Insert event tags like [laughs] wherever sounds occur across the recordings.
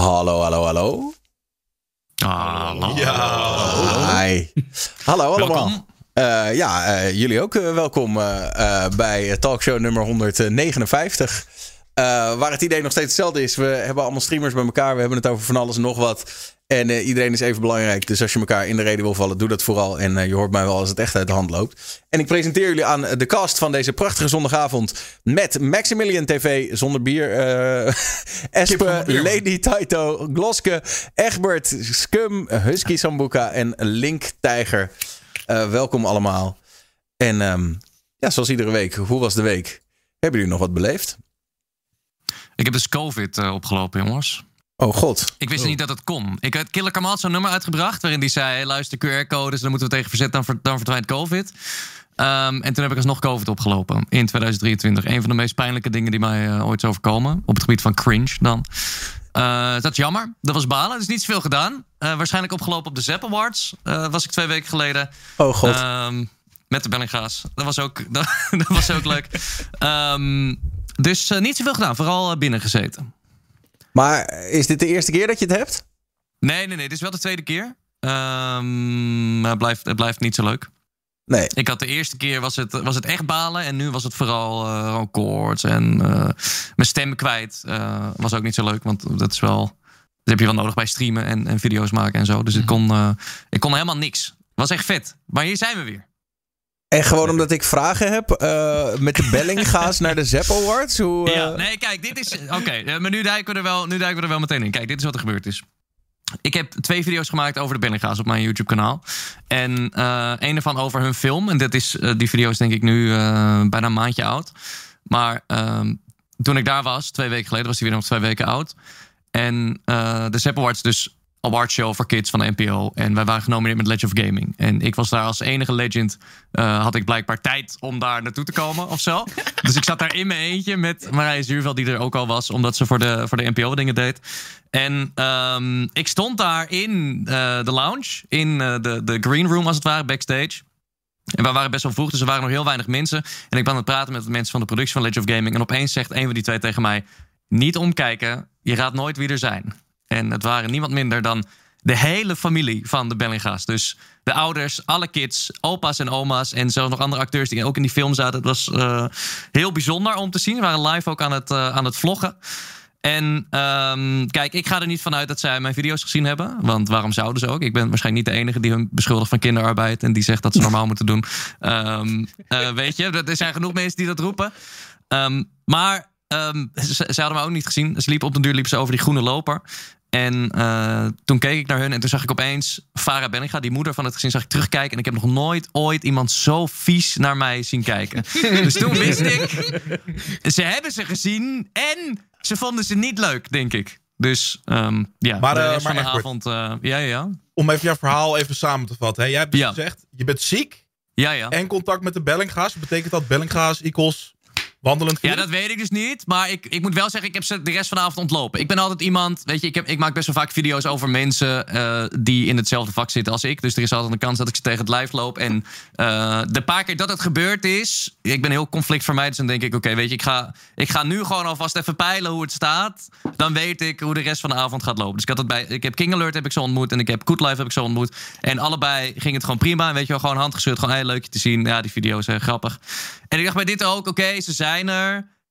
Hallo, hallo, hallo. Hallo. Ja. Hi. Hallo allemaal. Eh, ja, eh, jullie ook eh, welkom bij talkshow nummer 159. Eh, waar het idee nog steeds hetzelfde is. We hebben allemaal streamers bij elkaar. We hebben het over van alles en nog wat. En eh, iedereen is even belangrijk. Dus als je elkaar in de reden wil vallen, doe dat vooral. En eh, je hoort mij wel als het echt uit de hand loopt. En ik presenteer jullie aan de cast van deze prachtige zondagavond. Met Maximilian TV zonder bier. eh [laughs] Espe, bier, man. Lady Taito, Gloske, Egbert, Scum, Husky Sambuca en Link Tijger. Welkom allemaal. En ehm, ja, zoals iedere week, hoe was de week? Hebben jullie nog wat beleefd? Ik heb dus COVID opgelopen, jongens. Oh god. Ik wist niet dat het kon. Ik had Killer Kamal zo'n nummer uitgebracht waarin die zei: luister QR-codes, dan moeten we tegen verzetten, dan, ver- dan verdwijnt COVID. Ehm, en toen heb ik alsnog COVID opgelopen in 2023. Een van de meest pijnlijke dingen die mij eh, ooit is overkomen. Op het gebied van cringe dan. Eh, dat is jammer. Dat was balen. Er is niet zoveel gedaan. Eh, waarschijnlijk opgelopen op de Zap Awards. eh, was ik twee weken geleden. Oh god. Ehm, met de Bellinga's. Dat was ook, [laughs] dat, dat was ook leuk. Ehm, dus niet zoveel gedaan. Vooral binnen gezeten. Maar is dit de eerste keer dat je het hebt? Nee, nee, nee. Dit is wel de tweede keer. Ehm, maar het, blijft, het blijft niet zo leuk. Nee. Ik had de eerste keer was het, was het echt balen. En nu was het vooral eh koorts. En eh, mijn stem kwijt. eh, was ook niet zo leuk. Want dat is wel... Dat heb je wel nodig bij streamen en, en video's maken en zo. Dus ik, kon, eh, ik kon helemaal niks. Was echt vet. Maar hier zijn we weer. En gewoon omdat ik vragen heb eh, met de Bellinga's naar de Zap Awards? Hoe, eh, Ja, nee, kijk, dit is. Oké, eh, maar nu duiken, we er wel, nu duiken we er wel meteen in. Kijk, dit is wat er gebeurd is. Ik heb twee video's gemaakt over de Bellinga's op mijn YouTube-kanaal. En een ervan over hun film. En dat is, die video is denk ik nu bijna een maandje oud. Maar ehm, toen ik daar was, twee weken geleden, was die weer nog twee weken oud. En de Zap Awards, dus awardshow voor kids van de NPO. En wij waren genomineerd met Legend of Gaming. En ik was daar als enige legend. eh, had ik blijkbaar tijd om daar naartoe te komen of zo. [laughs] dus ik zat daar in mijn eentje met Marije Zuurveld, die er ook al was, omdat ze voor de, voor de NPO dingen deed. En ehm, ik stond daar in eh, de lounge, in eh, de, de green room als het ware, backstage. En we waren best wel vroeg, dus er waren nog heel weinig mensen. En ik ben aan het praten met de mensen van de productie van Legend of Gaming. En opeens zegt een van die twee tegen mij: Niet omkijken, je raadt nooit wie er zijn. En het waren niemand minder dan de hele familie van de Bellinga's. Dus de ouders, alle kids, opa's en oma's. En zelfs nog andere acteurs die ook in die film zaten. Het was eh, heel bijzonder om te zien. We waren live ook aan het, eh, aan het vloggen. En ehm, kijk, ik ga er niet vanuit dat zij mijn video's gezien hebben. Want waarom zouden ze ook? Ik ben waarschijnlijk niet de enige die hun beschuldigt van kinderarbeid. En die zegt dat ze normaal moeten doen. Ehm, eh, weet je, er zijn genoeg mensen die dat roepen. Ehm, maar ze, ze hadden me ook niet gezien. Ze liepen op de duur liepen ze over die groene loper. En eh, toen keek ik naar hun en toen zag ik opeens Farah Benninga, die moeder van het gezin, zag ik terugkijken. En ik heb nog nooit ooit iemand zo vies naar mij zien kijken. [laughs] dus toen wist ik, ze hebben ze gezien en ze vonden ze niet leuk, denk ik. Dus ehm, ja, Maar, de eh, rest maar van de avond. eh, ja, ja, ja. Om even jouw verhaal even samen te vatten. Hè? Jij hebt dus Ja. gezegd, je bent ziek Ja, ja. en contact met de Bellinga's. Betekent dat Bellinga's equals wandelend Ja, dat weet ik dus niet. Maar ik, ik moet wel zeggen, ik heb ze de rest van de avond ontlopen. Ik ben altijd iemand, weet je, ik, heb, ik maak best wel vaak video's over mensen eh, die in hetzelfde vak zitten als ik. Dus er is altijd een kans dat ik ze tegen het lijf loop. En eh, de paar keer dat het gebeurd is, ik ben heel conflictvermijdend. Dus dan denk ik, oké, weet je, ik ga, ik ga nu gewoon alvast even peilen hoe het staat. Dan weet ik hoe de rest van de avond gaat lopen. Dus ik, had het bij, ik heb King Alert heb ik zo ontmoet en ik heb Good Life heb ik zo ontmoet. En allebei ging het gewoon prima. En weet je wel, gewoon handgeschud, gewoon heel leuk je te zien. Ja, die video's zijn grappig. En ik dacht bij dit ook, oké, ze zijn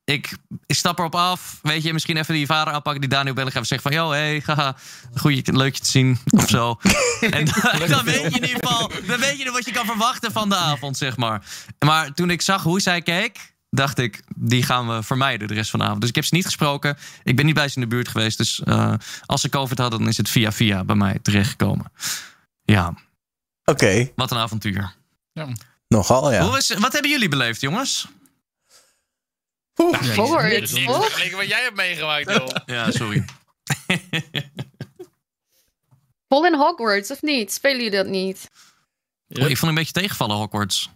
Ik, ik stap erop af. Weet je, misschien even die vader aanpakken die Daniel Bellinga zegt van... Yo, hey, haha, goeie, leuk je te zien, of zo. [laughs] en dan, dan weet je in ieder geval... Dan weet je wat je kan verwachten van de avond, zeg maar. Maar toen ik zag hoe zij keek... dacht ik, die gaan we vermijden de rest van de avond. Dus ik heb ze niet gesproken. Ik ben niet bij ze in de buurt geweest. Dus eh, als ze COVID hadden, dan is het via via bij mij terechtgekomen. Ja, Oké, wat een avontuur. nogal ja. Hoe is, wat hebben jullie beleefd, jongens? Hogwarts, toch? Kijk wat jij hebt meegemaakt, joh. [laughs] Ja, sorry. Vol in Hogwarts, of niet? Spelen jullie dat niet? Oh, ik vond een beetje tegenvallen, Hogwarts.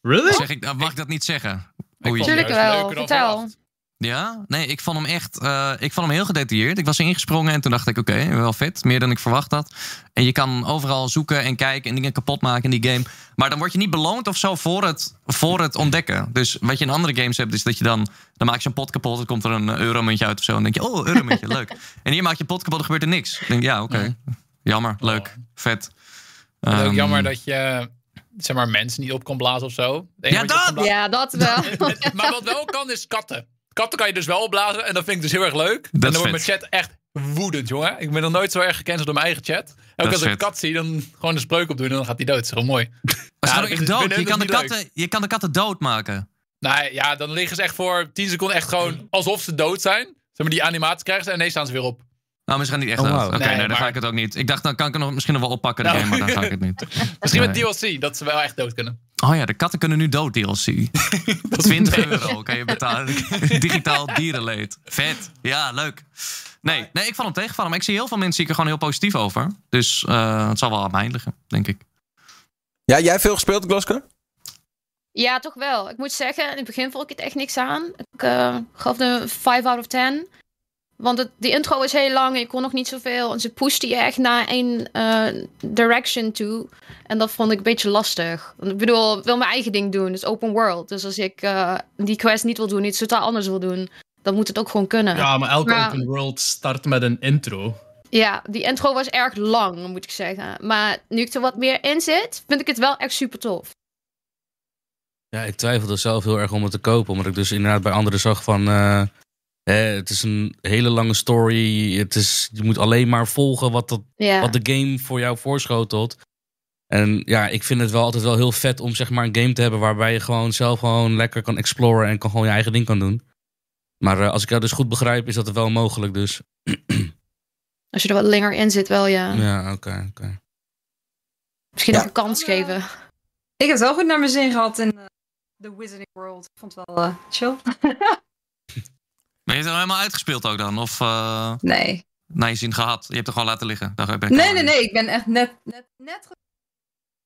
Really? Zeg ik, mag ik dat niet zeggen? Oei. vond- Tuurlijk juist wel, vertel. Ja, nee, ik vond hem echt. eh, ik vond hem heel gedetailleerd. Ik was ingesprongen en toen dacht ik: oké, wel vet. Meer dan ik verwacht had. En je kan overal zoeken en kijken en dingen kapot maken in die game. Maar dan word je niet beloond of zo voor het, voor het ontdekken. Dus wat je in andere games hebt, is dat je dan. Dan maak je een pot kapot, dan komt er een euromuntje uit of zo. En dan denk je: oh, euromuntje, [laughs] leuk. En hier maak je een pot kapot, er gebeurt er niks. Dan denk je: ja, oké. Jammer, leuk, vet. Is ook Ehm, jammer dat je zeg maar, mensen niet op kan blazen of zo. Ja, kan Ja, dat wel. [laughs] Maar wat wel kan, is katten. Katten kan je dus wel opblazen en dat vind ik dus heel erg leuk. en dan wordt mijn chat echt woedend, jongen. Ik ben nog nooit zo erg gecanceld door mijn eigen chat. Ook is als ik een kat zie, dan gewoon een spreuk opdoen en dan gaat hij dood. [laughs] Dat is gewoon mooi. Maar Ja, ook is- echt dood. Je kan, de leuk. katten, je kan de katten doodmaken. Nou ja, dan liggen ze echt voor 10 seconden echt gewoon alsof ze dood zijn. Zeg maar, die animatie krijgen ze en ineens staan ze weer op. Nou, misschien niet echt Oh. Oké, Nee, nee, dan maar- ga ik het ook niet. Ik dacht, dan kan ik het nog misschien nog wel oppakken, de Nou. game, maar dan ga ik het niet. [laughs] Misschien Nee. met DLC, dat ze wel echt dood kunnen. Oh ja, de katten kunnen nu dood DLC. 20 [laughs] euro kan je betalen. [laughs] Digitaal dierenleed. Vet. Ja, leuk. Nee, nee, ik vond hem tegenvallen. Maar ik zie heel veel mensen die er gewoon heel positief over. Dus eh, het zal wel aan mij liggen, denk ik. Ja, jij veel gespeeld, Glosker? Ja, toch wel. Ik moet zeggen, in het begin vond ik het echt niks aan. Ik eh, gaf de 5 out of 10. Want het, die intro is heel lang en je kon nog niet zoveel. En ze pushten je echt naar één eh, direction toe. En dat vond ik een beetje lastig. Want ik bedoel, ik wil mijn eigen ding doen. Het is open world. Dus als ik eh, die quest niet wil doen, iets totaal anders wil doen... dan moet het ook gewoon kunnen. Ja, maar elke open world start met een intro. Ja, die intro was erg lang, moet ik zeggen. Maar nu ik er wat meer in zit, vind ik het wel echt super tof. Ja, ik twijfelde zelf heel erg om het te kopen. Omdat ik dus inderdaad bij anderen zag van... eh, het is een hele lange story. Het is, je moet alleen maar volgen wat, dat, Ja. wat de game voor jou voorschotelt. En ja, ik vind het wel altijd wel heel vet om zeg maar een game te hebben... waarbij je gewoon zelf gewoon lekker kan exploren... en kan gewoon je eigen ding kan doen. Maar eh, als ik dat dus goed begrijp, is dat wel mogelijk dus. [clears throat] Als je er wat langer in zit, wel ja. Ja, oké, oké. Misschien Ja. nog een kans geven. Ik heb het wel goed naar mijn zin gehad in eh, The Wizarding World. Ik vond het wel eh, chill. [laughs] Ben je het er helemaal uitgespeeld ook dan? Of eh nee. naar je zin gehad? Je hebt er gewoon laten liggen. Daar heb ik Nee, nee, nee. Ik ben echt net, net, net ge-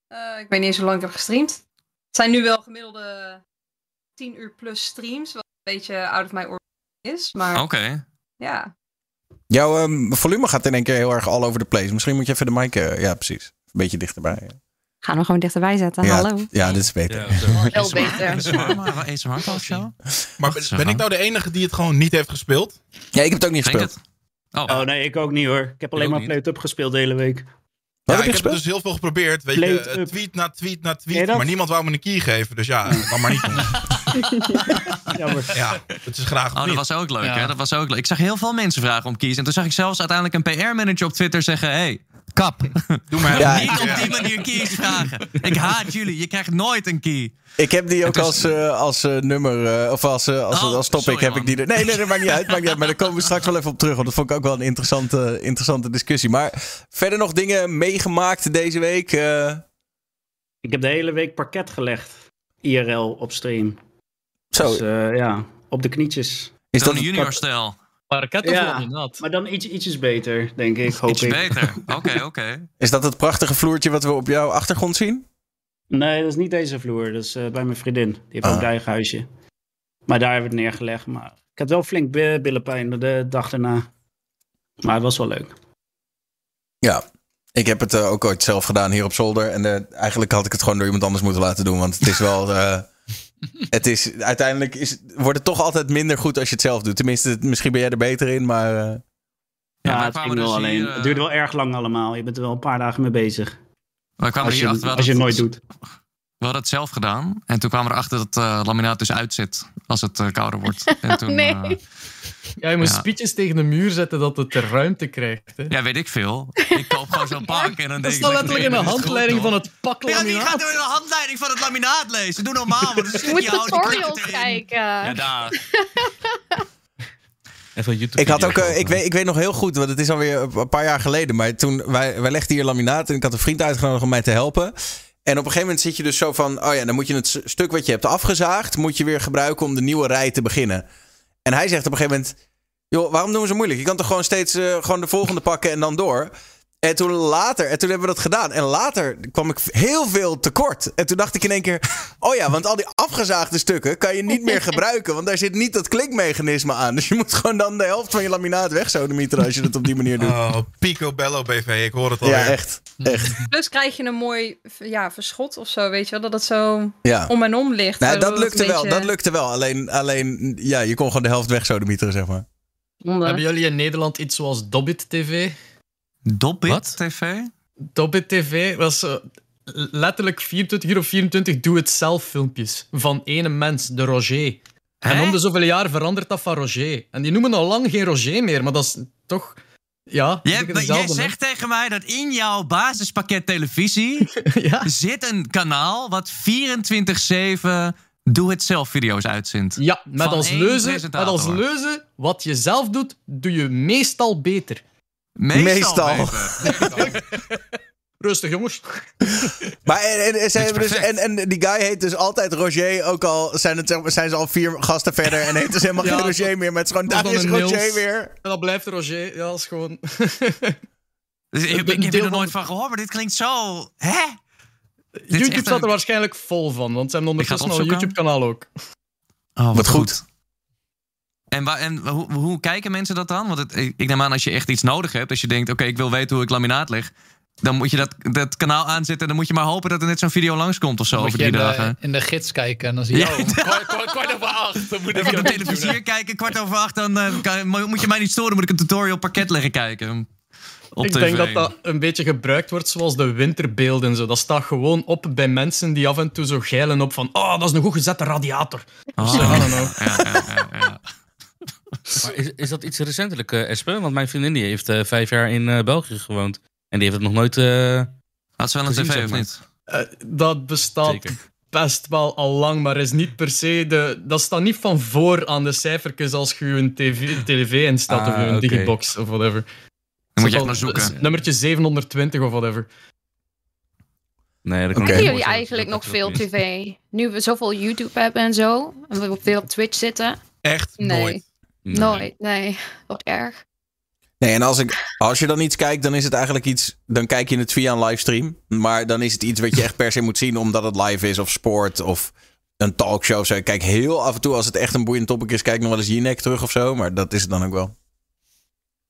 Eh, ik weet niet eens hoe lang ik heb gestreamd. Het zijn nu wel gemiddelde 10 uur plus streams. Wat een beetje out of my order is. Maar Oké. ja. Jouw ehm, volume gaat in één keer heel erg all over the place. Misschien moet je even de mic... eh, ja, precies. Een beetje dichterbij. Gaan we gewoon dichterbij zetten. Ja, Hallo. Ja, dit is beter. Wel [laughs] beter. Maar eens een of zo? Maar ben, ben ik nou de enige die het gewoon niet heeft gespeeld? Ja, ik heb het ook niet Denk gespeeld. het. Oh, Oh nee, ik ook niet hoor. Ik heb alleen maar niet. Play It Up gespeeld de hele week. Ja, heb ik heb dus heel veel geprobeerd. Weet je, eh, up. tweet na tweet na tweet. Maar niemand wou me een key geven. Dus ja, dat kan maar niet. [laughs] Jammer. Ja, het is graag Oh, dat was ook leuk, Ja. hè? Dat was ook leuk. Ik zag heel veel mensen vragen om keys. En toen zag ik zelfs uiteindelijk een PR-manager op Twitter zeggen... Hey, kap. Doe maar Ja, Niet op die manier keys vragen. Ik haat jullie. Je krijgt nooit een key. Ik heb die ook als, eh, als eh, nummer, eh, of als, eh, als, Oh, als topic sorry, heb ik die er. Nee, nee, dat maakt niet uit, maakt niet uit. Maar daar komen we straks wel even op terug. Want dat vond ik ook wel een interessante, interessante discussie. Maar verder nog dingen meegemaakt deze week. eh, Ik heb de hele week parket gelegd. IRL op stream. zo, Dus eh, ja, op de knietjes. is dat... junior-stijl. Parketten Ja. nat. Maar dan iets, ietsjes beter, denk ik. Hoop Iets ik. beter. [laughs] Oké, oké. Is dat het prachtige vloertje wat we op jouw achtergrond zien? Nee, dat is niet deze vloer. Dat is eh, bij mijn vriendin. Die heeft Ah. ook een eigen huisje. Maar daar hebben we het neergelegd. Maar ik had wel flink bi- billenpijn de dag daarna. Maar het was wel leuk. Ja. Ik heb het eh, ook ooit zelf gedaan hier op zolder. En eh, eigenlijk had ik het gewoon door iemand anders moeten laten doen. Want het is wel. [laughs] het is, uiteindelijk is, wordt het toch altijd minder goed als je het zelf doet. Tenminste, misschien ben jij er beter in. Maar eh, Ja, het ging wel dus hier, alleen. eh, Het duurde wel erg lang allemaal. Je bent er wel een paar dagen mee bezig. We kwamen Als er je, hier achter. als je het nooit doet. We hadden het zelf gedaan. En toen kwamen we erachter dat eh laminaat dus uitzet als het eh, kouder wordt. [laughs] En toen, Nee. eh, Ja, je moet Ja. spietjes tegen de muur zetten dat het de ruimte krijgt. Hè. ja, weet ik veel. Ik koop gewoon zo'n [laughs] pak en dan denk Dat ik... staat letterlijk in de is handleiding goed, van het pak Ja, wie gaat laminaat. er in de handleiding van het laminaat lezen? Doe normaal, want het is een Je moet tutorials kijken. Ja, daar. [laughs] Ik, had ook, eh, ik, weet, ik weet nog heel goed, want het is alweer een paar jaar geleden. Maar toen wij, wij legden hier laminaat en ik had een vriend uitgenodigd om mij te helpen. En op een gegeven moment zit je dus zo van: oh ja, dan moet je het stuk wat je hebt afgezaagd, moet je weer gebruiken om de nieuwe rij te beginnen. En hij zegt op een gegeven moment: joh, waarom doen we zo moeilijk? Je kan toch gewoon steeds eh, gewoon de volgende pakken en dan door. En toen later, en toen hebben we dat gedaan. En later kwam ik heel veel tekort. En toen dacht ik in één keer: oh ja, want al die afgezaagde stukken kan je niet meer [laughs] gebruiken. Want daar zit niet dat klikmechanisme aan. Dus je moet gewoon dan de helft van je laminaat wegsodemieteren als je dat op die manier doet. Oh, Picobello BV, ik hoor het al. ja, echt. Echt. Plus krijg je een mooi ja, verschot of zo, weet je wel. Dat het zo Ja. om en om ligt. Nou, dat lukte wel. Dat lukte wel. Alleen, alleen, ja, je kon gewoon de helft wegsodemieteren, zeg maar. Hebben jullie in Nederland iets zoals Dobbit TV? Dobbit Wat? TV? Dobbit TV was eh, letterlijk 24 uur of 24 doe-het-zelf filmpjes van ene mens, de Roger. En om de zoveel jaar verandert dat van Roger. En die noemen al lang geen Roger meer, maar dat is toch... Ja, Jij, zegt tegen mij dat in jouw basispakket televisie [laughs] ja. zit een kanaal wat 24-7 doe-het-zelf video's uitzendt. ja, met als, leuze, met als leuze, wat je zelf doet, doe je meestal beter. Meestal. [laughs] Rustig, jongens. [laughs] Maar en, en, hebben dus, en, en die guy heet dus altijd Roger. Ook al zijn, het, zijn ze al vier gasten verder. En heet dus helemaal [laughs] Ja, geen Roger meer. Maar het is gewoon, daar dan is Roger Niels. weer. En dat blijft Roger. Ja, dat is gewoon... Dus ik, ik, heb er nooit van gehoord, maar dit klinkt zo... Hè? YouTube staat een- er waarschijnlijk vol van, want ze hebben ondertussen al een. YouTube-kanaal ook. Oh, Wat goed. En, waar, en hoe, hoe kijken mensen dat dan? Want het, ik neem aan als je echt iets nodig hebt. Als je denkt, oké, ik wil weten hoe ik laminaat leg. Dan moet je dat, dat kanaal aanzetten. En dan moet je maar hopen dat er net zo'n video langskomt of zo Moet over je drie in de, dagen. in de gids kijken en dan zie je... Ja. Oh, [laughs] kwart, kwart, kwart over acht. Dan moet ik op de televisie kijken, kwart over acht. Dan eh, kan- moet je mij niet storen, moet ik een tutorial parket leggen kijken. Op ik TV. denk dat dat een beetje gebruikt wordt zoals de winterbeelden en zo. Dat staat gewoon op bij mensen die af en toe zo geilen op van oh, dat is een goed gezette radiator. Oh. Of zo, I don't know. Ja, ja, ja, ja. Maar is, is dat iets recentelijk, eh Espen? Want mijn vriendin die heeft eh, vijf jaar in eh, België gewoond. En die heeft het nog nooit... eh, Had ze wel een Gezien, tv of niet? Eh, dat bestaat Zeker. best wel al lang, maar is niet per se de... Dat staat niet van voor aan de cijfertjes als je een tv, tv instelt of Ah, je een digibox of whatever. Dan moet je echt maar zoeken. Nummertje 720 of whatever. nee, dat kan jullie eigenlijk nog veel tv? Nu we zoveel YouTube hebben en zo. En we veel op Twitch zitten. Echt Nee. nooit. Nee. Nooit, nee. Wat erg. Nee, en als, ik, als je dan iets kijkt, dan is het eigenlijk iets. Dan kijk je het via een livestream. Maar dan is het iets wat je echt per se moet zien, omdat het live is, of sport, of een talkshow. of Zo. Ik kijk heel af en toe, als het echt een boeiend topic is, kijk ik nog wel eens Jinek terug of zo. Maar dat is het dan ook wel.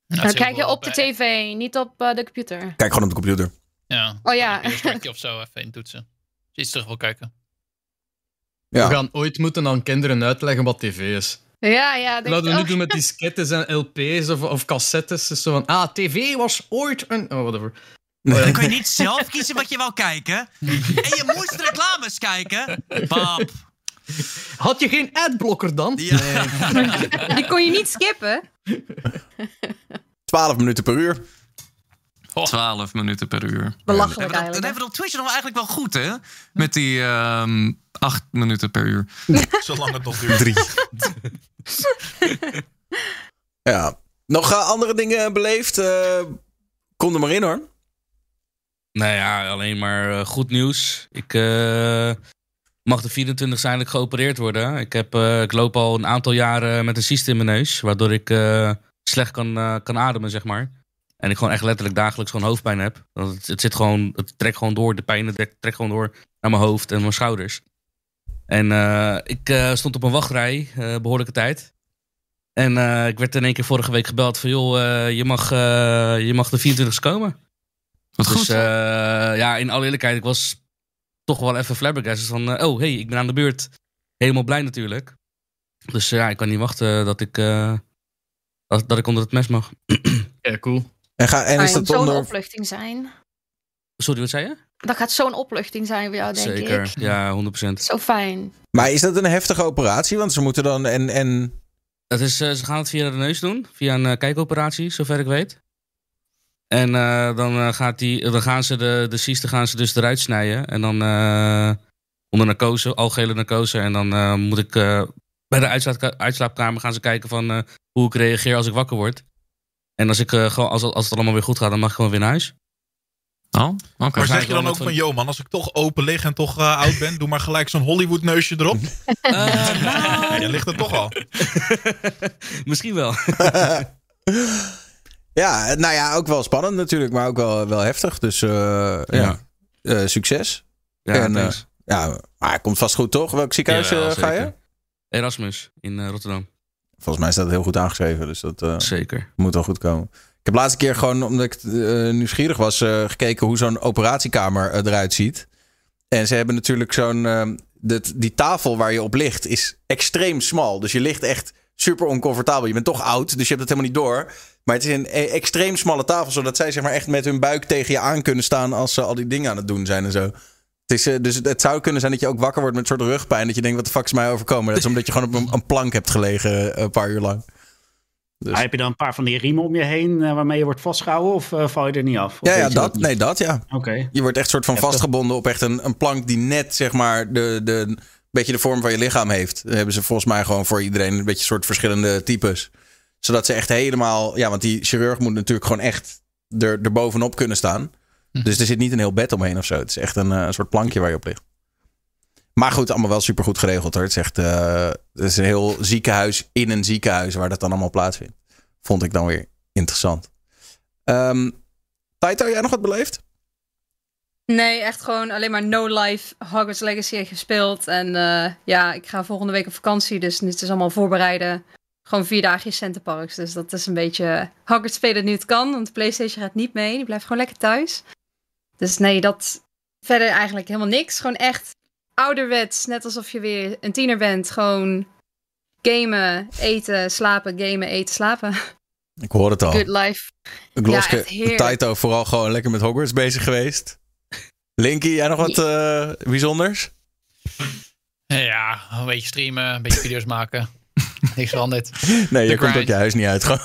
Dan is kijk je op de tv, niet op eh, de computer. Kijk gewoon op de computer. Ja. Oh ja. Een of zo even in toetsen. Als je iets terug wil kijken. Ja. We gaan ooit moeten aan kinderen uitleggen wat tv is. Ja, ja. denk Laten we nu doen met diskettes en LP's of, of cassettes. Dus zo van, ah, tv was ooit een... Oh, whatever. Dan kun je niet zelf kiezen wat je wou kijken. En je moest reclames kijken. Pap. Had je geen adblocker dan? Ja. [laughs] Die kon je niet skippen. 12 minuten per uur. 12 minuten per uur. Belachelijk En dat, dat eigenlijk. hebben we op Twitch nog eigenlijk wel goed, hè? Met die ehm 8 minuten per uur. Zolang het nog duurt. Drie. [laughs] [laughs] ja. Nog eh, andere dingen beleefd? Eh, kom er maar in hoor. Nou ja, alleen maar eh, goed nieuws. Ik mag de 24 eindelijk geopereerd worden. Ik, heb, eh, ik loop al een aantal jaren met een cyst in mijn neus. Waardoor ik slecht kan, kan ademen, zeg maar. En ik gewoon echt letterlijk dagelijks gewoon hoofdpijn heb. Het, zit gewoon, het trekt gewoon door. De pijn het trekt gewoon door naar mijn hoofd en mijn schouders. En eh, ik eh, stond op een wachtrij, eh, behoorlijke tijd. En eh, ik werd in één keer vorige week gebeld van... joh, eh, je, mag, eh, je mag de 24 komen. Wat Dus goed. eh, ja, in alle eerlijkheid, ik was toch wel even flabbergasted van... eh, oh, hey, ik ben aan de beurt. Helemaal blij natuurlijk. Dus ja, ik kan niet wachten dat ik, eh, dat, dat ik onder het mes mag. [clears throat] Ja, cool. En, ga, en is dat zo'n onder... opluchting zijn. Sorry, wat zei je? Dat gaat zo'n opluchting zijn voor jou, denk Zeker, ik. ja, 100%. Zo fijn. Maar is dat een heftige operatie? Want ze moeten dan... En, en... Het is, eh, ze gaan het via de neus doen, via een eh, kijkoperatie, zover ik weet. En eh, dan, eh, gaat die, dan gaan ze de, de cysten gaan ze dus eruit snijden. En dan eh, onder narcose, algehele narcose. En dan eh, moet ik eh, bij de uitslaapka- uitslaapkamer gaan ze kijken van eh, hoe ik reageer als ik wakker word. En als, ik, eh, gewoon, als, als het allemaal weer goed gaat, dan mag ik gewoon weer naar huis. Oh, oké. Maar zeg je dan ook van, yo man, als ik toch open lig en toch eh, oud ben, doe maar gelijk zo'n Hollywood neusje erop. [laughs] Eh, Ja, je ligt er toch al. [laughs] Misschien wel. [laughs] Ja, nou ja, ook wel spannend natuurlijk, maar ook wel, wel heftig. Dus eh, ja, Ja. Eh, succes. Ja, En, eh. Ja, maar het komt vast goed, toch? Welk ziekenhuis ga je? Erasmus in eh, Rotterdam. Volgens mij staat het heel goed aangeschreven, dus dat eh, Zeker. moet wel goed komen. Ik heb laatste keer gewoon, omdat ik eh, nieuwsgierig was, eh, gekeken hoe zo'n operatiekamer eh, eruit ziet. En ze hebben natuurlijk zo'n... die tafel waar je op ligt is extreem smal. Dus je ligt echt super oncomfortabel. Je bent toch oud, dus je hebt het helemaal niet door. Maar het is een extreem smalle tafel, zodat zij zeg maar echt met hun buik tegen je aan kunnen staan als ze al die dingen aan het doen zijn en zo. Het is, dus het zou kunnen zijn dat je ook wakker wordt met soort rugpijn. Dat je denkt, wat de fuck is mij overkomen? Dat is omdat je gewoon op een, plank hebt gelegen een paar uur lang. Dus- Heb je dan een paar van die riemen om je heen eh, waarmee je wordt vastgehouden of eh, val je er niet af? Ja, ja dat, niet? nee, dat ja. Oké. Je wordt echt soort van vastgebonden op echt een, een plank die net zeg maar de, de, een beetje de vorm van je lichaam heeft. Hebben ze volgens mij gewoon voor iedereen een beetje soort verschillende types. Zodat ze echt helemaal, ja, want die chirurg moet natuurlijk gewoon echt er, er bovenop kunnen staan. Dus er zit niet een heel bed omheen of zo. Het is echt een, eh, een soort plankje waar je op ligt. Maar goed, allemaal wel super goed geregeld hoor. Het is echt het is een heel ziekenhuis in een ziekenhuis waar dat dan allemaal plaatsvindt. Vond ik dan weer interessant. Ehm Taito, jij nog wat beleefd? Nee, echt gewoon alleen maar No Life Hogwarts Legacy gespeeld. En eh, ja, ik ga volgende week op vakantie, dus dit is allemaal voorbereiden. Gewoon vier dagen in Centerparks. Dus dat is een beetje Hogwarts spelen nu het kan. Want de PlayStation gaat niet mee. Die blijft gewoon lekker thuis. Dus nee, dat verder eigenlijk helemaal niks. Gewoon echt ouderwets. Net alsof je weer een tiener bent. Gewoon gamen, eten, slapen, gamen, eten, slapen. Ik hoor het al. Good life. Gloske, Ja. Taito vooral gewoon lekker met Hogwarts bezig geweest. Linky, jij nog wat eh, bijzonders? Ja, een beetje streamen, een beetje video's maken. [laughs] Niks veranderd. Nee, je komt ook grind. je huis niet uit. Gewoon.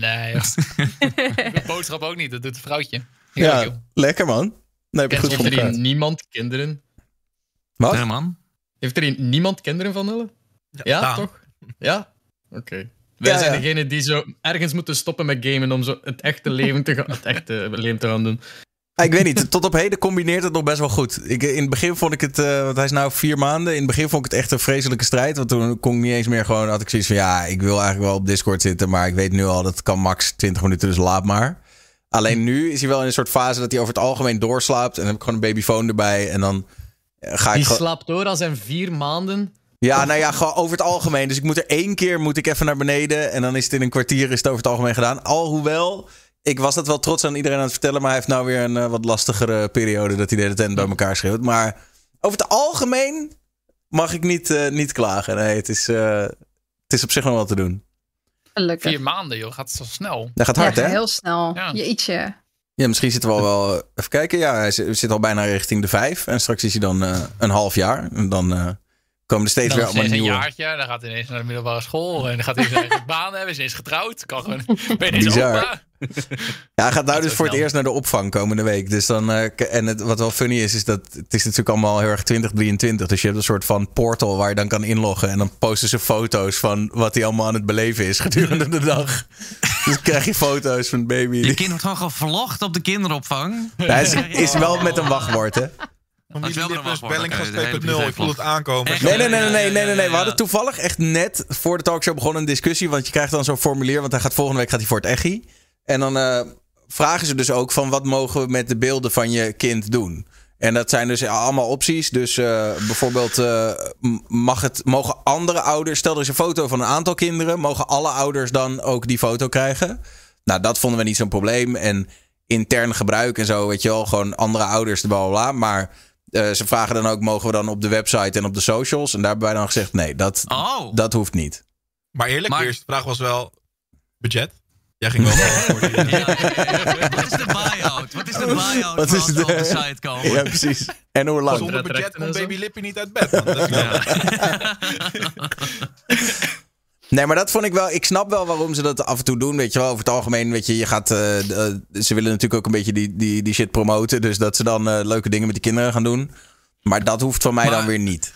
Nee. [laughs] De boodschap ook niet, dat doet een vrouwtje. Ja, lekker man. Nee, heb je goed voor er niemand kinderen? Wat? Man. Heeft er niemand kinderen van Hulle? Ja, toch? Ja? Oké. Wij Ja, zijn ja. degene die zo ergens moeten stoppen met gamen om zo het echte leven te gaan, het echte leven te gaan doen. Ah, Ik weet niet, tot op heden combineert het nog best wel goed. Ik, in het begin vond ik het, eh, want hij is nou vier maanden. In het begin vond ik het echt een vreselijke strijd. Want toen kon ik niet eens meer gewoon, had ik zoiets van ja, ik wil eigenlijk wel op Discord zitten. Maar ik weet nu al, dat kan max 20 minuten, dus laat maar. Alleen nu is hij wel in een soort fase dat hij over het algemeen doorslaapt. En dan heb ik gewoon een babyfoon erbij. En dan ga ik Die gewoon... slaapt door al zijn vier maanden. Ja, nou ja, gewoon over het algemeen. Dus ik moet er één keer moet ik even naar beneden. En dan is het in een kwartier is het over het algemeen gedaan. Alhoewel, ik was dat wel trots aan iedereen aan het vertellen. Maar hij heeft nou weer een eh, wat lastigere periode dat hij de hele tijd bij elkaar schreeuwt. Maar over het algemeen mag ik niet, eh, niet klagen. Nee, het is, eh, het is op zich nog wel te doen. Gelukkig. Vier maanden, joh. Gaat zo snel. Dat gaat hard, ja, hè? heel snel. Ja. Jeetje. Ja, misschien zitten we al wel... eh, Even kijken. Ja, hij zit al bijna richting de vijf. En straks is hij dan eh, een half jaar. En dan eh, komen er steeds Dan weer allemaal ineens een nieuwe... jaartje, dan gaat hij ineens naar de middelbare school. En dan gaat hij zijn eigen [laughs] baan hebben, is ineens getrouwd. Kan gewoon, [laughs] ben je ineens opa? Ja, hij gaat nou dus voor het eerst naar de opvang komende week. Dus dan, eh, en het, wat wel funny is, is dat het is natuurlijk allemaal heel erg 2023. Dus je hebt een soort van portal waar je dan kan inloggen. En dan posten ze foto's van wat hij allemaal aan het beleven is gedurende de dag. [laughs] dus krijg je foto's van baby. Je kind wordt gewoon gevlogd op de kinderopvang. Hij is, is wel met een wachtwoord, hè? De hele 2.0. Ik voel het aankomen. Nee, nee, nee, nee, nee, nee, nee, nee. We hadden toevallig echt net voor de talkshow begonnen een discussie. Want je krijgt dan zo'n formulier, want hij gaat volgende week gaat hij voor het echi. En dan eh, vragen ze dus ook van wat mogen we met de beelden van je kind doen. En dat zijn dus allemaal opties. Dus eh, bijvoorbeeld eh, mag het, mogen andere ouders... Stel er is een foto van een aantal kinderen. Mogen alle ouders dan ook die foto krijgen? Nou, dat vonden we niet zo'n probleem. En intern gebruik en zo, weet je wel. Gewoon andere ouders, bla bla bla. Maar eh, ze vragen dan ook, mogen we dan op de website en op de socials? En daar hebben wij dan gezegd, nee, dat, Oh. dat hoeft niet. Maar eerlijk, Maar- de eerste vraag was wel budget. Jij ging wel. [laughs] Ja, ja, ja. Wat is de buy-out? Wat is de buy-out Wat is de- op de site komen? Ja, precies. En hoe lang? Zonder budget komt. Baby Lippy niet uit bed. man. Dat is [laughs] [laughs] Nee, maar dat vond ik wel. Ik snap wel waarom ze dat af en toe doen. Weet je wel, over het algemeen, weet je, je gaat. eh, eh, ze willen natuurlijk ook een beetje die, die, die shit promoten. Dus dat ze dan eh, leuke dingen met die kinderen gaan doen. Maar dat hoeft van mij Maar- dan weer niet.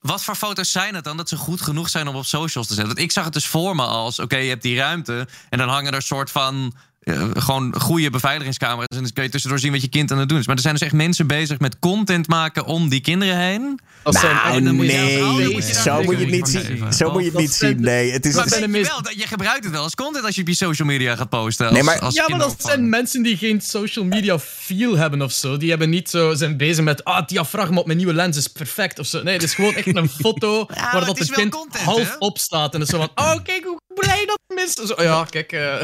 Wat voor foto's zijn het dan dat ze goed genoeg zijn om op socials te zetten? Want ik zag het dus voor me als: oké, je hebt die ruimte. En dan hangen er soort van eh, gewoon goede beveiligingscamera's. En dan kun je tussendoor zien wat je kind aan het doen is. Maar er zijn dus echt mensen bezig met content maken om die kinderen heen. Dat Nou, echt- dan moet je nee, moet je daar zo moet je het niet zien. Zo moet je het niet zien. Nee, het is... Maar ben je mis- wel, dat- je gebruikt het wel als content als je op je social media gaat posten. Als, Nee, maar- als Ja, maar dat zijn mensen die geen social media feel hebben of zo. Die hebben niet zo, zijn bezig met, ah, het diafragma op mijn nieuwe lens is perfect of zo. Nee, het is gewoon echt een [laughs] foto waar dat het kind content, half hè? op staat. En het is zo van, oh, kijk hoe blij dat mist. Zo, ja, kijk. eh,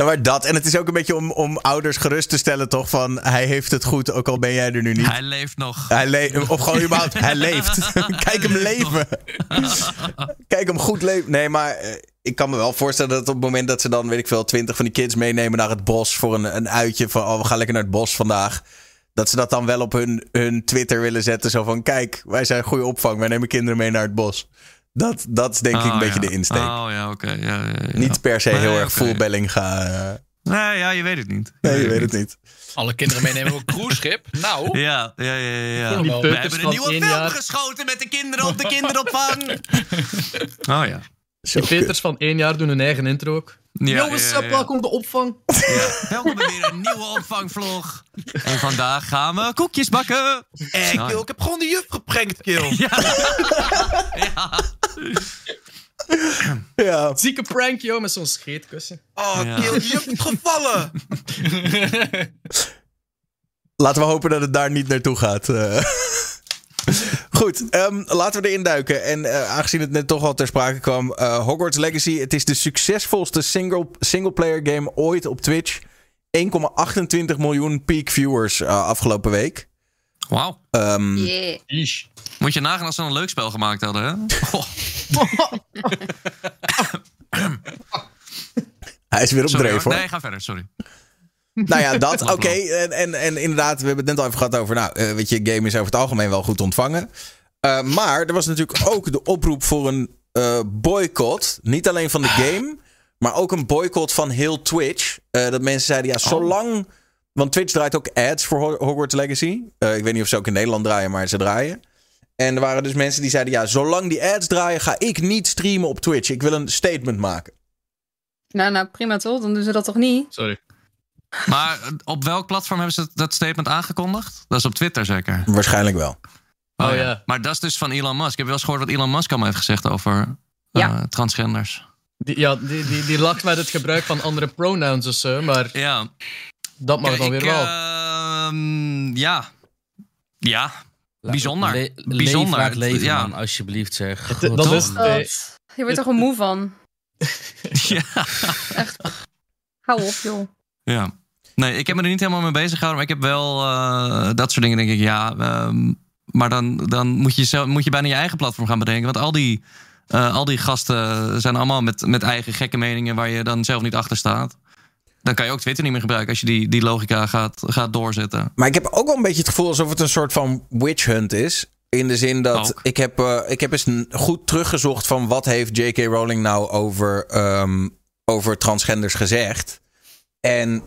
Nou, maar dat. En het is ook een beetje om, om ouders gerust te stellen, toch? Van hij heeft het goed, ook al ben jij er nu niet. Hij leeft nog. Hij le- of gewoon überhaupt, hij [laughs] leeft. [laughs] Kijk hem leven. Kijk hem goed leven. Nee, maar eh, ik kan me wel voorstellen dat op het moment dat ze dan, weet ik veel, twintig van die kids meenemen naar het bos voor een, een uitje van, oh, we gaan lekker naar het bos vandaag. Dat ze dat dan wel op hun, hun Twitter willen zetten. Zo van, kijk, wij zijn goede opvang. Wij nemen kinderen mee naar het bos. Dat, dat is denk ik Oh, een beetje ja. de insteek. Oh ja, oké. Ja, ja, ja. Niet per se Nee, heel erg oké. full belling gaan. Nee, ja, je weet het niet. nee, je weet het niet. Alle kinderen meenemen op een cruiseschip. Nou, [laughs] Ja, ja, ja, ja. We hebben een nieuwe film geschoten met de kinderen op de kinderopvang. [laughs] Oh ja. Zo die Peters van één jaar doen hun eigen intro ook. Ja, Yo, what's ja, up? ja. Welkom op de opvang. Welkom bij weer een nieuwe opvangvlog. En vandaag gaan we koekjes bakken. Eh, Nou, Kill, ik heb gewoon de juf geprankt, Kill. [laughs] Ja. Ja. Zieke prank, joh, met zo'n scheetkussen. Oh, Ja. Kill, je juf is gevallen. [laughs] Laten we hopen dat het daar niet naartoe gaat. eh. Goed, ehm, laten we erin duiken. En eh, aangezien het net toch al ter sprake kwam, eh, Hogwarts Legacy. Het is de succesvolste single, singleplayer game ooit op Twitch. 1,28 miljoen peak viewers eh, afgelopen week. Wauw. Ehm, Yeah. Ish. Moet je nagaan als ze een leuk spel gemaakt hadden, hè? Oh, [laughs] Hij is weer op sorry, dreef hoor. Nee, ga verder, sorry. Nou ja, dat. [laughs] Oké. En, en, en inderdaad, we hebben het net al even gehad over. Nou, eh, weet je, game is over het algemeen wel goed ontvangen. Eh, maar er was natuurlijk ook de oproep voor een eh, boycott. Niet alleen van de game, maar ook een boycott van heel Twitch. Eh, dat mensen zeiden, ja, zolang. Want Twitch draait ook ads voor Ho- Hogwarts Legacy. Eh, ik weet niet of ze ook in Nederland draaien, maar ze draaien. En er waren dus mensen die zeiden: ja, zolang die ads draaien, ga ik niet streamen op Twitch. Ik wil een statement maken. Nou, nou, prima toch? Dan doen ze dat toch niet? Sorry. Maar eh, op welk platform hebben ze dat- statement aangekondigd? Dat is op Twitter zeker. Waarschijnlijk wel. Oh, ja. Maar dat is dus van Elon Musk. Ik heb wel eens gehoord wat Elon Musk allemaal heeft gezegd over eh, transgenders. Die, ja, die, die, die lacht met het gebruik van andere pronouns of zo, maar Ja. dat mag Kijk, dan ik, weer wel. ehm, ja. Ja. La- Bijzonder. Le- Bijzonder. Leef, laat leven, Ja. man, alsjeblieft zeg. Het- God, dat is- Nee. je wordt er gewoon moe van. [laughs] ja. Hou op, joh. Ja. Nee, ik heb me er niet helemaal mee bezig gehouden. Maar ik heb wel eh, dat soort dingen, denk ik. Ja, ehm, maar dan, dan moet, je zelf, moet je bijna je eigen platform gaan bedenken. Want al die, eh, al die gasten zijn allemaal met, met eigen gekke meningen... waar je dan zelf niet achter staat. Dan kan je ook Twitter niet meer gebruiken... als je die, die logica gaat, gaat doorzetten. Maar ik heb ook wel een beetje het gevoel alsof het een soort van witch hunt is. In de zin dat Ook. ik heb, eh, ik heb eens goed teruggezocht van wat heeft J.K. Rowling nou over, ehm, over transgenders gezegd. En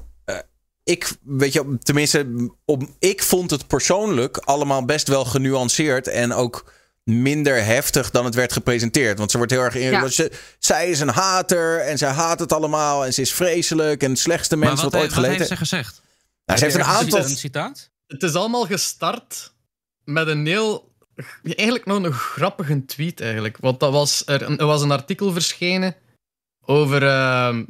ik, weet je, tenminste, op, ik vond het persoonlijk allemaal best wel genuanceerd en ook minder heftig dan het werd gepresenteerd. Want ze wordt heel erg in. Ja. Ze, zij is een hater en zij haat het allemaal en ze is vreselijk en het slechtste mens maar wat, wat, ooit he- wat geleden. heeft ze gezegd? Nou, ze heeft een aantal. Een citaat? Het is allemaal gestart met een heel... Eigenlijk nog een grappige tweet, eigenlijk. Want dat was, er, er was een artikel verschenen over... ehm,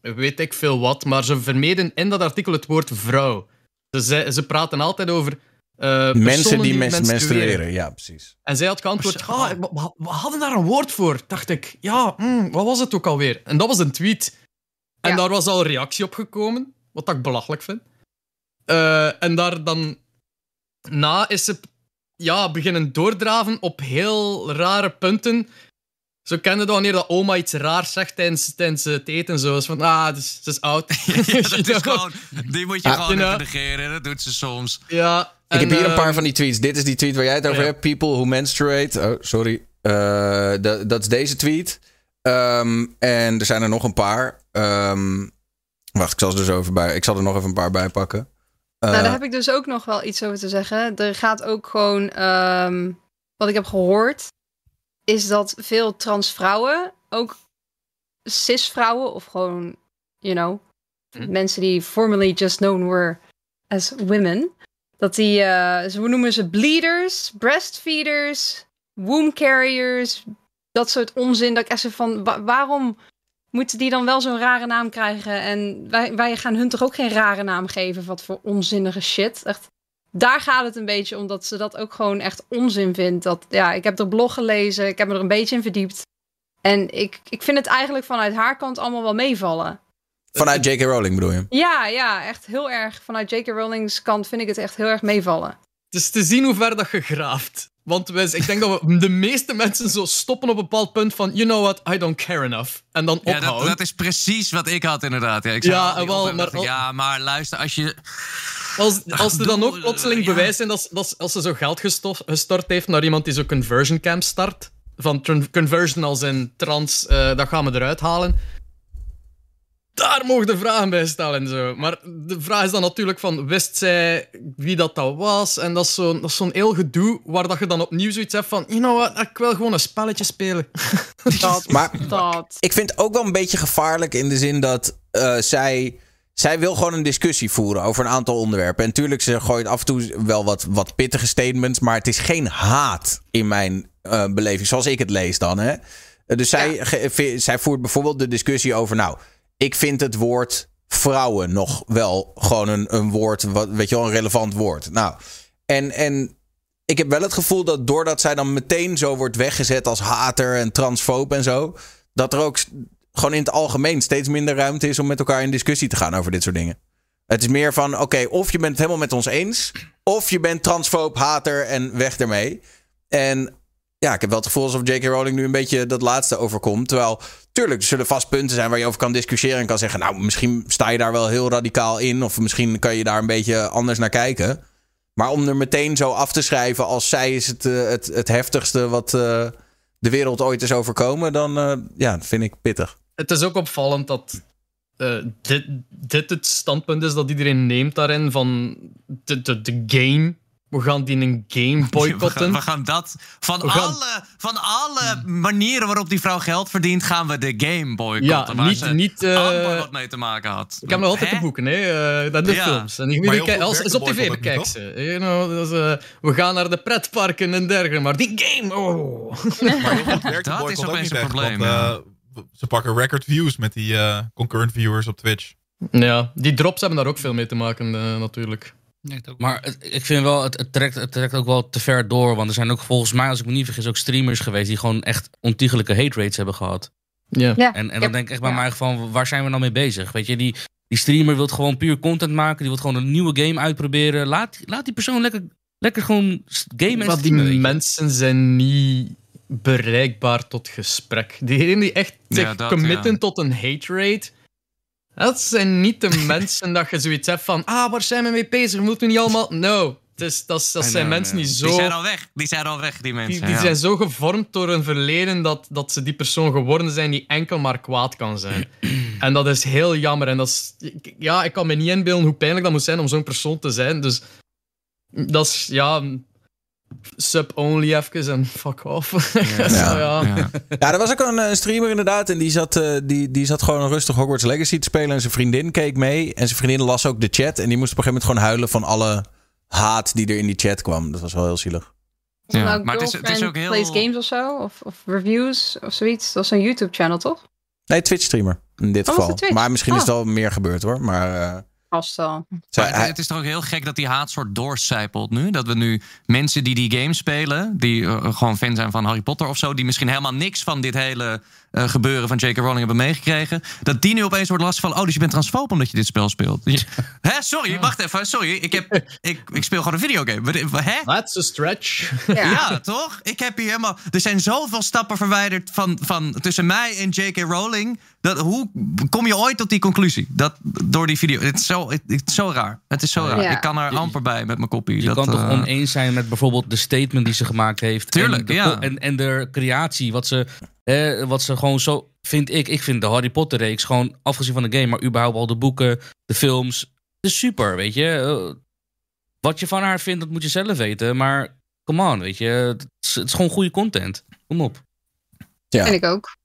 weet ik veel wat, maar ze vermeden in dat artikel het woord vrouw. Ze, ze praten altijd over... eh, Mensen personen die mens- menstrueren. menstrueren, ja, precies. En zij had geantwoord, ah, we, we- we hadden daar een woord voor. Dacht ik, ja, hmm, wat was het ook alweer? En dat was een tweet. En Ja. daar was al een reactie op gekomen, wat ik belachelijk vind. Eh, en daar dan na is ze ja, beginnen doordraven op heel rare punten. Zo kende dat wanneer dat oma iets raars zegt tijdens, tijdens het eten. Zo is van, ah, dus, ze is oud. [laughs] [laughs] Ja, dat is gewoon, die moet je Ah, gewoon you even know. negeren. Dat doet ze soms. Ja, Ik heb hier een paar ehm, van die tweets. Dit is die tweet waar jij het over ja. hebt. People who menstruate. Oh, sorry. Eh, dat- dat is deze tweet. Ehm, en er zijn er nog een paar. Ehm, wacht, ik zal, ze dus over bij, ik zal er nog even een paar bij pakken. Eh, nou, daar heb ik dus ook nog wel iets over te zeggen. Er gaat ook gewoon, ehm, wat ik heb gehoord, is dat veel transvrouwen, ook cisvrouwen of gewoon, you know, mensen die formerly just known were as women. Dat die, eh, ze noemen ze bleeders, breastfeeders, womb carriers, dat soort onzin. Dat ik echt zo van, wa- waarom moeten die dan wel zo'n rare naam krijgen? En wij, wij gaan hun toch ook geen rare naam geven? Wat voor onzinnige shit. Echt, daar gaat het een beetje om dat ze dat ook gewoon echt onzin vindt. Dat, ja, ik heb er blog gelezen, ik heb me er een beetje in verdiept. En ik, ik vind het eigenlijk vanuit haar kant allemaal wel meevallen. Vanuit J.K. Rowling bedoel je? Ja, ja, echt heel erg. Vanuit J.K. Rowling's kant vind ik het echt heel erg meevallen. Het is te zien hoe ver dat je graaft. Want wij- ik denk dat we de meeste mensen zo stoppen op een bepaald punt van... You know what, I don't care enough. En dan Ja, ophouden. dat, dat is precies wat ik had inderdaad. Ja, ik Ja, wel, maar ik, ja, maar luister, als je... Als, als er dan ook plotseling ja. bewijs zijn dat, dat als ze zo geld gesto- gestort heeft naar iemand die zo'n conversion camp start. Van conversion als in trans, eh, dat gaan we eruit halen. Daar mogen de vragen bij stellen en zo. Maar de vraag is dan natuurlijk van, wist zij wie dat, dat was? En dat is zo'n zo'n heel gedoe waar dat je dan opnieuw zoiets hebt van, you know what, ik wil gewoon een spelletje spelen. [laughs] Dat, Maar dat. ik vind het ook wel een beetje gevaarlijk in de zin dat eh, zij. Zij wil gewoon een discussie voeren over een aantal onderwerpen. En tuurlijk, ze gooit af en toe wel wat, wat pittige statements. Maar het is geen haat in mijn eh, beleving, zoals ik het lees dan. Hè? Eh, Dus zij, zij voert bijvoorbeeld de discussie over. Nou, ik vind het woord vrouwen nog wel gewoon een, een woord. Wat, weet je wel, een relevant woord. Nou, en, en ik heb wel het gevoel dat doordat zij dan meteen zo wordt weggezet als hater en transfoob en zo. Dat er ook gewoon in het algemeen steeds minder ruimte is om met elkaar in discussie te gaan over dit soort dingen. Het is meer van, oké, of je bent het helemaal met ons eens. Of je bent transfoob, hater en weg ermee. En ja, ik heb wel het gevoel alsof J.K. Rowling nu een beetje dat laatste overkomt. Terwijl, tuurlijk, er zullen vast punten zijn waar je over kan discussiëren. En kan zeggen, nou, misschien sta je daar wel heel radicaal in. Of misschien kan je daar een beetje anders naar kijken. Maar om er meteen zo af te schrijven als zij is het, eh, het, het heftigste wat eh, de wereld ooit is overkomen, dan eh, ja, vind ik pittig. Het is ook opvallend dat dit, dit het standpunt is dat iedereen neemt daarin van de, de, de game. We gaan die een game [laughs] We gaan, boycotten. we gaan dat... Van, gaan- alle, van alle manieren waarop die vrouw geld verdient... gaan we de game boycotten. Ja, waar niet- ze niet, eh, amper wat mee te maken had. Ik heb nog altijd Hè? de boeken, hè? eh, dat de Ja. films. En ik Maar als, als op tv bekijk ze. You know, dus, eh, we gaan naar de pretparken en dergelijke, maar die game, oh. Maar [laughs] Dat is ook opeens een probleem, want, eh, ze pakken record views met die eh, concurrent viewers op Twitch. Ja, die drops hebben daar ook veel mee te maken, eh, Maar het- ik vind wel, het, het, trekt, het trekt ook wel te ver door. Want er zijn ook volgens mij, als ik me niet vergis, ook streamers geweest die gewoon echt ontiegelijke hate rates hebben gehad. Ja. Ja, En, en dan denk ik echt bij ja. mij van, waar zijn we nou mee bezig? Weet je, die, die streamer wil gewoon puur content maken. Die wil gewoon een nieuwe game uitproberen. Laat, laat die persoon lekker, lekker gewoon gamen en Maar die mensen zijn niet bereikbaar tot gesprek. Diegenen die echt Ja, zich dat, committen ja. tot een hate rate, dat zijn niet de [laughs] mensen dat je zoiets hebt van ah, waar zijn we mee bezig? We moeten niet allemaal... No, dus dat, is- dat I zijn know, mensen ja. die zo... Die zijn al weg. Die zijn al weg, die mensen. Die, die ja. zijn zo gevormd door een verleden dat, dat ze die persoon geworden zijn die enkel maar kwaad kan zijn. [clears throat] en dat is heel jammer. En dat is, ja, ik kan me niet inbeelden hoe pijnlijk dat moet zijn om zo'n persoon te zijn. Dus dat is, ja, sub-only even en fuck off. [laughs] Ja. Zo, ja. Ja. Ja, er was ook een, eh, streamer inderdaad. En die zat, eh, die, die zat gewoon rustig Hogwarts Legacy te spelen. En zijn vriendin keek mee. En zijn vriendin las ook de chat. En die moest op een gegeven moment gewoon huilen van alle haat die er in die chat kwam. Dat was wel heel zielig. Het Ja, nou maar het is- het is ook heel- Plays Games of zo? Of, of reviews of zoiets? Dat was een YouTube-channel, toch? Nee, Twitch-streamer in dit Oh, geval. het? Maar misschien is het Oh. al meer gebeurd hoor. Maar eh, Vast wel. Maar het, hij- het is toch ook heel gek dat die haatsoort doorcijpelt nu. Dat we nu mensen die die game spelen, die eh, gewoon fan zijn van Harry Potter of zo, die misschien helemaal niks van dit hele eh, gebeuren van J.K. Rowling hebben meegekregen, dat die nu opeens wordt lastig van, oh, dus je bent transfoob omdat je dit spel speelt. Je- [laughs] Hè, sorry, wacht even, sorry, ik, heb, ik, ik speel gewoon een videogame. Hè? That's a stretch. [laughs] Ja. Ja, toch? Ik heb hier helemaal. Er zijn zoveel stappen verwijderd van, van tussen mij en J.K. Rowling. Dat, hoe kom je ooit tot die conclusie? Dat, door die video. Het is zo, het, het is zo raar. Het is zo raar. Ja. Ik kan er amper bij met mijn kopie. Je dat, kan toch eh, oneens zijn met bijvoorbeeld de statement die ze gemaakt heeft. Tuurlijk, en de, ja. En, en de creatie, wat ze, eh, wat ze gewoon zo... Vind ik, ik vind de Harry Potter reeks gewoon, afgezien van de game... maar überhaupt al de boeken, de films... Het is super, weet je. Eh, wat je van haar vindt, dat moet je zelf weten. Maar come on, weet je. Het is, het is gewoon goede content. Kom op. ja. Vind ik ook.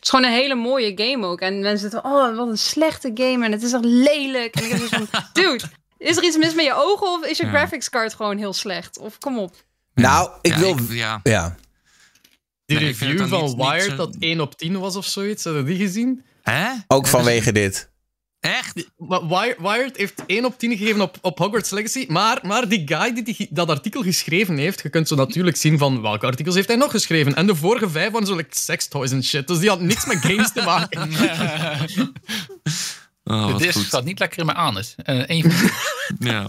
is gewoon een hele mooie game ook. En mensen zitten, oh, wat een slechte game. En het is echt lelijk. En ik heb van, [laughs] dude, is er iets mis met je ogen? Of is je Ja. graphics card gewoon heel slecht? Of kom op. Nou, ik Ja, wil... ik- ja. Ja. Die Nee, review van niet- niet Wired zo- dat 1 op 10 was of zoiets. Heb je die gezien? Hè? Ook vanwege dit. Echt? Wired heeft 1 op 10 gegeven op, op Hogwarts Legacy. Maar, maar die guy die, die dat artikel geschreven heeft, je kunt zo natuurlijk zien van welke artikels heeft hij nog geschreven. En de vorige vijf waren zo like sextoys en shit. Dus die had niks met games te [laughs] maken. [laughs] [laughs] Oh, De disc goed. staat niet lekker in mijn anus. Eh één van [laughs] Ja.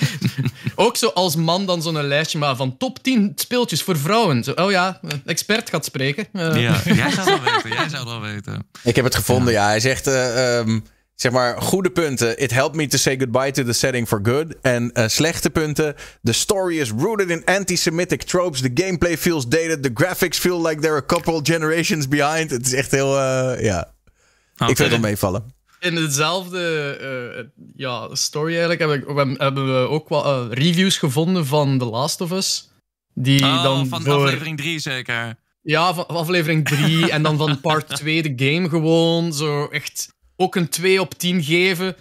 [laughs] Ook zo als man dan zo'n lijstje maar van top 10 speeltjes voor vrouwen. Zo, oh ja, een expert gaat spreken. Eh, ja, [laughs] jij zou het wel weten. Jij zou het wel weten. Ik heb het gevonden, ja. Hij zegt, eh, ehm, zeg maar, goede punten. It helped me to say goodbye to the setting for good. En slechte punten. The story is rooted in anti-Semitic tropes. The gameplay feels dated. The graphics feel like they're a couple generations behind. Het is echt heel, eh, ja. Ik vind het wel meevallen. In dezelfde eh, ja, story eigenlijk heb ik, we hebben- we ook wel eh, reviews gevonden van The Last of Us. Die Oh, dan van voor, aflevering 3 zeker. Ja, van van aflevering 3 [laughs] en dan van part 2 de game gewoon zo echt ook een 2 op 10 geven.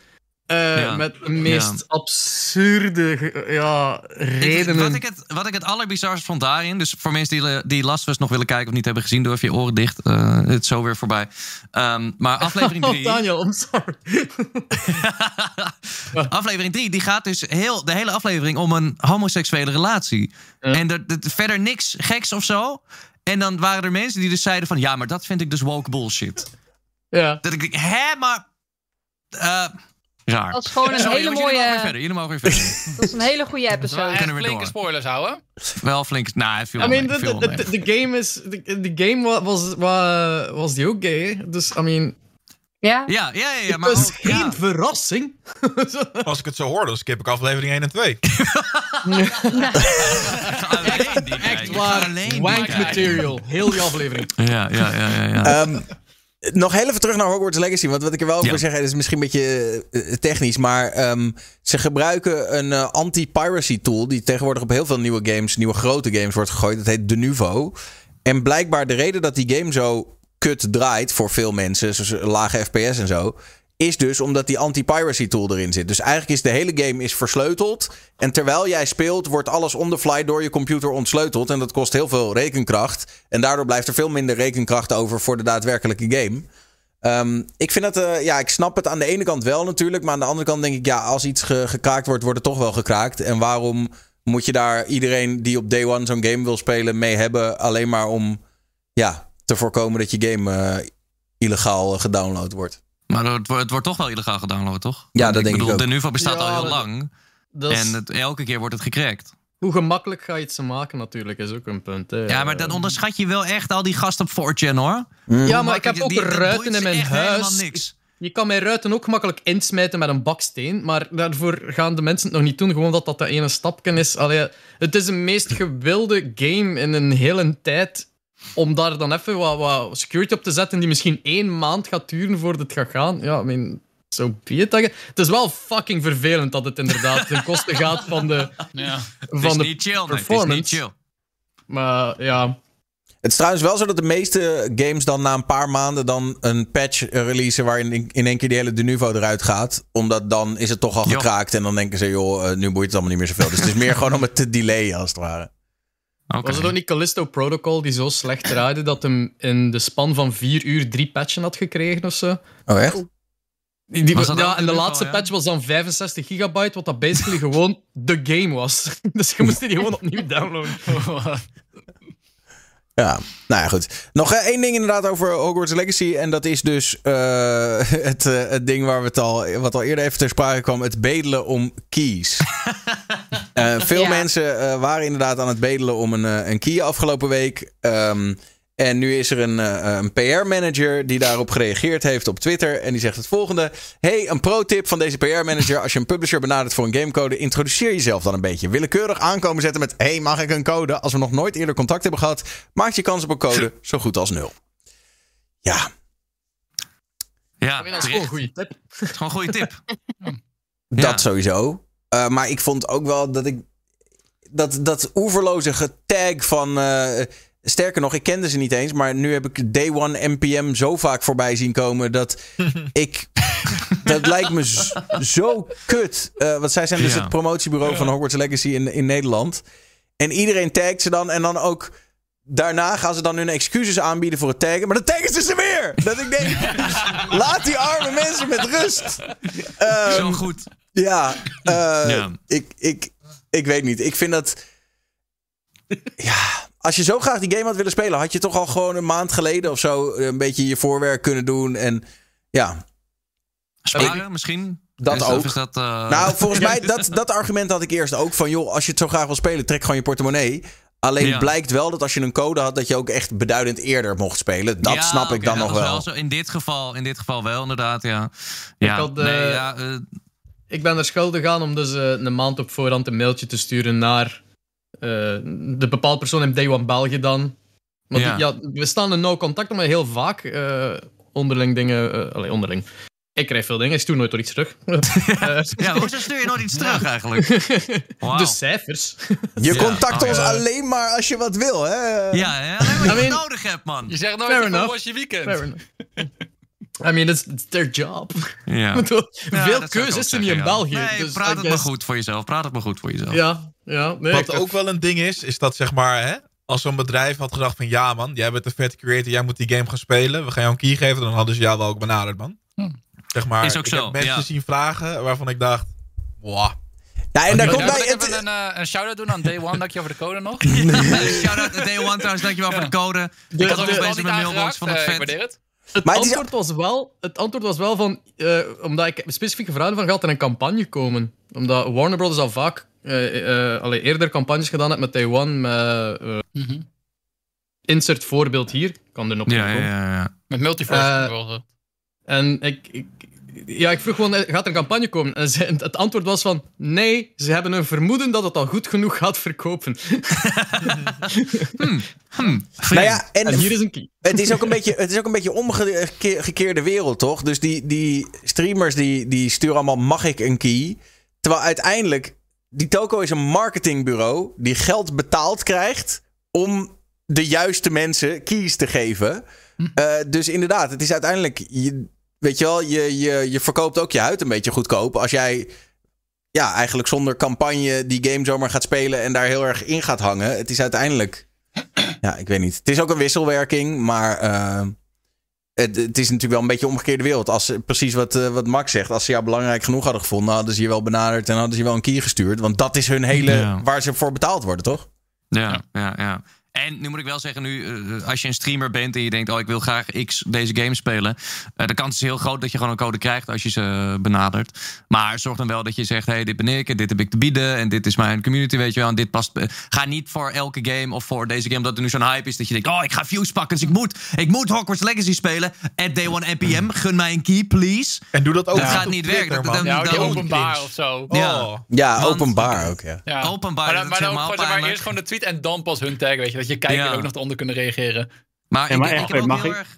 Eh, Ja. Met de meest Ja. absurde ja, Ik- redenen. wat, ik het, wat ik het allerbizarst vond daarin, dus voor mensen die, die Last Us nog willen kijken of niet hebben gezien, doe even je oren dicht. Eh, het is zo weer voorbij. Ehm, maar [laughs] aflevering Oh, 3. Daniel, I'm sorry. [laughs] aflevering 3, die gaat dus heel, de hele aflevering om een homoseksuele relatie. En er, er- verder niks geks of zo. En dan waren er mensen die dus zeiden van... ja, maar dat vind ik dus woke bullshit. Ja. Dat ik denk, hè, maar... raar. Dat is gewoon een Sorry, hele jongens, Jullie mogen weer mooie... verder. Jullie mogen weer verder. [laughs] Dat is een hele goede episode. echt kunnen we flinke door. spoilers houden. Wel flink... Nou, het viel I wel mean, de, game is... De, game wa- was, wa- was die ook gay? Dus, I mean... Ja? Ja, ja, ja, ja. het Maar was ook- geen ja. verrassing. [laughs] Als ik het zo hoor, dan skip ik aflevering 1 en 2. Ga [laughs] alleen die Echt waar. Wank material. Heel die aflevering. Ja, ja, ja, ja. ja. Ehm, nog heel even terug naar Hogwarts Legacy. Want wat ik er wel over Ja. wil zeggen, is misschien een beetje eh, technisch. Maar ehm, ze gebruiken een eh, anti-piracy tool. Die tegenwoordig op heel veel nieuwe games, nieuwe grote games wordt gegooid. Dat heet Denuvo. En blijkbaar de reden dat die game zo kut draait voor veel mensen, zoals lage FPS en zo. Is dus omdat die anti-piracy tool erin zit. Dus eigenlijk is de hele game is versleuteld. En terwijl jij speelt, wordt alles on the fly door je computer ontsleuteld. En dat kost heel veel rekenkracht. En daardoor blijft er veel minder rekenkracht over voor de daadwerkelijke game. Ehm, ik vind dat, eh, ja, ik snap het aan de ene kant wel natuurlijk. Maar aan de andere kant denk ik, ja, als iets ge- gekraakt wordt, wordt het toch wel gekraakt. En waarom moet je daar iedereen die op day one zo'n game wil spelen mee hebben? Alleen maar om, ja, te voorkomen dat je game eh, illegaal eh, gedownload wordt. Maar het wordt, het wordt toch wel illegaal gedownload, toch? Ja, dat denk ik bedoel, ook. De Nuvo bestaat Ja, al heel dat- lang. Dat is- En het, elke keer wordt het gecrackt. Hoe gemakkelijk ga je het ze maken natuurlijk, is ook een punt. Hè. Ja, maar dan onderschat je wel echt al die gasten op 4chan, hoor. Ja, maar ik heb ook die- ruiten in mijn huis. niks. Je kan mijn ruiten ook gemakkelijk insmijten met een baksteen, maar daarvoor gaan de mensen het nog niet doen, gewoon dat dat de ene stapje is. Allee, het is de meest gewilde game in een hele tijd om daar dan even wat, wat security op te zetten die misschien één maand gaat duren voordat het gaat gaan. Ja, I mean, zo be it. Het is wel fucking vervelend dat het inderdaad ten koste gaat van de, Ja. Het is van de niet chill, nee. Is niet performance. chill. Maar ja, Het is trouwens wel zo dat de meeste games dan na een paar maanden dan een patch releasen waarin in, één keer die hele Denuvo eruit gaat. Omdat dan is het toch al Jo. gekraakt en dan denken ze, joh, eh, nu boeit het allemaal niet meer zoveel. Dus het is meer [laughs] gewoon om het te delayen als het ware. Was het ook niet Callisto Protocol die zo slecht draaide dat hem in de span van vier uur drie patchen had gekregen of zo? Oh, echt? Die, die- ja, in en de laatste ja? patch was dan 65 gigabyte, wat dat basically gewoon de game was. [laughs] Dus je moest die gewoon opnieuw downloaden. [laughs] Ja, nou ja, goed. Nog eh, één ding inderdaad over Hogwarts Legacy. En dat is dus eh, [laughs] het, eh, het ding waar we het al, wat al eerder even ter sprake kwam. Het bedelen om keys. [laughs] Veel Ja. mensen waren inderdaad aan het bedelen om een, een key afgelopen week. Ehm, en nu is er een, eh, een PR-manager die daarop gereageerd heeft op Twitter. En die zegt het volgende. Hey, een pro-tip van deze PR-manager. Als je een publisher benadert voor een gamecode, introduceer jezelf dan een beetje. Willekeurig aankomen zetten met... Hey, mag ik een code? Als we nog nooit eerder contact hebben gehad, maakt je kans op een code [laughs] zo goed als nul. Ja, Ja, dat is gewoon een goede tip. Het is gewoon een goede tip. dat Ja. sowieso. Eh, maar ik vond ook wel dat ik... Dat, dat oeverloze getag van... eh, Sterker nog, ik kende ze niet eens. Maar nu heb ik Day One NPM zo vaak voorbij zien komen. Dat [laughs] ik. dat lijkt me zo kut. Eh, want zij zijn dus Ja. het promotiebureau van Hogwarts Legacy in, in Nederland. En iedereen tagt ze dan. En dan ook. Daarna gaan ze dan hun excuses aanbieden voor het taggen. Maar dan taggen ze ze weer. Dat ik denk. [laughs] laat die arme mensen met rust. Ehm, Zo goed. ja, eh, Ja. Ik, ik, ik weet niet. Ik vind dat. Ja, als je zo graag die game had willen spelen, had je toch al gewoon een maand geleden of zo een beetje je voorwerk kunnen doen. En ja, Sparen misschien? Dat ook. Is dat, eh, nou, volgens [laughs] mij, dat, dat argument had ik eerst ook. Van joh, als je het zo graag wil spelen, trek gewoon je portemonnee. Alleen Ja. blijkt wel dat als je een code had, dat je ook echt beduidend eerder mocht spelen. Dat Ja, snap ik dan dat nog was wel. zo. In dit geval, in dit geval wel, inderdaad, ja. Ja, had, eh, nee, ja, eh, Ik ben er schuldig aan om dus eh, een maand op voorhand een mailtje te sturen naar eh, de bepaalde persoon in Day One België dan. Want Ja. die- ja, we staan in nauw contact, maar heel vaak eh, onderling dingen... eh allee, onderling. Ik krijg veel dingen, ik stuur nooit door iets terug. [laughs] Eh, [laughs] ja, hoezo stuur je nooit iets terug eigenlijk? [laughs] De cijfers. Je Ja, contact oh, ons ja. alleen maar als je wat wil, hè? Ja, hè? alleen maar I je mean- nodig hebt, man. Je zegt nooit van, enough. was je weekend? Fair enough. I mean, it's, it's their job. Ja. Ik bedoel, Ja, veel keuze is er niet in ja. België. Nee, dus praat I het maar goed voor jezelf. Praat het maar goed voor jezelf. Ja, ja. Nee, Wat ook wel een ding is, is dat zeg maar, hè, als zo'n bedrijf had gedacht van ja man, jij bent een vet creator, jij moet die game gaan spelen, we gaan jou een key geven, dan hadden ze jou wel ook benaderd man. Zeg maar, Is ook ik zo, heb mensen ja. zien vragen waarvan ik dacht, wow. Nou, en daar Ja, komt bij. ik even een, eh, een shout-out doen aan Day One, dank je over de code nog. [laughs] Shout-out to Day One trouwens, dankjewel voor de code. ik had de- ook de- bezig met mailbox, vond het eh, vet. waardeer het. Het, Maar antwoord was wel, het antwoord was wel van, eh, omdat ik specifieke vragen van gehad in een campagne komen. Omdat Warner Brothers al vaak eh, eh, allee, eerder campagnes gedaan heeft met Taiwan. Met, eh, Mhm. insert voorbeeld hier, kan er nog Ja, ja, komen. ja, ja. Met Multiverse. Eh. En ik, ik, ja, ik vroeg gewoon, eh, gaat er een campagne komen? En ze- het antwoord was van, nee, ze hebben een vermoeden dat het al goed genoeg gaat verkopen. [laughs] nou ja, en, En hier is een key. het is ook een beetje, het is ook een beetje omgekeerde wereld, toch? Dus die, die streamers die, die sturen allemaal mag ik een key. Terwijl uiteindelijk, die toko is een marketingbureau die geld betaald krijgt om de juiste mensen keys te geven. Eh, dus inderdaad, het is uiteindelijk, je, weet je wel, je, je, je verkoopt ook je huid een beetje goedkoop. Als jij ja, eigenlijk zonder campagne die game zomaar gaat spelen en daar heel erg in gaat hangen. Het is uiteindelijk, ja, ik weet niet. Het is ook een wisselwerking, maar eh, het, het is natuurlijk wel een beetje een omgekeerde wereld. Als, precies wat, eh, wat Max zegt, als ze jou belangrijk genoeg hadden gevonden, hadden ze je wel benaderd en hadden ze je wel een key gestuurd. Want dat is hun hele, Ja. waar ze voor betaald worden, toch? Ja, ja, ja. En nu moet ik wel zeggen, nu, eh, als je een streamer bent en je denkt, oh, ik wil graag X deze game spelen. eh, de kans is heel groot dat je gewoon een code krijgt als je ze benadert. Maar zorg dan wel dat je zegt, hey, dit ben ik en dit heb ik te bieden en dit is mijn community, weet je wel. En dit past. eh, Ga niet voor elke game of voor deze game, omdat er nu zo'n hype is dat je denkt, oh, ik ga views pakken, dus ik moet, ik moet Hogwarts Legacy spelen. At Day One NPM, gun mij een key, please. En doe dat ook Dat gaat niet werken. Dat- dat- Ja, dat- openbaar of zo. Ja. Oh. Ja, openbaar ook, ja. Ja. Openbaar, Maar dan, maar dan maar, eerst gewoon de tweet en dan pas hun tag, weet je. Dat je kijker Ja. ook nog onder kunnen reageren. Maar, Ja, maar ik, ik echt, ook mag heel ik- erg...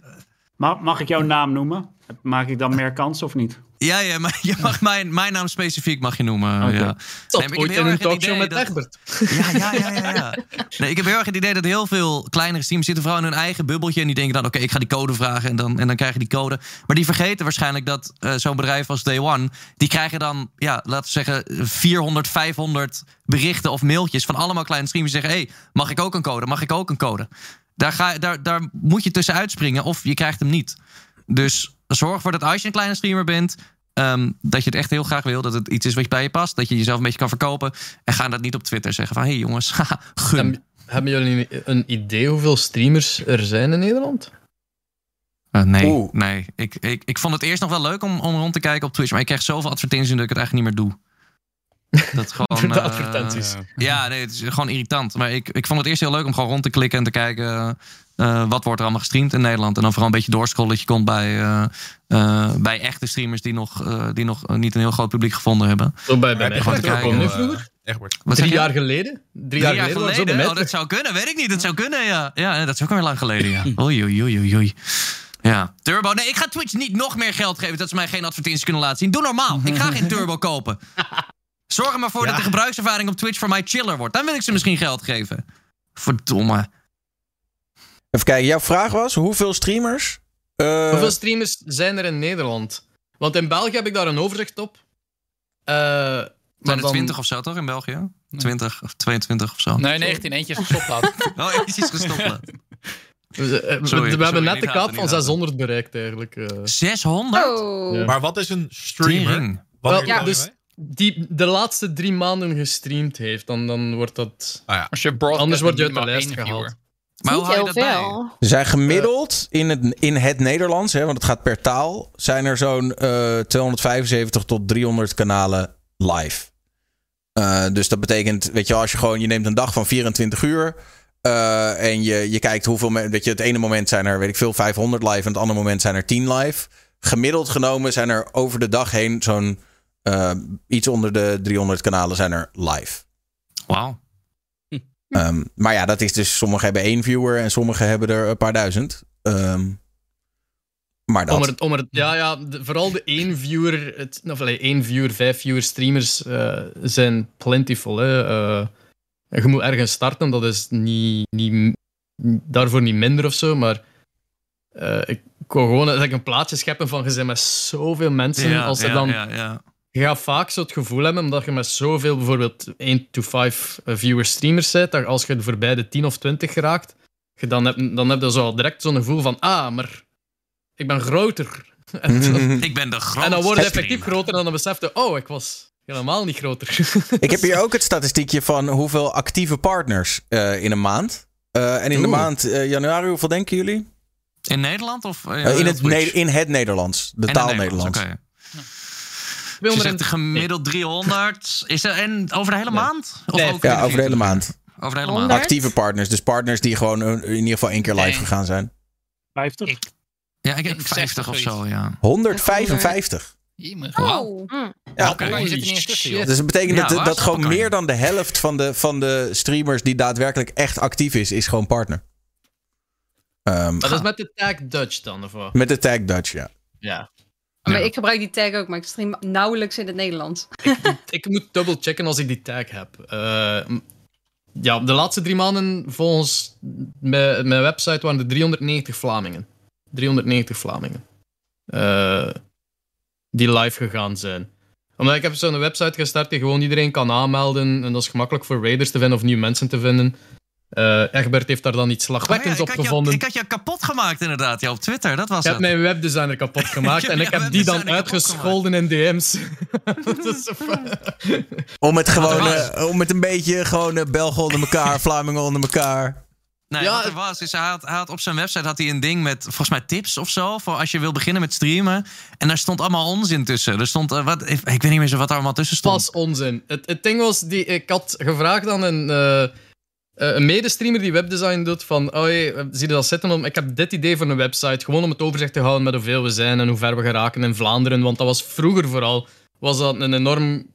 Mag, mag ik jouw naam noemen? Maak ik dan meer kans of niet? Ja, ja, maar je mag mijn, mijn naam specifiek mag je noemen. Oké. Ja. Nee, ik heb ooit heel in een erg het talkshow idee met dat- Egbert. Ja, ja, ja, ja, ja. [laughs] Nee, ik heb heel erg het idee dat heel veel kleinere streamers zitten vooral in hun eigen bubbeltje. En die denken dan, oké, ik ga die code vragen en dan, en dan krijg je die code. Maar die vergeten waarschijnlijk dat eh, zo'n bedrijf als Day One... die krijgen dan, ja, laten we zeggen, 400, 500 berichten of mailtjes... van allemaal kleine streamers die zeggen... hey, mag ik ook een code? Mag ik ook een code? Daar, ga, daar, daar moet je tussen uitspringen of je krijgt hem niet. Dus zorg ervoor dat als je een kleine streamer bent... ehm, dat je het echt heel graag wil. Dat het iets is wat bij je past. Dat je jezelf een beetje kan verkopen. En ga dat niet op Twitter zeggen van... hé hey jongens, [laughs] haha, gun. Hebben, hebben jullie een idee hoeveel streamers er zijn in Nederland? Eh, nee, nee. Ik, ik, ik vond het eerst nog wel leuk om, om rond te kijken op Twitch. Maar ik krijg zoveel advertenties dat ik het eigenlijk niet meer doe. [laughs] Dat gewoon, De eh, advertenties. ja, nee, het is gewoon irritant. Maar ik, ik vond het eerst heel leuk om gewoon rond te klikken en te kijken... eh, wat wordt er allemaal gestreamd in Nederland. En dan vooral een beetje doorscrollen dat je komt bij, eh, eh, bij echte streamers... die nog, eh, die nog niet een heel groot publiek gevonden hebben. Zo bij, bij Heb je mij. gewoon te Egbert, kijken, kwam nu vroeger? Egbert. Wat zeg Drie jaar geleden? Drie, Drie jaar jaar geleden Oh, dat zou kunnen. Weet ik niet. Dat zou kunnen, ja. Ja, dat is ook alweer lang geleden, ja. [laughs] Oei, oei, oei, oei, oei. Ja, Turbo. Nee, ik ga Twitch niet nog meer geld geven dat ze mij geen advertenties kunnen laten zien. Doe normaal. Ik ga geen Turbo kopen. Zorg er maar voor [laughs] dat de gebruikservaring op Twitch voor mij chiller wordt. Dan wil ik ze misschien geld geven. Verdomme. Even kijken, jouw vraag was hoeveel streamers? Eh, Hoeveel streamers zijn er in Nederland? Want in België heb ik daar een overzicht op. Eh, maar Zijn er dan- 20 of zo toch in België? 20 of 22 of zo. Nee, 19 eentjes gestopt laten. [laughs] Oh, eentjes gestopt. laat. We, eh, we- Sorry, we sorry, hebben net de kaap van gaten. 600 bereikt eigenlijk. eh. 600? Oh. Ja. Maar wat is een streamer? Je dus-? Die de laatste drie maanden gestreamd heeft, dan, dan wordt dat... Ah ja. Als je Anders word je uit de lijst gehaald. Maar hoe Niet heel veel. Er zijn gemiddeld in, het, in het Nederlands, hè, want het gaat per taal, zijn er zo'n eh 275 tot 300 kanalen live. Eh, dus dat betekent, weet je, als je gewoon, je neemt een dag van 24 uur eh, en je, je kijkt hoeveel, weet je, het ene moment zijn er, weet ik veel, 500 live en het andere moment zijn er 10 live. Gemiddeld genomen zijn er over de dag heen zo'n eh, iets onder de 300 kanalen zijn er live. Wauw. Ehm, maar ja, dat is dus, sommigen hebben één viewer en sommigen hebben er een paar duizend. Ehm, maar dat. Om er, om er, ja, ja, de- vooral de één viewer, het, of allee, één viewer, vijf viewer streamers eh, zijn plentiful. Hè. Eh, je moet ergens starten, dat is niet, niet, daarvoor niet minder of zo, maar eh, ik wou gewoon dat ik een plaatje scheppen van je bent met zoveel mensen. Ja, als er ja, dan, ja, ja. Je gaat vaak zo het gevoel hebben, omdat je met zoveel bijvoorbeeld 1 to 5 viewer streamers bent, dat als je voorbij de 10 of 20 geraakt, je dan, heb, dan heb je zo al direct zo'n gevoel van, ah, maar ik ben groter. [laughs] En, dan- [laughs] Ik ben de grootste. en dan word je effectief groter en dan besef je, oh, ik was helemaal niet groter. [laughs] Ik heb hier ook het statistiekje van hoeveel actieve partners eh, in een maand. Eh, en in de maand eh, januari, hoeveel denken jullie? In Nederland of eh, Eh, in, het? Ne- in het Nederlands. De En taal Nederlands. oké. Dus je zegt gemiddeld 300. Is er, en over de hele maand? Of Nee, ook Ja, over de hele maand. Over de hele maand. 100? Actieve partners. Dus partners die gewoon in ieder geval één keer live Nee. gegaan zijn. 50? Ik- Ja, ik heb Ik 50 of 60 zo, ja. 155. Jemig. Oh. hm. Ja, Oké. Maar je zit er niet eens tussen, joh. Dus dat betekent Ja, dat, dat gewoon meer dan de helft van de, van de streamers die daadwerkelijk echt actief is, is gewoon partner. Ehm, Maar dat is met de tag Dutch dan, of wat? met de tag Dutch, ja. Ja. Maar Ja. ik gebruik die tag ook, maar ik stream nauwelijks in het Nederlands. Ik moet [laughs] double checken als ik die tag heb. Eh, ja, de laatste drie maanden volgens mijn, mijn website waren er 390 Vlamingen. 390 Vlamingen. Eh, die live gegaan zijn. Omdat ik heb zo'n website gestart die gewoon iedereen kan aanmelden. En dat is gemakkelijk voor raiders te vinden of nieuwe mensen te vinden. Eh Egbert heeft daar dan iets Oh ja, slagwekkends ik, op jou, gevonden. ik had jou kapot gemaakt inderdaad, ja, op Twitter. Dat was Ik heb het. mijn webdesigner kapot [laughs] gemaakt en ik heb die dan uitgescholden in DM's. [laughs] Dat is zo- [laughs] Om het gewoon, eh, om het een beetje gewoon eh, Belgen onder elkaar, Vlamingen onder elkaar. Nee, Ja, wat er het- was, is hij had, hij had op zijn website had hij een ding met volgens mij tips of zo. Voor als je wil beginnen met streamen. En daar stond allemaal onzin tussen. Er stond, wat, ik weet niet meer zo wat er allemaal tussen stond. Pas onzin. Het, het ding was, die, ik had gevraagd aan een, eh, eh, een medestreamer die webdesign doet van, oh hey, zie je dat zitten? Om, ik heb dit idee voor een website, gewoon om het overzicht te houden met hoeveel we zijn en hoe ver we geraken in Vlaanderen. Want dat was vroeger vooral, was dat een enorm...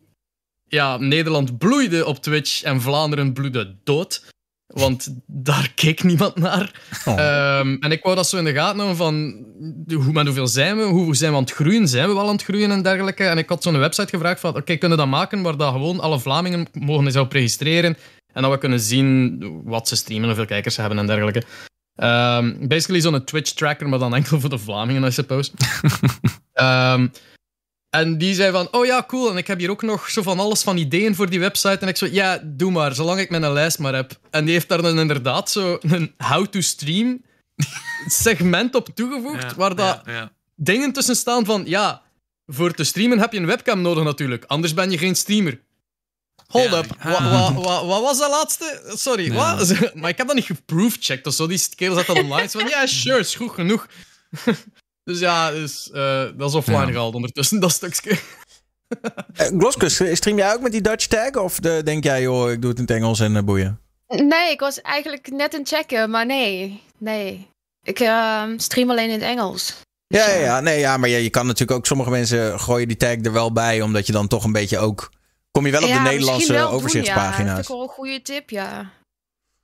Ja, Nederland bloeide op Twitch en Vlaanderen bloedde dood. Want [laughs] daar keek niemand naar. Oh. Ehm, en ik wou dat zo in de gaten houden van hoe, met hoeveel zijn we, hoe zijn we aan het groeien, zijn we wel aan het groeien en dergelijke. En ik had zo'n website gevraagd van, oké, kunnen we dat maken waar dat gewoon alle Vlamingen mogen zich op registreren en dat we kunnen zien wat ze streamen, hoeveel kijkers ze hebben en dergelijke. Ehm, basically zo'n Twitch-tracker, maar dan enkel voor de Vlamingen, I suppose. [laughs] Ehm, en die zei van, oh ja, cool, en ik heb hier ook nog zo van alles van ideeën voor die website. En ik zo, ja, doe maar, zolang ik mijn lijst maar heb. En die heeft daar dan inderdaad zo een how-to-stream [laughs] segment op toegevoegd, Ja, waar dat ja, ja. dingen tussen staan van, ja, voor te streamen heb je een webcam nodig natuurlijk, anders ben je geen streamer. Hold Ja, up, ja. Wa- [laughs] wa- wa- wat was dat laatste? Sorry, Ja. wat? [laughs] Maar ik heb dat niet geproofchecked of zo. Die kerel zat dat online. Van, ja, [laughs] sure, is goed genoeg. dus ja, dus, eh, dat is offline Ja. gehaald ondertussen, dat stukje. Eh, Gloskus, stream jij ook met die Dutch tag? Of eh, denk jij, joh, ik doe het in het Engels en boeien? Nee, ik was eigenlijk net aan het checken, maar nee. Nee. Ik ehm, stream alleen in het Engels. Dus, Ja, ja, ja, nee, ja, maar ja, je kan natuurlijk ook, sommige mensen gooien die tag er wel bij, omdat je dan toch een beetje ook, kom je wel op ja, de Nederlandse wel doen, ja. overzichtspagina's. Dat is wel een goede tip, ja.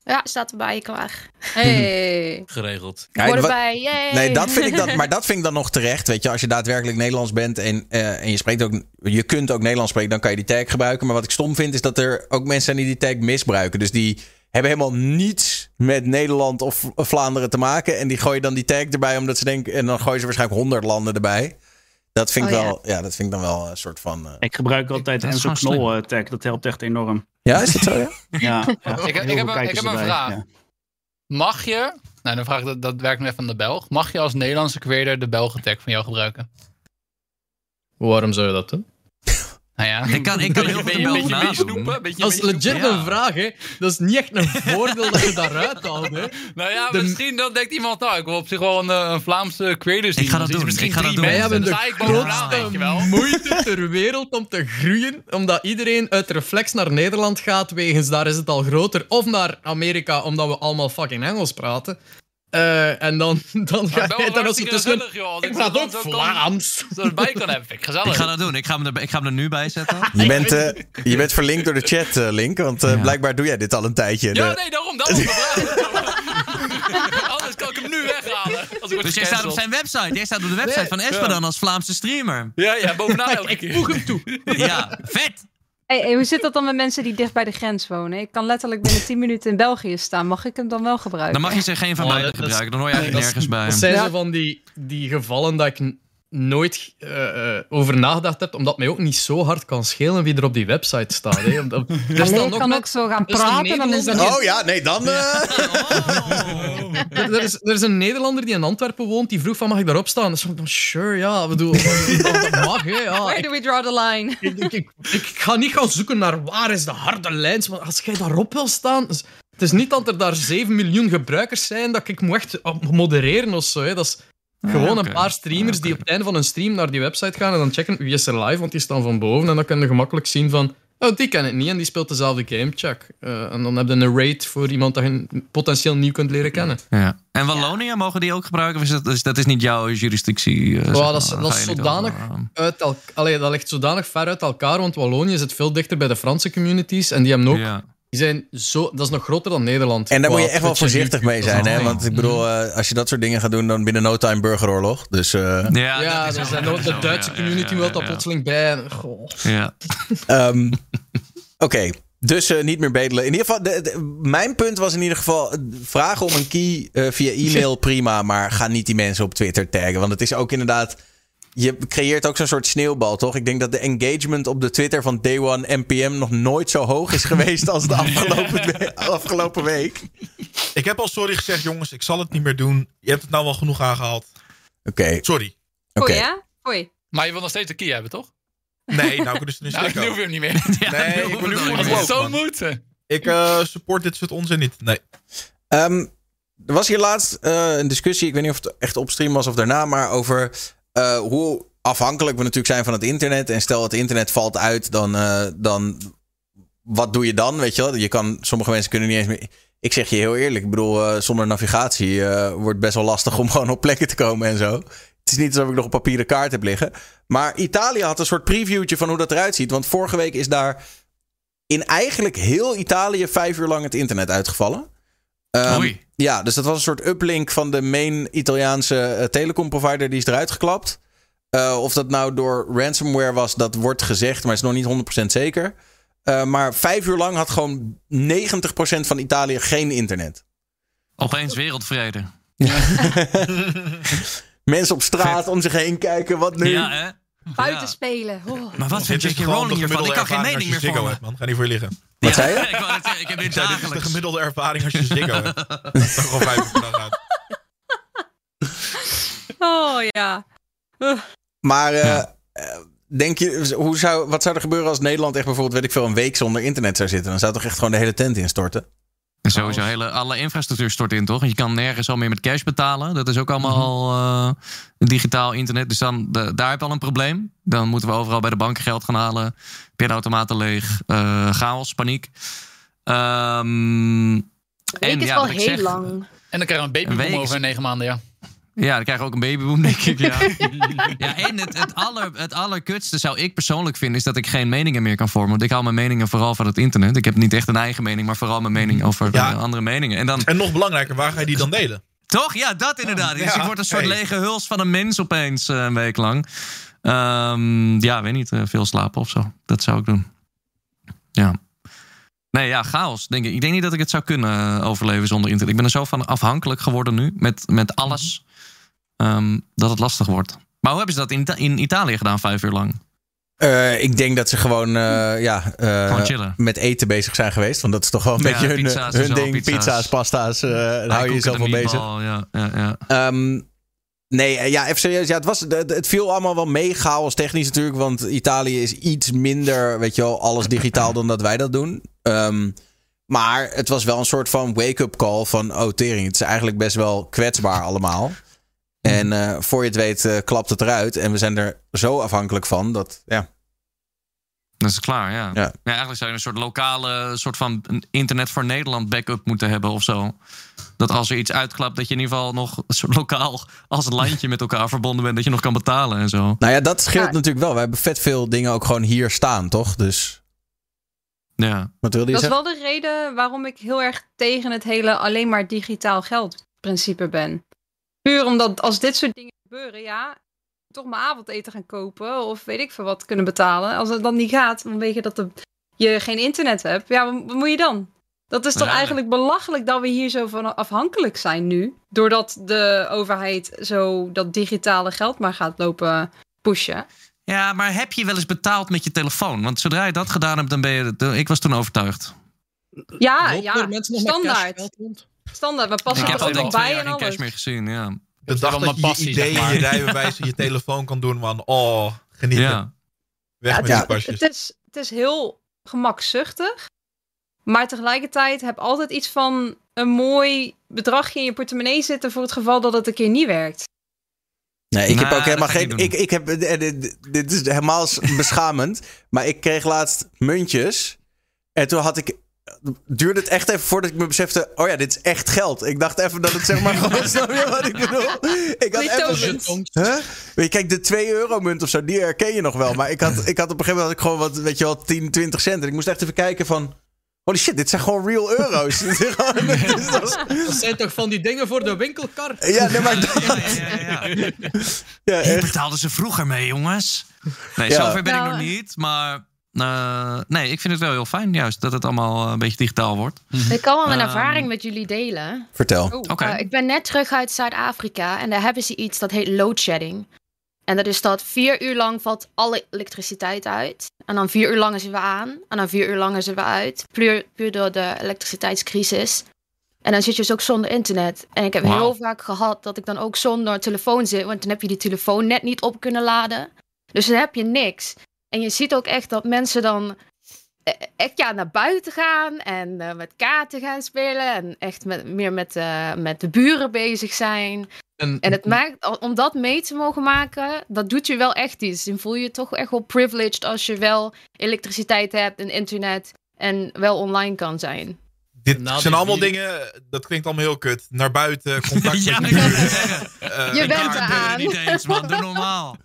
Ja, staat erbij, klaar. [laughs] Hey. Geregeld. Hoor erbij, yay. Nee, dat vind ik dan, [laughs] maar dat vind ik dan nog terecht. Weet je, als je daadwerkelijk Nederlands bent en, eh, en je spreekt ook, je kunt ook Nederlands spreken, dan kan je die tag gebruiken. Maar wat ik stom vind, is dat er ook mensen zijn die die tag misbruiken. Dus die hebben helemaal niets met Nederland of Vlaanderen te maken. En die gooien dan die tag erbij, omdat ze denken. En dan gooien ze waarschijnlijk 100 landen erbij. Dat vind ik Oh, wel, ja. dat vind ik dan wel een soort van. eh, Ik gebruik altijd Enzo Knol eh, tag. Dat helpt echt enorm. Ja, is dat zo? Ja? [laughs] Ja, Ik, heb- ik, heb, een- ik heb een vraag. Ja. Mag je, nou dan vraag ik dat, dat werkt nu even aan de Belg. Mag je als Nederlandse creator de Belgen tag van jou gebruiken? Waarom zou je dat doen? Nou ja. Ik kan, ik kan heel Beetje- veel nadoen. beetje Dat is legit een vraag, hè. Dat is niet echt een voordeel dat je [laughs] daaruit haalt, hè. Nou ja, De- misschien dan denkt iemand, nou, ik wil op zich wel een, eh, een Vlaamse creators Ik ga dat Dus doen, Misschien ik ga dat drie doen. Wij hebben de grootste moeite ter wereld om te groeien, omdat iedereen uit reflex naar Nederland gaat, wegens daar is het al groter, of naar Amerika, omdat we allemaal fucking Engels praten. Eh, en dan, [laughs] dan ga Maar je dan tussen... joh. Ik praat dat ook Vlaams. [laughs] Zo erbij kan hebben, ik gezellig. Ik ga dat doen. Ik ga hem er, ik ga hem er nu bij zetten. [laughs] Je, bent, eh, je bent verlinkt door de chat, eh, Link. Want Ja. blijkbaar doe jij dit al een tijdje. Ja, De- nee, daarom, daarom. Anders kan ik hem nu weghalen. Als ik Dus jij staat op zijn website. Jij staat op de website van Espadon als Vlaamse streamer. Ja, ja, bovenaan Ik voeg hem toe. Ja, vet! Hey, hey, hoe zit dat dan met mensen die dicht bij de grens wonen? Ik kan letterlijk binnen 10 minuten in België staan. Mag ik hem dan wel gebruiken? Dan mag je ze geen van Oh, beide gebruiken. Dan hoor je eigenlijk nergens bij. Dat zijn zo van die, die gevallen dat ik nooit eh, eh, over nagedacht heb, omdat het mij ook niet zo hard kan schelen wie er op die website staat. Hè. Omdat- [laughs] Er kan met- ook zo gaan praten. Dan is dat Nederlander- Oh ja, nee, dan. eh, [laughs] Er, er is, er is een Nederlander die in Antwerpen woont, die vroeg van mag ik daarop staan? Dus ik sure, ja, ik bedoel, dat, mag, hè. Ja, Where do we draw the line? ik, ik, ik, ik ga niet gaan zoeken naar waar is de harde lijn, maar als jij daarop wil staan... Het is niet dat er daar 7 miljoen gebruikers zijn dat ik moet echt modereren of zo. Hè. Dat is gewoon een paar streamers die op het einde van een stream naar die website gaan en dan checken wie is er live, want die staan van boven. En dan kun je gemakkelijk zien van... Oh, die ken ik niet en die speelt dezelfde game, check. Eh, en dan heb je een rate voor iemand dat je potentieel nieuw kunt leren kennen. Ja. En Wallonië, mogen die ook gebruiken? Of is dat, is, dat is niet jouw jurisdictie? eh, zeg dat is- dat is zodanig- ehm, uit el- Allee, dat ligt zodanig ver uit elkaar, want Wallonië zit veel dichter bij de Franse communities. En die hebben ook... ja. Die zijn zo... Dat is nog groter dan Nederland. En daar moet je echt wel voorzichtig mee zijn. Hè? Want ik bedoel, eh, als je dat soort dingen gaat doen, dan binnen no time burgeroorlog. Dus. eh, Ja, Ja, dat is de Duitse ja, community ja, wil daar ja. plotseling bij. Goh. Ja. Ehm, Oké, dus eh, niet meer bedelen. In ieder geval, de- de- mijn punt was in ieder geval: vragen om een key eh, via e-mail [laughs] prima, maar ga niet die mensen op Twitter taggen. Want het is ook inderdaad. Je creëert ook zo'n soort sneeuwbal, toch? Ik denk dat de engagement op de Twitter van Day One NPM nog nooit zo hoog is geweest als de [laughs] afgelopen, we- afgelopen week. Ik heb al sorry gezegd, jongens. Ik zal het niet meer doen. Je hebt het nou wel genoeg aangehaald. Oké, Sorry. oké. Oei, hè? Oei. Maar je wil nog steeds een key hebben, toch? Nee, nou kunnen ze er Nou, niet nu hoef je hem niet meer. Nee, ik ben nu de zo man. moet. Ik eh, support dit soort onzin niet. Nee. Ehm, er was hier laatst eh, een discussie, ik weet niet of het echt op stream was of daarna, maar over eh, hoe afhankelijk we natuurlijk zijn van het internet. En stel het internet valt uit, dan, eh, dan wat doe je dan? Weet je wel? Je kan, sommige mensen kunnen niet eens meer. Ik zeg je heel eerlijk, ik bedoel, eh, zonder navigatie wordt het best wel lastig om [laughs] gewoon op plekken te komen en zo. Het is niet alsof ik nog een papieren kaart heb liggen. Maar Italië had een soort previewtje van hoe dat eruit ziet. Want vorige week is daar in eigenlijk heel Italië vijf uur lang het internet uitgevallen. Oei. Ja, dus dat was een soort uplink van de main Italiaanse eh, telecomprovider. Die is eruit geklapt. Eh, of dat nou door ransomware was, dat wordt gezegd, maar is nog niet 100% zeker. Eh, maar vijf uur lang had gewoon 90% van Italië geen internet. Opeens wereldvrede. [laughs] Mensen op straat om zich heen kijken, wat nu? Ja, hè? Buiten Ja. spelen. Oh. Maar wat vindt Dit is J.K. gewoon Rowling de hiervan? Ik kan geen mening meer Ziggo vormen. hebt, man. Ga niet voor je liggen. Wat zei je? [laughs] Ik, wou net zeggen, ik heb dit zei, dit is de dagelijks. gemiddelde ervaring als je Ziggo hebt. Dat is toch gewoon vijf uur per dag uit. [laughs] Oh ja. Maar eh, Ja. eh, denk je, hoe zou, wat zou er gebeuren als Nederland echt bijvoorbeeld, weet ik veel, een week zonder internet zou zitten? Dan zou toch echt gewoon de hele tent instorten? En Sowieso, hele, alle infrastructuur stort in, toch? Want je kan nergens al meer met cash betalen. Dat is ook allemaal al eh, digitaal internet. Dus dan, de- daar heb je al een probleem. Dan moeten we overal bij de banken geld gaan halen. Pinautomaten leeg. eh, chaos, paniek. Ehm Een week is ja, wel heel zeg, lang. En dan krijgen we een Een babyboom over negen maanden, ja. Ja, dan krijgen we ook een babyboom, denk ik. Ja, [laughs] ja en het, het, aller, het allerkutste zou ik persoonlijk vinden... is dat ik geen meningen meer kan vormen. Want ik haal mijn meningen vooral van het internet. Ik heb niet echt een eigen mening... maar vooral mijn mening over Ja. eh, andere meningen. En dan En nog belangrijker, waar ga je die dan delen? Toch? Ja, dat inderdaad. Dus Ja, ik word een soort hey. lege huls van een mens opeens eh, een week lang. Ehm, ja, weet niet. eh, veel slapen of zo. Dat zou ik doen. Ja. Nee, ja, chaos, denk ik. Ik denk niet dat ik het zou kunnen overleven zonder internet. Ik ben er zo van afhankelijk geworden nu, met, met alles, ehm, dat het lastig wordt. Maar hoe hebben ze dat in, Ita- in Italië gedaan, vijf uur lang? Eh, ik denk dat ze gewoon, eh, ja, eh, Gewoon met eten bezig zijn geweest. Want dat is toch wel een Ja, beetje hun, pizza's hun ding. pizza's. Pizza's, pasta's, daar hou je jezelf wel bezig. Ja, ja, ja. Ehm, nee, ja, even serieus. Ja, het, was, het, het viel allemaal wel mee chaos technisch natuurlijk. Want Italië is iets minder, weet je wel, alles digitaal dan dat wij dat doen. Ehm, maar het was wel een soort van wake-up call van... oh, tering, het is eigenlijk best wel kwetsbaar allemaal. En eh, voor je het weet eh, klapt het eruit. En we zijn er zo afhankelijk van dat, ja... Dat is klaar, ja. Ja. eigenlijk zou je een soort lokale, soort van internet voor Nederland backup moeten hebben of zo. Dat als er iets uitklapt, dat je in ieder geval nog een soort lokaal als een landje met elkaar verbonden bent, dat je nog kan betalen en zo. Nou ja, dat scheelt Ja. natuurlijk wel. We hebben vet veel dingen ook gewoon hier staan, toch? Dus Ja. wat wilde je Dat is wel de reden waarom ik heel erg tegen het hele alleen maar digitaal geld principe ben. Puur omdat als dit soort dingen gebeuren, ja, toch mijn avondeten gaan kopen of weet ik veel wat kunnen betalen. Als het dan niet gaat, vanwege dat de, je geen internet hebt, ja, wat, wat moet je dan? Dat is toch Ja. eigenlijk belachelijk dat we hier zo van afhankelijk zijn nu. Doordat de overheid zo dat digitale geld maar gaat lopen pushen. Ja, maar heb je wel eens betaald met je telefoon? Want zodra je dat gedaan hebt, dan ben je. Ik was toen overtuigd. Ja, Lopen ja, mensen nog met standaard. ik passen heb er al nog ik twee bij en geen alles. cash meer gezien. Ja. De dag dat je je passie, idee zeg in maar. je rijbewijs in je [laughs] telefoon kan doen, man. Oh, genieten. ja. Weg met Ja, die pasjes. Het is, het is heel gemakzuchtig. Maar tegelijkertijd heb altijd iets van een mooi bedragje in je portemonnee zitten voor het geval dat het een keer niet werkt. Nee, ik heb Nou, ook helemaal geen. Ik, ik heb, eh, dit, dit is helemaal [laughs] beschamend. maar ik kreeg laatst muntjes. En toen had ik. Duurde het echt even voordat ik me besefte. Oh ja, dit is echt geld. Ik dacht even dat het zeg maar gewoon. [laughs] Snap je wat ik bedoel? Ik had Die even. Huh? Weet je, kijk, de 2 euro munt of zo, die herken je nog wel. Maar ik had, ik had op een gegeven moment had ik gewoon wat, weet je wel, 10, 20 cent. En ik moest echt even kijken van. Holy shit, dit zijn gewoon real euro's. [laughs] [laughs] Dit is gewoon- dit is- dat Dat zijn toch van die dingen voor de winkelkar? ja, nee, maar. Ja, ja, ja, ja. Ja, Hier betaalden ze vroeger mee, jongens. Nee, Ja. zover ben ik Nou, nog niet. Maar eh, nee, ik vind het wel heel fijn juist dat het allemaal eh, een beetje digitaal wordt. Ik kan wel mijn Ehm, ervaring met jullie delen. Vertel. Oh, Oké. Ik ben net terug uit Zuid-Afrika en daar hebben ze iets dat heet load shedding. En dat is dat vier uur lang valt alle elektriciteit uit. En dan vier uur lang is weer aan. En dan vier uur lang is weer uit. Puur, puur door de elektriciteitscrisis. En dan zit je dus ook zonder internet. En ik heb heel vaak gehad dat ik dan ook zonder telefoon zit. Want dan heb je die telefoon net niet op kunnen laden. Dus dan heb je niks. En je ziet ook echt dat mensen dan eh, echt ja, naar buiten gaan en eh, met kaarten gaan spelen. En echt met, meer met, eh, met de buren bezig zijn. En, En het maakt, om dat mee te mogen maken, dat doet je wel echt iets. Dan voel je je toch echt wel privileged als je wel elektriciteit hebt en internet en wel online kan zijn. Dit Na zijn allemaal dingen, dat klinkt allemaal heel kut. Naar buiten, [laughs] contact Ja, met ik je buren. Je bent eraan. niet eens, man. Doe normaal.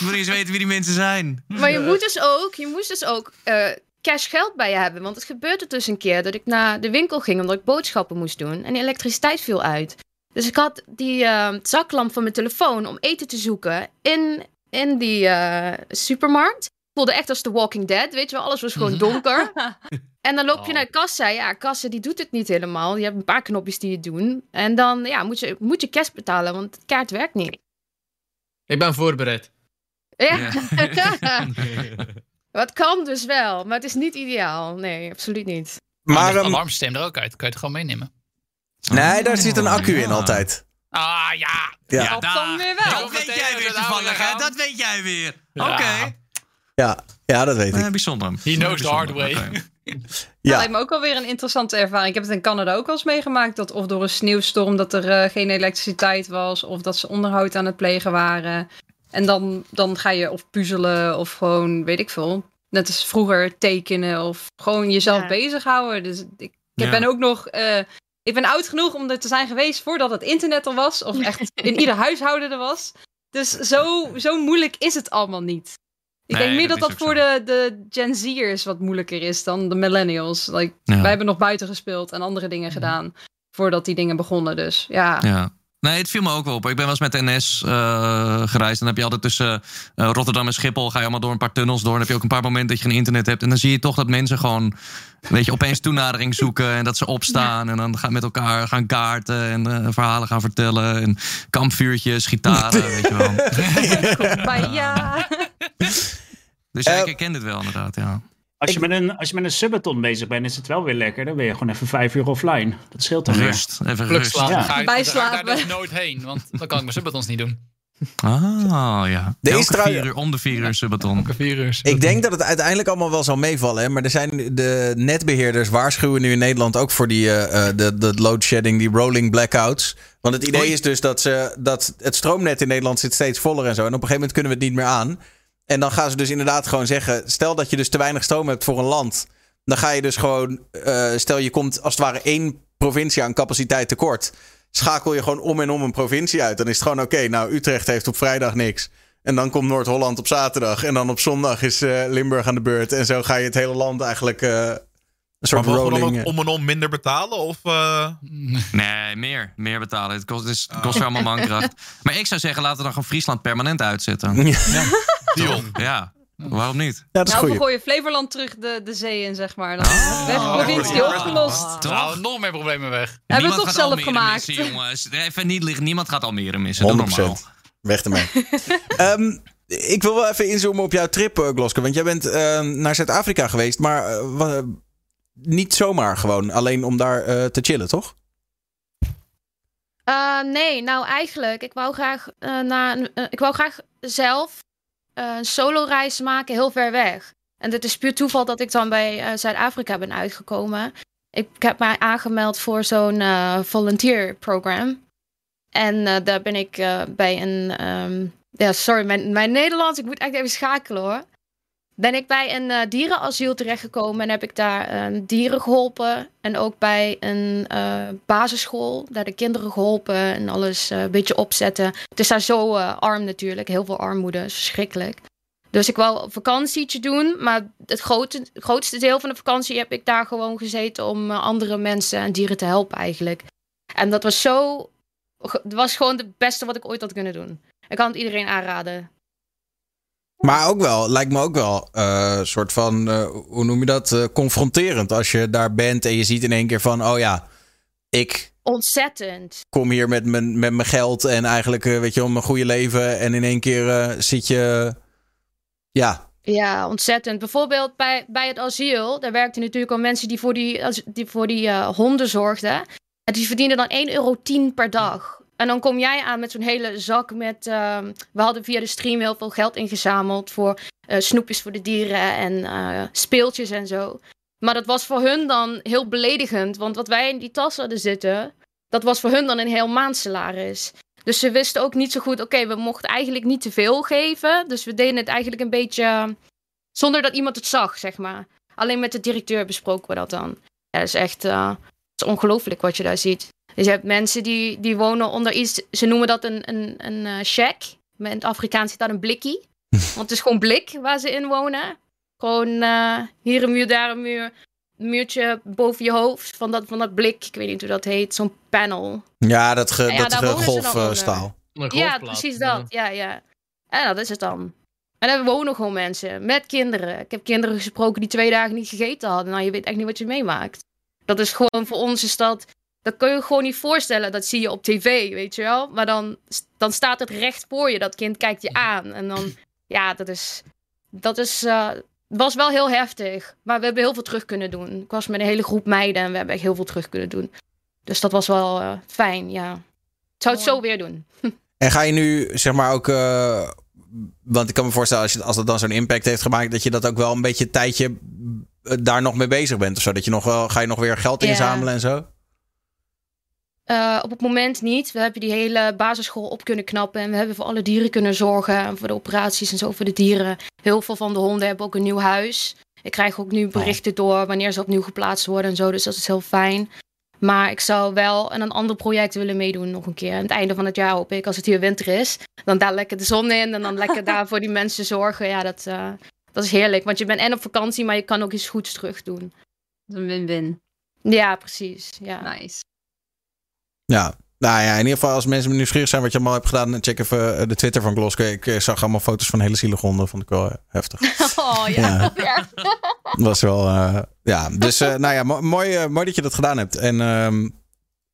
Moet eens weten wie die mensen zijn. Maar je moet dus ook, je moest dus ook eh, cash geld bij je hebben. Want het gebeurde dus een keer dat ik naar de winkel ging omdat ik boodschappen moest doen. En de elektriciteit viel uit. Dus ik had die eh, zaklamp van mijn telefoon om eten te zoeken in, in die eh, supermarkt. Ik voelde echt als The Walking Dead, weet je wel. Alles was gewoon [laughs] donker. En dan loop je Oh. naar de kassa. Ja, kassa die doet het niet helemaal. Je hebt een paar knopjes die het doen. En dan ja, moet, je, moet je cash betalen, want het kaart werkt niet. Ik ben voorbereid. Ja. [laughs] Wat kan dus wel, maar het is niet ideaal. Nee, absoluut niet. Maar ehm, alarmsysteem er ook uit. Kan je het gewoon meenemen. nee, daar zit een accu in Ja. altijd. Ah ja. Ja. Dat dan weer wel. Dat weet jij weer toevallig, hè? Dat weet jij weer. Ja. Oké. Ja, ja dat weet Eh, ik. bijzonder. He knows the hard Bijzonder, way. oké. [laughs] Dat Ja. lijkt me ook wel weer een interessante ervaring. Ik heb het in Canada ook wel eens meegemaakt. Dat of door een sneeuwstorm dat er eh, geen elektriciteit was. Of dat ze onderhoud aan het plegen waren. En dan, dan ga je of puzzelen of gewoon, weet ik veel. Net als vroeger tekenen of gewoon jezelf Ja. bezighouden. Dus ik, ik Ja. ben ook nog... eh, ik ben oud genoeg om er te zijn geweest voordat het internet er was. Of echt [laughs] in ieder huishouden er was. Dus zo, zo moeilijk is het allemaal niet. Ik Nee, denk meer dat dat voor zo. de, de Gen Z'ers wat moeilijker is dan de millennials. Like, Ja. Wij hebben nog buiten gespeeld en andere dingen gedaan voordat die dingen begonnen. Dus ja, Ja. Nee, het viel me ook wel op. Ik ben wel eens met de NS eh, gereisd. Dan heb je altijd tussen eh, Rotterdam en Schiphol... ga je allemaal door een paar tunnels door. Dan heb je ook een paar momenten dat je geen internet hebt. En dan zie je toch dat mensen gewoon... weet je, opeens toenadering [laughs] zoeken... en dat ze opstaan en dan gaan met elkaar gaan kaarten... en eh, verhalen gaan vertellen. En kampvuurtjes, gitaren, [laughs] weet je wel. Maar ja. [laughs] Dus ja, ik herken dit wel inderdaad, ja. Als je, met een, als je met een subathon bezig bent, is het wel weer lekker. Dan ben je gewoon even vijf uur offline. Dat scheelt dan weer. Rust, even Geluk rust. Ja. Ga ik, daar ga ik Bijslapen. daar dus nooit heen, want dan kan ik mijn subbatons niet doen. Ah, ja. Is Elke trouw- vier uur, om de vier uur subbaton. Elke vier uur. Ik denk dat het uiteindelijk allemaal wel zal meevallen. Hè? Maar er zijn de netbeheerders waarschuwen nu in Nederland ook voor die eh, eh, de, de load shedding, die rolling blackouts. Want het idee is dus dat, ze, dat het stroomnet in Nederland zit steeds voller en zo. En op een gegeven moment kunnen we het niet meer aan. En dan gaan ze dus inderdaad gewoon zeggen: stel dat je dus te weinig stroom hebt voor een land. Dan ga je dus gewoon, eh, stel je komt als het ware één provincie aan capaciteit tekort. Schakel je gewoon om en om een provincie uit. Dan is het gewoon oké. nou, Utrecht heeft op vrijdag niks. En dan komt Noord-Holland op zaterdag. En dan op zondag is eh, Limburg aan de beurt. En zo ga je het hele land eigenlijk eh, een Maar soort dan rolling... ook om en om minder betalen? Of, eh, [laughs] Nee, meer. Meer betalen. Het kost, dus, het kost weer allemaal [laughs] mankracht. Maar ik zou zeggen, laten we dan gewoon Friesland permanent uitzetten. Ja, waarom niet? Ja, dat is Nou, we gooien Flevoland terug de, de zee in, zeg maar. Dan Oh. weg de provincie Oh. opgelost. Toch? Nou, nog meer problemen weg. Hebben we toch gaat zelf Almere gemaakt. Missen, jongens. Even niet liggen. Niemand gaat Almere missen. Doe 100%. normaal. Weg ermee. [laughs] Ehm, ik wil wel even inzoomen op jouw trip, eh, Gloske. Want jij bent ehm, naar Zuid-Afrika geweest. Maar eh, niet zomaar gewoon. Alleen om daar eh, te chillen, toch? Eh, nee, nou eigenlijk, ik wou graag, eh, naar, eh, ik wou graag zelf eh, een solo-reis maken heel ver weg. En het is puur toeval dat ik dan bij eh, Zuid-Afrika ben uitgekomen. Ik heb mij aangemeld voor zo'n eh volunteer program. En eh, daar ben ik eh, bij een. ehm, ja, sorry, mijn, mijn Nederlands, ik moet echt even schakelen hoor. Ben ik bij een eh, dierenasiel terechtgekomen en heb ik daar eh, dieren geholpen. En ook bij een eh, basisschool, daar de kinderen geholpen en alles eh, een beetje opzetten. Het is daar zo arm natuurlijk, heel veel armoede, is verschrikkelijk. Dus ik wou een vakantietje doen, maar het grootste deel van de vakantie heb ik daar gewoon gezeten om andere mensen en dieren te helpen eigenlijk. En dat was zo, was gewoon het beste wat ik ooit had kunnen doen. Ik kan het iedereen aanraden. Maar ook wel, lijkt me ook wel eh, een soort van, eh, hoe noem je dat? eh, confronterend. Als je daar bent en je ziet in één keer van, oh ja, ik Ontzettend. kom hier met mijn, met mijn geld en eigenlijk, eh, weet je, om een goede leven. En in één keer eh, zit je, ja, Ja, ontzettend. Bijvoorbeeld bij, bij het asiel, daar werkten natuurlijk al mensen die voor die, als- die, voor die eh, honden zorgden. En die verdienden dan 1,10 euro per dag. En dan kom jij aan met zo'n hele zak met... ehm, we hadden via de stream heel veel geld ingezameld voor eh, snoepjes voor de dieren en eh, speeltjes en zo. Maar dat was voor hun dan heel beledigend. Want wat wij in die tas hadden zitten, dat was voor hun dan een heel maandsalaris. Dus ze wisten ook niet zo goed, oké, we mochten eigenlijk niet te veel geven. Dus we deden het eigenlijk een beetje zonder dat iemand het zag, zeg maar. Alleen met de directeur besproken we dat dan. Ja, dat is echt het is ongelooflijk wat je daar ziet. Dus je hebt mensen die, die wonen onder iets, ze noemen dat een, een, een uh, shack. In het Afrikaans zit dat een blikkie. [laughs] Want het is gewoon blik waar ze in wonen. Gewoon uh, hier een muur, daar een muur. Een muurtje boven je hoofd van dat, van dat blik. Ik weet niet hoe dat heet. Zo'n panel. Ja, dat, ge, Nou ja, dat golfstaal. Ja, precies dat. Ja, ja. En dat is het dan. En er wonen gewoon mensen met kinderen. Ik heb kinderen gesproken die twee dagen niet gegeten hadden. Nou, je weet echt niet wat je meemaakt. Dat is gewoon voor ons is dat. Dat kun je gewoon niet voorstellen. Dat zie je op tv, weet je wel. Maar dan, dan staat het recht voor je. Dat kind kijkt je aan. En dan, ja, dat is. Dat is. Uh, was wel heel heftig. Maar we hebben heel veel terug kunnen doen. Ik was met een hele groep meiden en we hebben echt heel veel terug kunnen doen. Dus dat was wel uh, fijn, ja. Ik zou het zo weer doen. [laughs] En ga je nu, zeg maar, ook. Uh, want ik kan me voorstellen, als, je, als het dan zo'n impact heeft gemaakt, dat je dat ook wel een beetje een tijdje daar nog mee bezig bent of zo. Dat je nog wel, ga je nog weer geld Ja. inzamelen en zo? Uh, op het moment niet. We hebben die hele basisschool op kunnen knappen. En we hebben voor alle dieren kunnen zorgen. En voor de operaties en zo voor de dieren. Heel veel van de honden hebben ook een nieuw huis. Ik krijg ook nu berichten door wanneer ze opnieuw geplaatst worden en zo. Dus dat is heel fijn. Maar ik zou wel aan een ander project willen meedoen nog een keer. Aan het einde van het jaar hoop ik, als het hier winter is. Dan daar lekker de zon in en dan lekker [laughs] daar voor die mensen zorgen. Ja, dat, uh, dat is heerlijk. Want je bent en op vakantie, maar je kan ook iets goeds terug doen. Dat is een win-win. Ja, precies. Ja. Nice. Ja, Nou ja, in ieder geval als mensen nieuwsgierig zijn wat je allemaal hebt gedaan, check even eh, de Twitter van Gloske. Ik eh, zag allemaal foto's van hele zielig honden, vond ik wel eh, heftig. [laughs] Oh ja, Ja. [laughs] was wel, ja. Dus nou ja, mo- mooi, mooi dat je dat gedaan hebt. En ehm,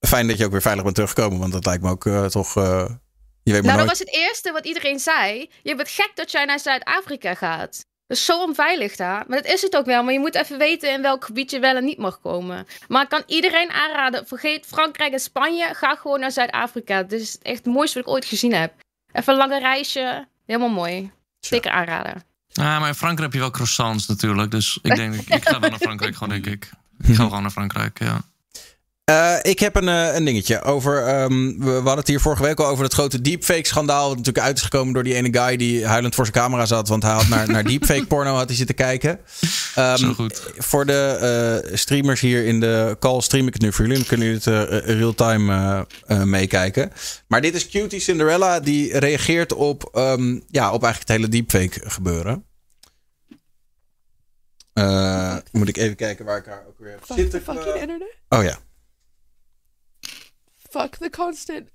fijn dat je ook weer veilig bent teruggekomen, want dat lijkt me ook toch, je weet maar Nou, dat was het eerste wat iedereen zei. Je bent gek dat jij naar Zuid-Afrika gaat. Dat is zo onveilig daar. Maar dat is het ook wel. Maar je moet even weten in welk gebied je wel en niet mag komen. Maar ik kan iedereen aanraden. Vergeet Frankrijk en Spanje. Ga gewoon naar Zuid-Afrika. Het is echt het mooiste wat ik ooit gezien heb. Even een lange reisje. Helemaal mooi. Zeker aanraden. Ja, maar in Frankrijk heb je wel croissants natuurlijk. Dus ik denk, ik, ik ga wel naar Frankrijk gewoon, denk ik. Ik ga [laughs] gewoon naar Frankrijk, ja. Eh, ik heb een, eh, een dingetje over. ehm, we, we hadden het hier vorige week al over het grote deepfake-schandaal. Wat natuurlijk uit is gekomen door die ene guy die huilend voor zijn camera zat. Want hij had naar, naar deepfake-porno [laughs] had hij zitten kijken. Ehm, Zo goed. Voor de eh, streamers hier in de call stream ik het nu voor jullie. Dan kunnen jullie het eh, real-time meekijken. Maar dit is Cutie Cinderella. Die reageert op, ehm, ja, op eigenlijk het hele deepfake gebeuren. Eh, moet ik even kijken waar ik haar ook weer heb zitten. fucking internet. Oh ja. Fuck the constant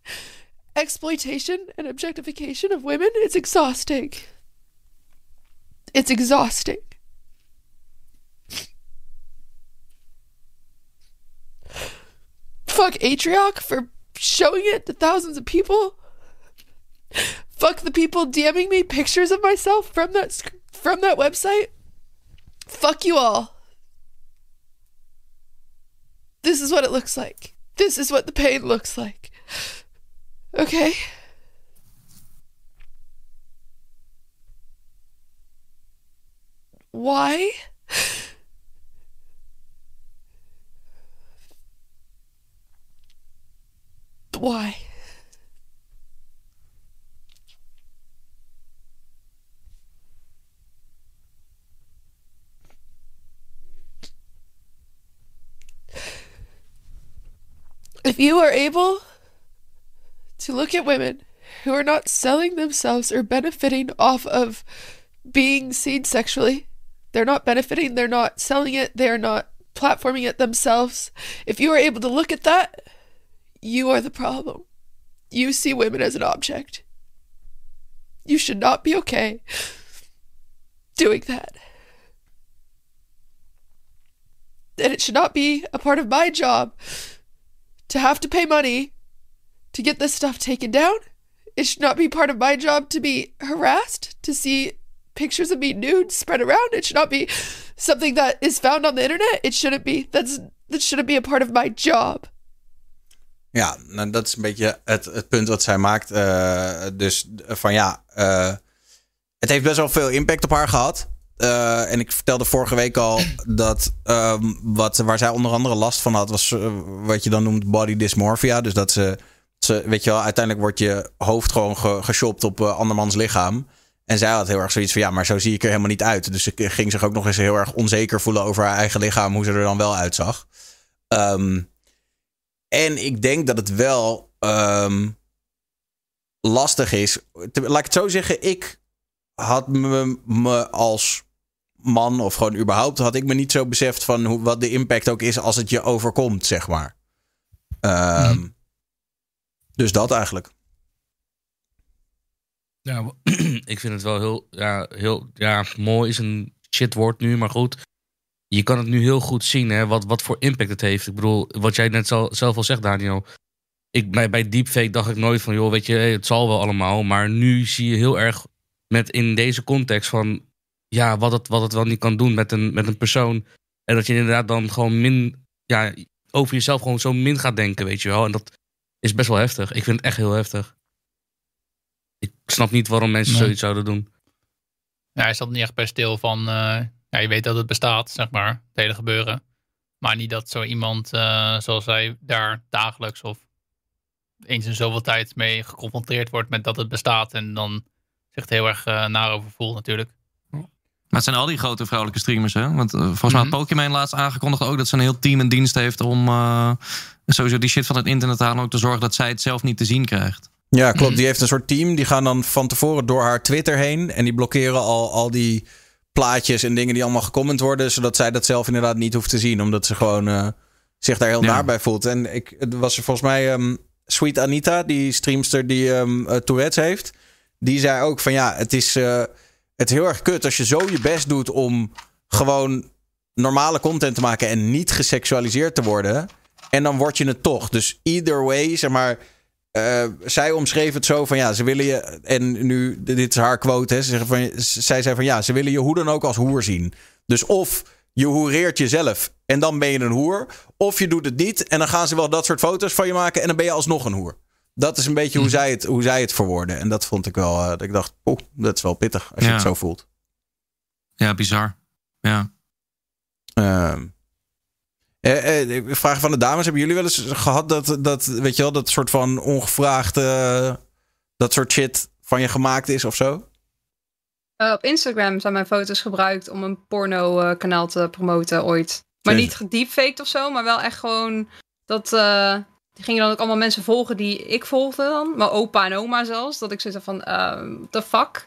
exploitation and objectification of women. It's exhausting. It's exhausting. Fuck Atrioc for showing it to thousands of people. Fuck the people DMing me pictures of myself from that from that website. Fuck you all. This is what it looks like. This is what the pain looks like. Okay? Why? Why? If you are able to look at women who are not selling themselves or benefiting off of being seen sexually, they're not benefiting, they're not selling it, they're not platforming it themselves. If you are able to look at that, you are the problem. You see women as an object. You should not be okay doing that. And it should not be a part of my job to have to pay money to get this stuff taken down. It should not be part of my job to be harassed, to see pictures of me nude spread around. It should not be something that is found on the internet. It shouldn't be. That's that shouldn't be a part of my job. Ja, nou, dat is een beetje het, het punt wat zij maakt. Eh, dus van ja, eh, het heeft best wel veel impact op haar gehad. Eh, en ik vertelde vorige week al dat ehm, wat, waar zij onder andere last van had, was eh, wat je dan noemt body dysmorphia. Dus dat ze, ze weet je wel, uiteindelijk wordt je hoofd gewoon ge, geshopt op eh, andermans lichaam. En zij had heel erg zoiets van ja, maar zo zie ik er helemaal niet uit. Dus ze ging zich ook nog eens heel erg onzeker voelen over haar eigen lichaam, hoe ze er dan wel uitzag. Ehm en ik denk dat het wel ehm, lastig is. Laat ik het zo zeggen, ik had me als man of gewoon überhaupt had ik me niet zo beseft van hoe, wat de impact ook is als het je overkomt, zeg maar. Ehm, Dus dat eigenlijk. Ja, [clears throat] ik vind het wel heel, ja, heel, ja, mooi is een shitwoord nu, maar goed. Je kan het nu heel goed zien, hè, wat, wat voor impact het heeft. Ik bedoel, wat jij net zal, zelf al zegt, Daniel. Ik, bij, bij deepfake dacht ik nooit van, joh, weet je, hey, het zal wel allemaal. Maar nu zie je heel erg met in deze context van, ja, wat het, wat het wel niet kan doen met een, met een persoon. En dat je inderdaad dan gewoon min, ja, over jezelf gewoon zo min gaat denken, weet je wel. En dat is best wel heftig. Ik vind het echt heel heftig. Ik snap niet waarom mensen Nee. zoiets zouden doen. Ja, hij zat niet echt bij stil van, eh, ja, je weet dat het bestaat, zeg maar, het hele gebeuren. Maar niet dat zo iemand, eh, zoals hij daar dagelijks of eens in zoveel tijd mee geconfronteerd wordt met dat het bestaat. En dan zich heel erg eh naar over voelt natuurlijk. Maar het zijn al die grote vrouwelijke streamers, hè? Want eh, volgens mij had Mhm. Pokémon laatst aangekondigd ook dat ze een heel team in dienst heeft om eh, sowieso die shit van het internet te halen. En ook te zorgen dat zij het zelf niet te zien krijgt. Ja, klopt. Die heeft een soort team. Die gaan dan van tevoren door haar Twitter heen. En die blokkeren al, al die plaatjes en dingen die allemaal gecomment worden. Zodat zij dat zelf inderdaad niet hoeft te zien. Omdat ze gewoon eh, zich daar heel Ja. naar bij voelt. En ik, het was er volgens mij... ehm, Sweet Anita, die streamster die um, Tourette's heeft. Die zei ook van ja, het is, uh, het is heel erg kut als je zo je best doet om gewoon normale content te maken en niet geseksualiseerd te worden. En dan word je het toch. Dus either way, zeg maar. Uh, zij omschreef het zo van ja, ze willen je. En nu, dit is haar quote. Hè, ze zeggen van, zij zei van ja, ze willen je hoe dan ook als hoer zien. Dus of je hoereert jezelf en dan ben je een hoer. Of je doet het niet en dan gaan ze wel dat soort foto's van je maken en dan ben je alsnog een hoer. Dat is een beetje hoe, zij het, hoe zij het verwoorden. En dat vond ik wel, uh, dat ik dacht, oh, dat is wel pittig als je Ja. het zo voelt. Ja, bizar. Ja. Ehm eh, eh, vraag van de dames. Hebben jullie wel eens gehad dat, dat weet je wel, dat soort van ongevraagd, eh, dat soort shit van je gemaakt is of zo? Eh, op Instagram zijn mijn foto's gebruikt om een porno-kanaal te promoten ooit. Maar Jezus. niet gedeepfaked of zo, maar wel echt gewoon dat. Die gingen dan ook allemaal mensen volgen die ik volgde dan. Mijn opa en oma zelfs. Dat ik zoiets van, what the fuck?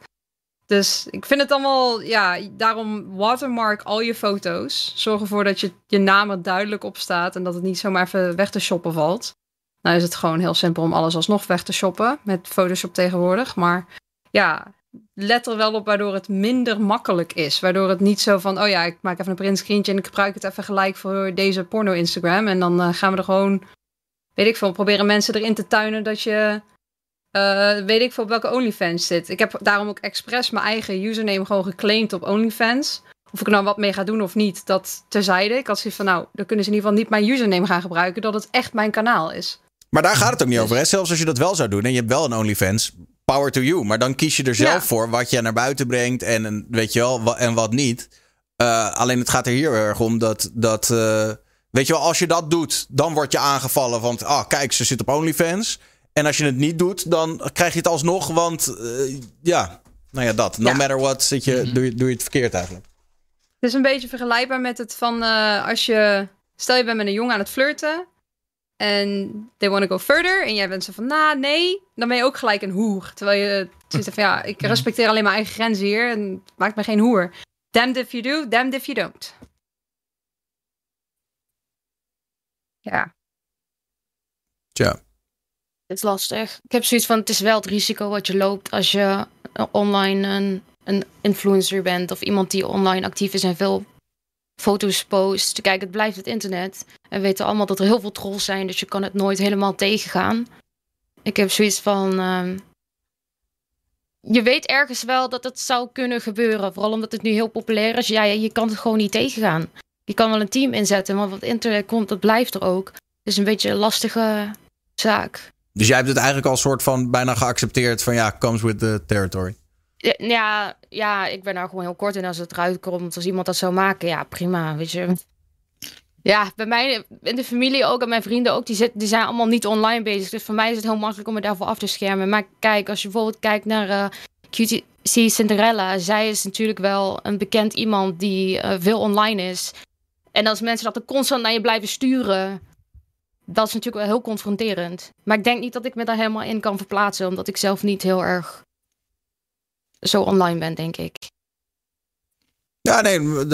Dus ik vind het allemaal, ja, daarom watermark al je foto's. Zorg ervoor dat je, je naam er duidelijk op staat en dat het niet zomaar even weg te shoppen valt. Nou is het gewoon heel simpel om alles alsnog weg te shoppen met Photoshop tegenwoordig. Maar ja, let er wel op waardoor het minder makkelijk is. Waardoor het niet zo van, oh ja, ik maak even een printscreentje en ik gebruik het even gelijk voor deze porno-Instagram. En dan eh, gaan we er gewoon, weet ik veel, proberen mensen erin te tuinen dat je, eh, weet ik veel, op welke OnlyFans zit. Ik heb daarom ook expres mijn eigen username gewoon geclaimd op OnlyFans. Of ik nou wat mee ga doen of niet, dat terzijde. Ik had zoiets van, nou, dan kunnen ze in ieder geval niet mijn username gaan gebruiken, dat het echt mijn kanaal is. Maar daar gaat het ook niet over. Hè? Zelfs als je dat wel zou doen en je hebt wel een OnlyFans, power to you. Maar dan kies je er zelf Ja. voor wat je naar buiten brengt en weet je wel, en wat niet. Eh, alleen het gaat er hier erg om dat, dat eh, weet je wel, als je dat doet, dan word je aangevallen van, ah, kijk, ze zit op OnlyFans. En als je het niet doet, dan krijg je het alsnog, want eh, ja, nou ja, dat. No Ja. matter what, zit je, doe, je, doe je het verkeerd eigenlijk. Het is een beetje vergelijkbaar met het van eh, als je. Stel je bent met een jongen aan het flirten. En they want to go further. En jij bent zo van, nou nee. Dan ben je ook gelijk een hoer. Terwijl je zit van, ja, ik respecteer alleen mijn eigen grenzen hier. En het maakt me geen hoer. Damned if you do, damned if you don't. Ja. Tja. Het is lastig. Ik heb zoiets van, het is wel het risico wat je loopt als je online een, een influencer bent. Of iemand die online actief is en veel foto's post. Kijk, het blijft het internet. En we weten allemaal dat er heel veel trolls zijn, dus je kan het nooit helemaal tegengaan. Ik heb zoiets van... ehm, je weet ergens wel dat het zou kunnen gebeuren. Vooral omdat het nu heel populair is. Ja, je kan het gewoon niet tegengaan. Je kan wel een team inzetten, maar wat internet komt, dat blijft er ook. Het is een beetje een lastige zaak. Dus jij hebt het eigenlijk al soort van bijna geaccepteerd van ja, comes with the territory. Ja, Ja, ik ben daar gewoon heel kort in als het eruit komt. Als iemand dat zou maken, ja, prima, weet je. Ja, bij mij in de familie ook en mijn vrienden ook, die, zit, die zijn allemaal niet online bezig. Dus voor mij is het heel makkelijk om me daarvoor af te schermen. Maar kijk, als je bijvoorbeeld kijkt naar QTC Cinderella. Zij is natuurlijk wel een bekend iemand die eh, veel online is. En als mensen dat er constant naar je blijven sturen, dat is natuurlijk wel heel confronterend. Maar ik denk niet dat ik me daar helemaal in kan verplaatsen, omdat ik zelf niet heel erg zo online ben, denk ik. Ja, nee, ik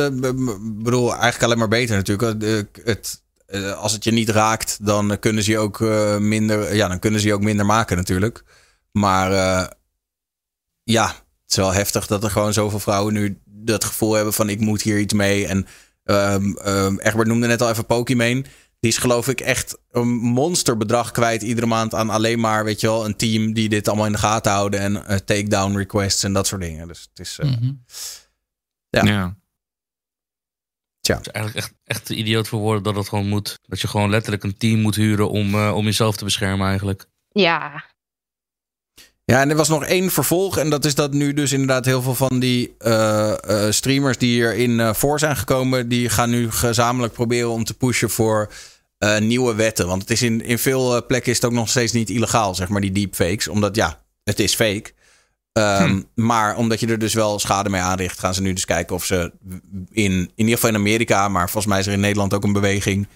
bedoel eigenlijk alleen maar beter natuurlijk. Het, eh, als het je niet raakt, dan kunnen ze je ook eh, minder, ja, dan kunnen ze je ook minder maken natuurlijk. Maar eh, ja, het is wel heftig dat er gewoon zoveel vrouwen nu dat gevoel hebben van ik moet hier iets mee. En ehm ehm, Egbert noemde net al even Pokimane. Die is geloof ik echt een monsterbedrag kwijt iedere maand aan alleen maar, weet je wel, een team die dit allemaal in de gaten houden en eh, takedown requests en dat soort dingen. Dus het is, eh, Mhm. Ja. ja. Tja. Het is eigenlijk echt, echt te idioot voor woorden dat het gewoon moet. Dat je gewoon letterlijk een team moet huren om, eh, om jezelf te beschermen eigenlijk. Ja, Ja, en er was nog één vervolg. En dat is dat nu dus inderdaad heel veel van die eh, eh, streamers die hierin eh voor zijn gekomen... die gaan nu gezamenlijk proberen om te pushen voor nieuwe wetten. Want het is in, in veel plekken is het ook nog steeds niet illegaal, zeg maar, die deepfakes. Omdat ja, het is fake. Ehm, Maar omdat je er dus wel schade mee aanricht... gaan ze nu dus kijken of ze in, in ieder geval in Amerika... maar volgens mij is er in Nederland ook een beweging...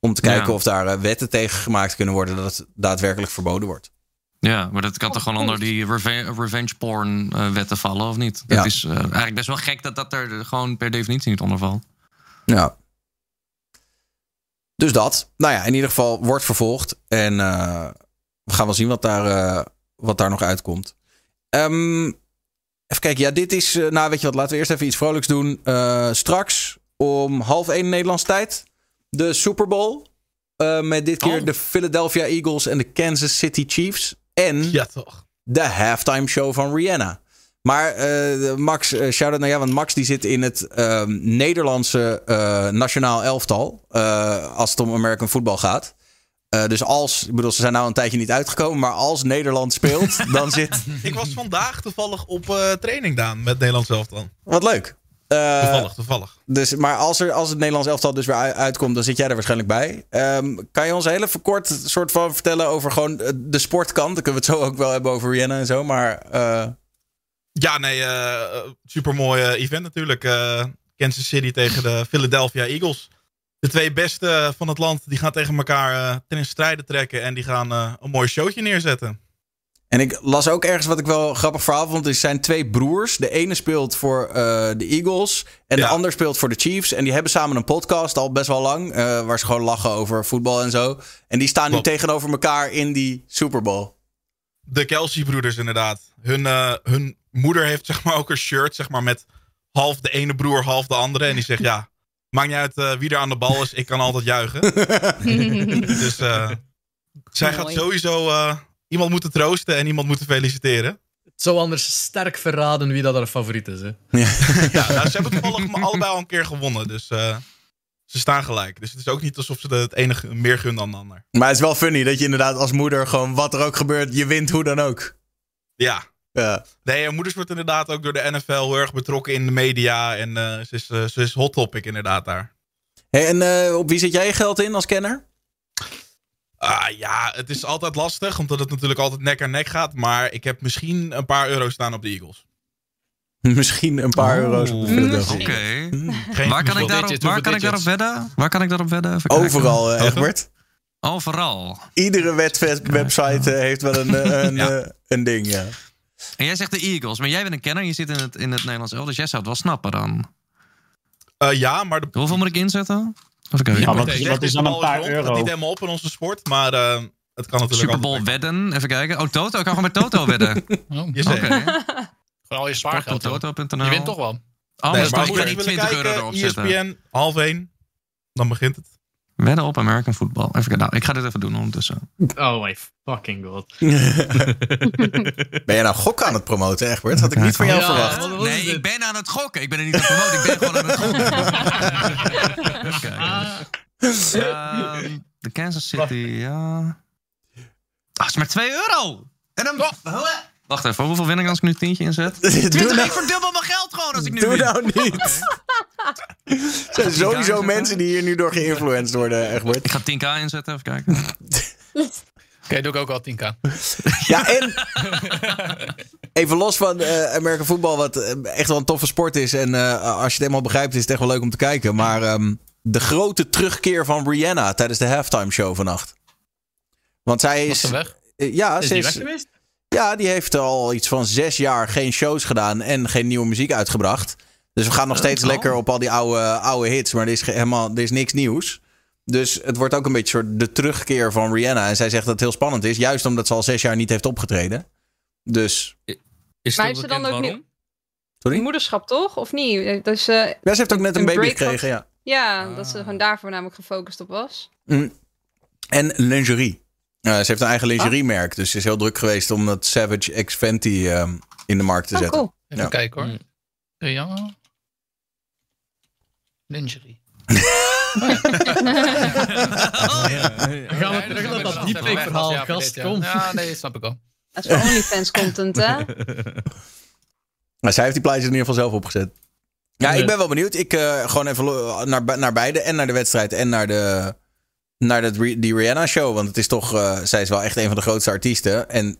om te kijken Ja. of daar wetten tegen gemaakt kunnen worden... dat het daadwerkelijk verboden wordt. Ja, maar dat kan toch gewoon onder die reve- revenge porn eh, wetten vallen, of niet? Dat Ja. is eh, eigenlijk best wel gek dat dat er gewoon per definitie niet onder valt. Ja. Dus dat. Nou ja, in ieder geval wordt vervolgd. En eh, we gaan wel zien wat daar, eh, wat daar nog uitkomt. Ehm, even kijken. Ja, dit is... nou, weet je wat? Laten we eerst even iets vrolijks doen. Eh, straks om half één Nederlandse tijd. De Super Bowl. Eh, met dit keer Oh. de Philadelphia Eagles en de Kansas City Chiefs. En Ja, toch. de halftime show van Rihanna. Maar eh, Max, eh, shout-out naar jou. Want Max die zit in het ehm, Nederlandse eh, nationaal elftal. als het om American voetbal gaat. Dus als, ik bedoel, ze zijn nou een tijdje niet uitgekomen. Maar als Nederland speelt, [laughs] dan zit... Ik was vandaag toevallig op training, Daan, met Nederlands elftal. Wat leuk. Eh, Toevallig, toevallig. dus, maar als, er, als het Nederlands elftal dus weer uitkomt, dan zit jij er waarschijnlijk bij. Ehm, kan je ons heel even kort soort van vertellen over gewoon eh, de sportkant? Dan kunnen we het zo ook wel hebben over Rihanna en zo. Maar eh, Ja, nee, eh supermooi event natuurlijk. Kansas City tegen de Philadelphia Eagles. De twee beste van het land die gaan tegen elkaar ten strijden trekken. En die gaan een mooi showtje neerzetten. En ik las ook ergens wat ik wel een grappig verhaal vond. Er zijn twee broers. De ene speelt voor eh, de Eagles. En de ander speelt voor de Chiefs. En die hebben samen een podcast al best wel lang. eh, waar ze gewoon lachen over voetbal en zo. En die staan Klopt. nu tegenover elkaar in die Super Bowl. De Kelsey-broeders inderdaad. Hun, eh, hun moeder heeft zeg maar ook een shirt zeg maar, met half de ene broer, half de andere. En die zegt ja, maakt niet uit eh, wie er aan de bal is. Ik kan altijd juichen. [laughs] dus eh, zij gaat sowieso eh, iemand moeten troosten en iemand moeten feliciteren. Het zou anders sterk verraden wie dat haar favoriet is. Hè. Ja, [laughs] nou, ze hebben toevallig allebei al een keer gewonnen. Dus eh, ze staan gelijk. Dus het is ook niet alsof ze het enige meer gunnen dan de ander. Maar het is wel funny dat je inderdaad als moeder gewoon wat er ook gebeurt, je wint hoe dan ook. Ja. Ja. Nee, moeders wordt inderdaad ook door de NFL heel erg betrokken in de media. En eh, ze, is, eh, ze is hot topic inderdaad daar. Hey, en eh, op wie zit jij je geld in als kenner? Ah, ja, het is altijd lastig, omdat het natuurlijk altijd nek aan nek gaat. Maar ik heb misschien een paar euro staan op de Eagles. [laughs] Misschien een paar euro's op de Philadelphia. Oké. Geen Waar kan ik daarop, waar kan ik daarop wedden? Waar kan ik daarop wedden? Overal, eh, Egbert. Overal. Iedere website eh, heeft wel een, eh, [laughs] een, Ja. een ding, ja. En jij zegt de Eagles, maar jij bent een kenner. Je zit in het, in het Nederlands elftal, dus jij zou het wel snappen dan. Eh, ja, maar de, Hoeveel moet ik inzetten? Kijken. Ja, wat, is dan een paar rond. Het gaat euro? niet helemaal op in onze sport, maar eh, het kan natuurlijk Super Bowl wedden. Even kijken. Oh, Toto. Ik kan gewoon met Toto wedden. [laughs] Oh, Je. [laughs] Gewoon al je spaargeld. hoor. Toto.nl. Je wint toch wel. Oh, Nee, dan als moet je niet willen 20 euro erop zetten. ESPN, half één, dan begint het. Wedden op American Football. Even kijken. Nou, ik ga dit even doen ondertussen. Oh my fucking god. Ben jij nou gok aan het promoten, Egbert? Had ik niet van jou Ja. verwacht. Nee, ik ben aan het gokken. Ik ben er niet aan het promoten. Ik ben gewoon aan het gokken. [laughs] Ehm, de Kansas City, ja. Ah, het is maar 2 euro. En dan... Wacht even, hoeveel win ik als ik nu een tientje inzet? [laughs] Doe 20, ik nou, verdubbel mijn geld gewoon als ik nu doe win. nou niet. [laughs] Er zijn sowieso mensen die hier nu door geïnfluenced worden, Egbert. Ik ga 10k inzetten, even kijken. [laughs] Oké, doe ik ook al 10k. Ja, en even los van eh American voetbal, wat eh, echt wel een toffe sport is. En eh, als je het helemaal begrijpt, is het echt wel leuk om te kijken. Maar ehm, de grote terugkeer van Rihanna tijdens de halftime show vannacht. Want zij Was is... ze weg? eh, ja, Is ze die is, weg geweest? Ja, die heeft al iets van zes jaar geen shows gedaan en geen nieuwe muziek uitgebracht. Dus we gaan nog steeds oh. lekker op al die oude, oude hits, maar er is, helemaal, er is niks nieuws. Dus het wordt ook een beetje soort de terugkeer van Rihanna. En zij zegt dat het heel spannend is, juist omdat ze al zes jaar niet heeft opgetreden. Dus, Is Maar ze dan ook waarom? sorry? Moederschap toch? Of niet? Dus, eh, Ja, ze heeft ook net een, Een baby gekregen, ja. ja, dat ze gewoon daar voornamelijk gefocust op was. Mm. En lingerie. Ze heeft een eigen lingeriemerk, dus ze is heel druk geweest om dat Savage X Fenty ehm, in de markt te Oh, zetten. cool. Even Ja. kijken hoor. Mm. Rihanna. Lingerie. [laughs] [laughs] Gaan we terug naar dat deepfake verhaal, gast, kom. Ja, nee, snap ik al. Dat is voor OnlyFans content, hè? [laughs] Maar zij heeft die plaatjes in ieder geval zelf opgezet. Ja, Ja. ik ben wel benieuwd. Ik eh, gewoon even naar, naar beide. En naar de wedstrijd en naar, de, naar dat die Rihanna-show. Want het is toch... eh, zij is wel echt een van de grootste artiesten. En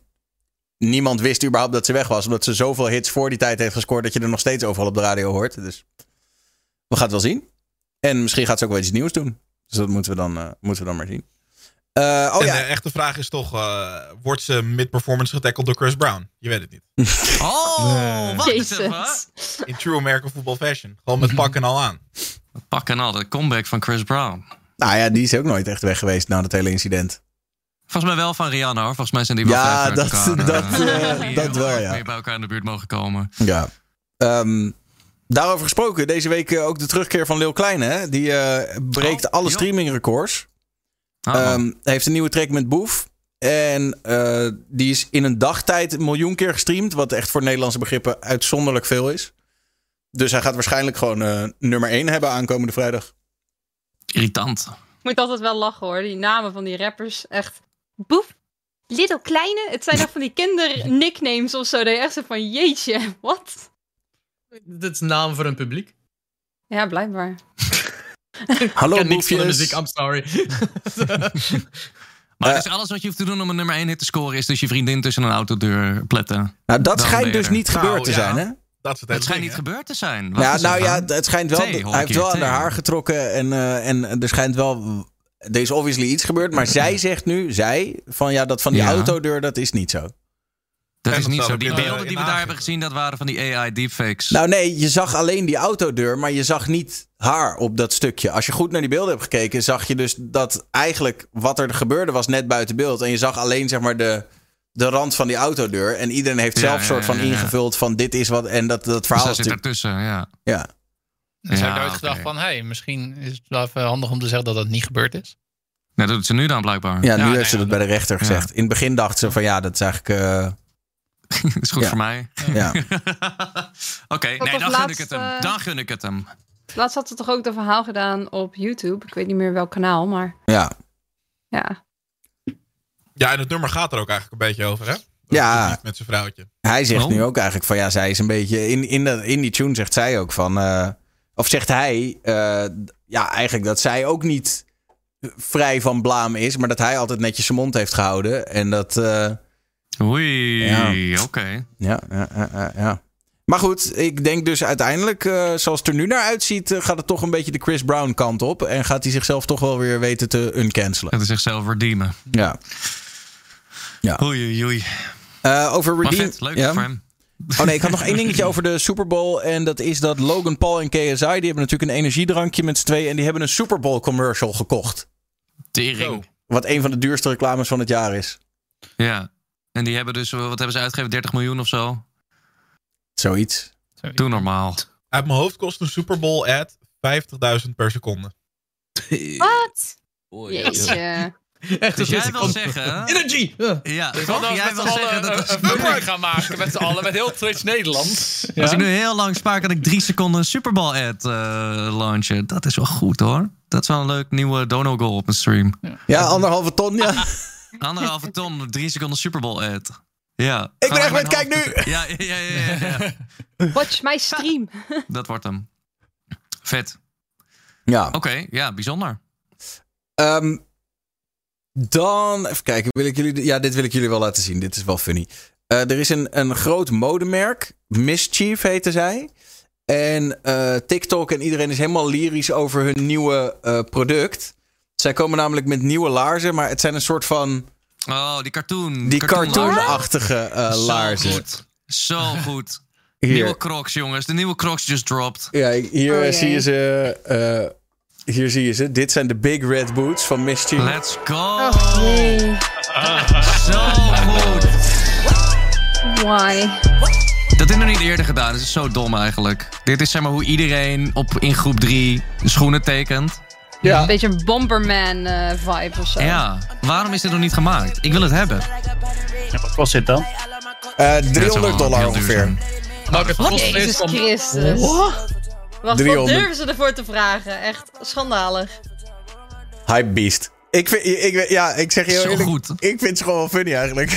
niemand wist überhaupt dat ze weg was. Omdat ze zoveel hits voor die tijd heeft gescoord... dat je er nog steeds overal op de radio hoort. Dus we gaan het wel zien. En misschien gaat ze ook wel iets nieuws doen. Dus dat moeten we dan, eh, moeten we dan maar zien. Eh, oh en ja, de echte vraag is toch, eh, wordt ze mid-performance getackled door Chris Brown? Je weet het niet. [laughs] Oh. Jezus. In true American football fashion. Gewoon met pak en al aan. Pak en al, de comeback van Chris Brown. Nou ja, die is ook nooit echt weg geweest na dat hele incident. Volgens mij wel van Rihanna hoor. Volgens mij zijn die wel Ja, dat- elkaar, [laughs] dat, die dat wel, ja. bij elkaar in de buurt mogen komen. Ja. Ehm, daarover gesproken, deze week eh, ook de terugkeer van Lil Kleine. Hè? Die eh, breekt Oh, alle streamingrecords. Ehm, hij heeft een nieuwe track met Boef. En die is in een dagtijd een miljoen keer gestreamd. Wat echt voor Nederlandse begrippen uitzonderlijk veel is. Dus hij gaat waarschijnlijk gewoon nummer 1 hebben aankomende vrijdag. Irritant. Ik moet altijd wel lachen hoor. Die namen van die rappers. Echt. Boef. Little Kleine. Het zijn echt van die kinder-nicknames of zo. Dat je echt zo van jeetje. Wat? Dit is naam voor een publiek. Ja, blijkbaar. [laughs] Hallo ik niks van de muziek, I'm sorry. [laughs] Maar Eh. dus alles wat je hoeft te doen om een nummer 1 hit te scoren... is dus je vriendin tussen een autodeur pletten. Nou, dat schijnt dus niet Nou, gebeurd te ja. zijn, hè? Dat het Het schijnt ding, niet gebeurd te zijn. Wat Ja, nou ja, het schijnt wel. Thee, hij heeft wel aan haar getrokken. En, eh, en er schijnt wel. Er is obviously iets gebeurd. Maar zij zegt nu, zij, van ja, dat van die Ja. autodeur, dat is niet zo. Dat En is dat niet zo. Die eh, beelden in die we daar hebben gezien... dat waren van die AI deepfakes. Nou nee, je zag alleen die autodeur, maar je zag niet haar op dat stukje. Als je goed naar die beelden hebt gekeken, zag je dus dat eigenlijk wat er gebeurde was net buiten beeld. En je zag alleen zeg maar de, de rand van die autodeur. En iedereen heeft zelf ja, soort van ja, ja. ingevuld van dit is wat. En dat, dat dus verhaal is zit natuurlijk... ertussen, ja. Ja. Dus Ja, nooit gedacht van, hé, hey, misschien is het wel even handig om te zeggen dat dat niet gebeurd is. Nou, dat doet ze nu dan blijkbaar. Ja, nu Ja, heeft nee, ze dat ja, bij de rechter gezegd. In het begin dacht ze van ja, dat is eigenlijk... eh, [laughs] is goed Ja. voor mij. ja. [laughs] Oké, nee, dan gun ik het hem. Dan gun ik het hem. Laatst had ze toch ook een verhaal gedaan op YouTube. Ik weet niet meer welk kanaal, maar ja. ja. Ja, en het nummer gaat er ook eigenlijk een beetje over, hè? Ja. Met zijn vrouwtje. Hij zegt nu ook eigenlijk van ja, zij is een beetje. In, in, de, in die tune zegt zij ook van. eh, of zegt hij. eh, ja, eigenlijk dat zij ook niet vrij van blaam is. Maar dat hij altijd netjes zijn mond heeft gehouden. En dat. eh, Oei, Ja. oké. ja, ja, ja, ja, ja. Maar goed, ik denk dus uiteindelijk, eh, zoals het er nu naar uitziet, gaat het toch een beetje de Chris Brown kant op. En gaat hij zichzelf toch wel weer weten te uncancelen. Dat is zichzelf redeemen. Ja. Oei, oei, oei. Eh, over Maar Redeem. vet, leuk ja. voor hem. Oh nee, ik had nog één dingetje over de Super Bowl. En dat is dat Logan Paul en KSI, die hebben natuurlijk een energiedrankje met z'n tweeën. En die hebben een Super Bowl commercial gekocht. Tering. Wat een van de duurste reclames van het jaar is. Ja. En die hebben dus, wat hebben ze uitgegeven? 30 miljoen of zo? Zoiets. Doe normaal. Uit mijn hoofd kost een Super Bowl ad 50.000 per seconde. [laughs] Wat? Jeetje. [laughs] Echt, Dus jij wil zeggen... Energy! Ja. Ja, toch? Jij wil zeggen dat... een publiek gaan maken met z'n allen, met heel Twitch Nederland. Als ik nu heel lang spaar, kan ik drie seconden een Super Bowl ad eh, launchen. Dat is wel goed hoor. Dat is wel een leuk nieuwe dono goal op mijn stream. Ja, anderhalve ton, ja. [laughs] Anderhalve ton, drie seconden Super Bowl ad. Ja. Ik ben echt met, kijk nu! ja, ja, ja, ja. [laughs] Watch my stream. Dat wordt hem. Vet. Ja. Oké, ja, bijzonder. Ehm, dan, even kijken, wil ik jullie, ja, dit wil ik jullie wel laten zien. Dit is wel funny. Eh, er is een, een groot modemerk, Mischief heette zij. En eh, TikTok en iedereen is helemaal lyrisch over hun nieuwe eh, product. Zij komen namelijk met nieuwe laarzen, maar het zijn een soort van Oh, die cartoon. die cartoon- cartoonachtige eh, Zo laarzen. goed. Zo [laughs] goed. Nieuwe crocs, jongens. De nieuwe crocs just dropped. ja, hier Oh, eh, zie je ze. Eh, hier zie je ze. Dit zijn de Big Red Boots van Mischief. Let's go. Oh nee. Zo goed. Why? Dat is nog niet eerder gedaan. Dat is zo dom eigenlijk. Dit is zeg maar hoe iedereen op, in groep 3 schoenen tekent. Ja. Een beetje een Bomberman eh, vibe of zo. Ja. Waarom is dit nog niet gemaakt? Ik wil het hebben. Ja, wat kost dit dan? Eh, het zou 300 wel dollar ongeveer. het kost Jezus vlees van... Christus. Wat 300. durven ze ervoor te vragen? Echt schandalig. Hype beast. Ik vind, ik, ik- ja, ik zeg je heel Zo eerlijk. goed. Ik vind ze gewoon wel funny eigenlijk.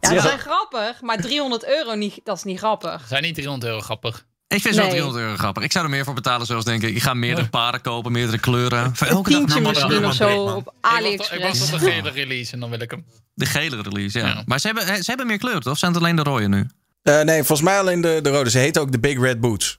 Ja, Ja. dat zijn grappig, maar 300 euro niet, dat is niet grappig. Zijn niet 300 euro grappig. Ik vind zo Nee. 300 euro grappig. Ik zou er meer voor betalen, zoals denk ik. Ik ga meerdere paden kopen, meerdere kleuren. Voor elke dag misschien of zo op Ik wacht, ik AliExpress. wacht op de gele release en dan wil ik hem. De gele release, ja. Ja. Maar ze hebben, ze hebben meer kleuren, toch? Of zijn het alleen de rode nu? Eh, nee, volgens mij alleen de, de rode. Ze heet ook de Big Red Boots.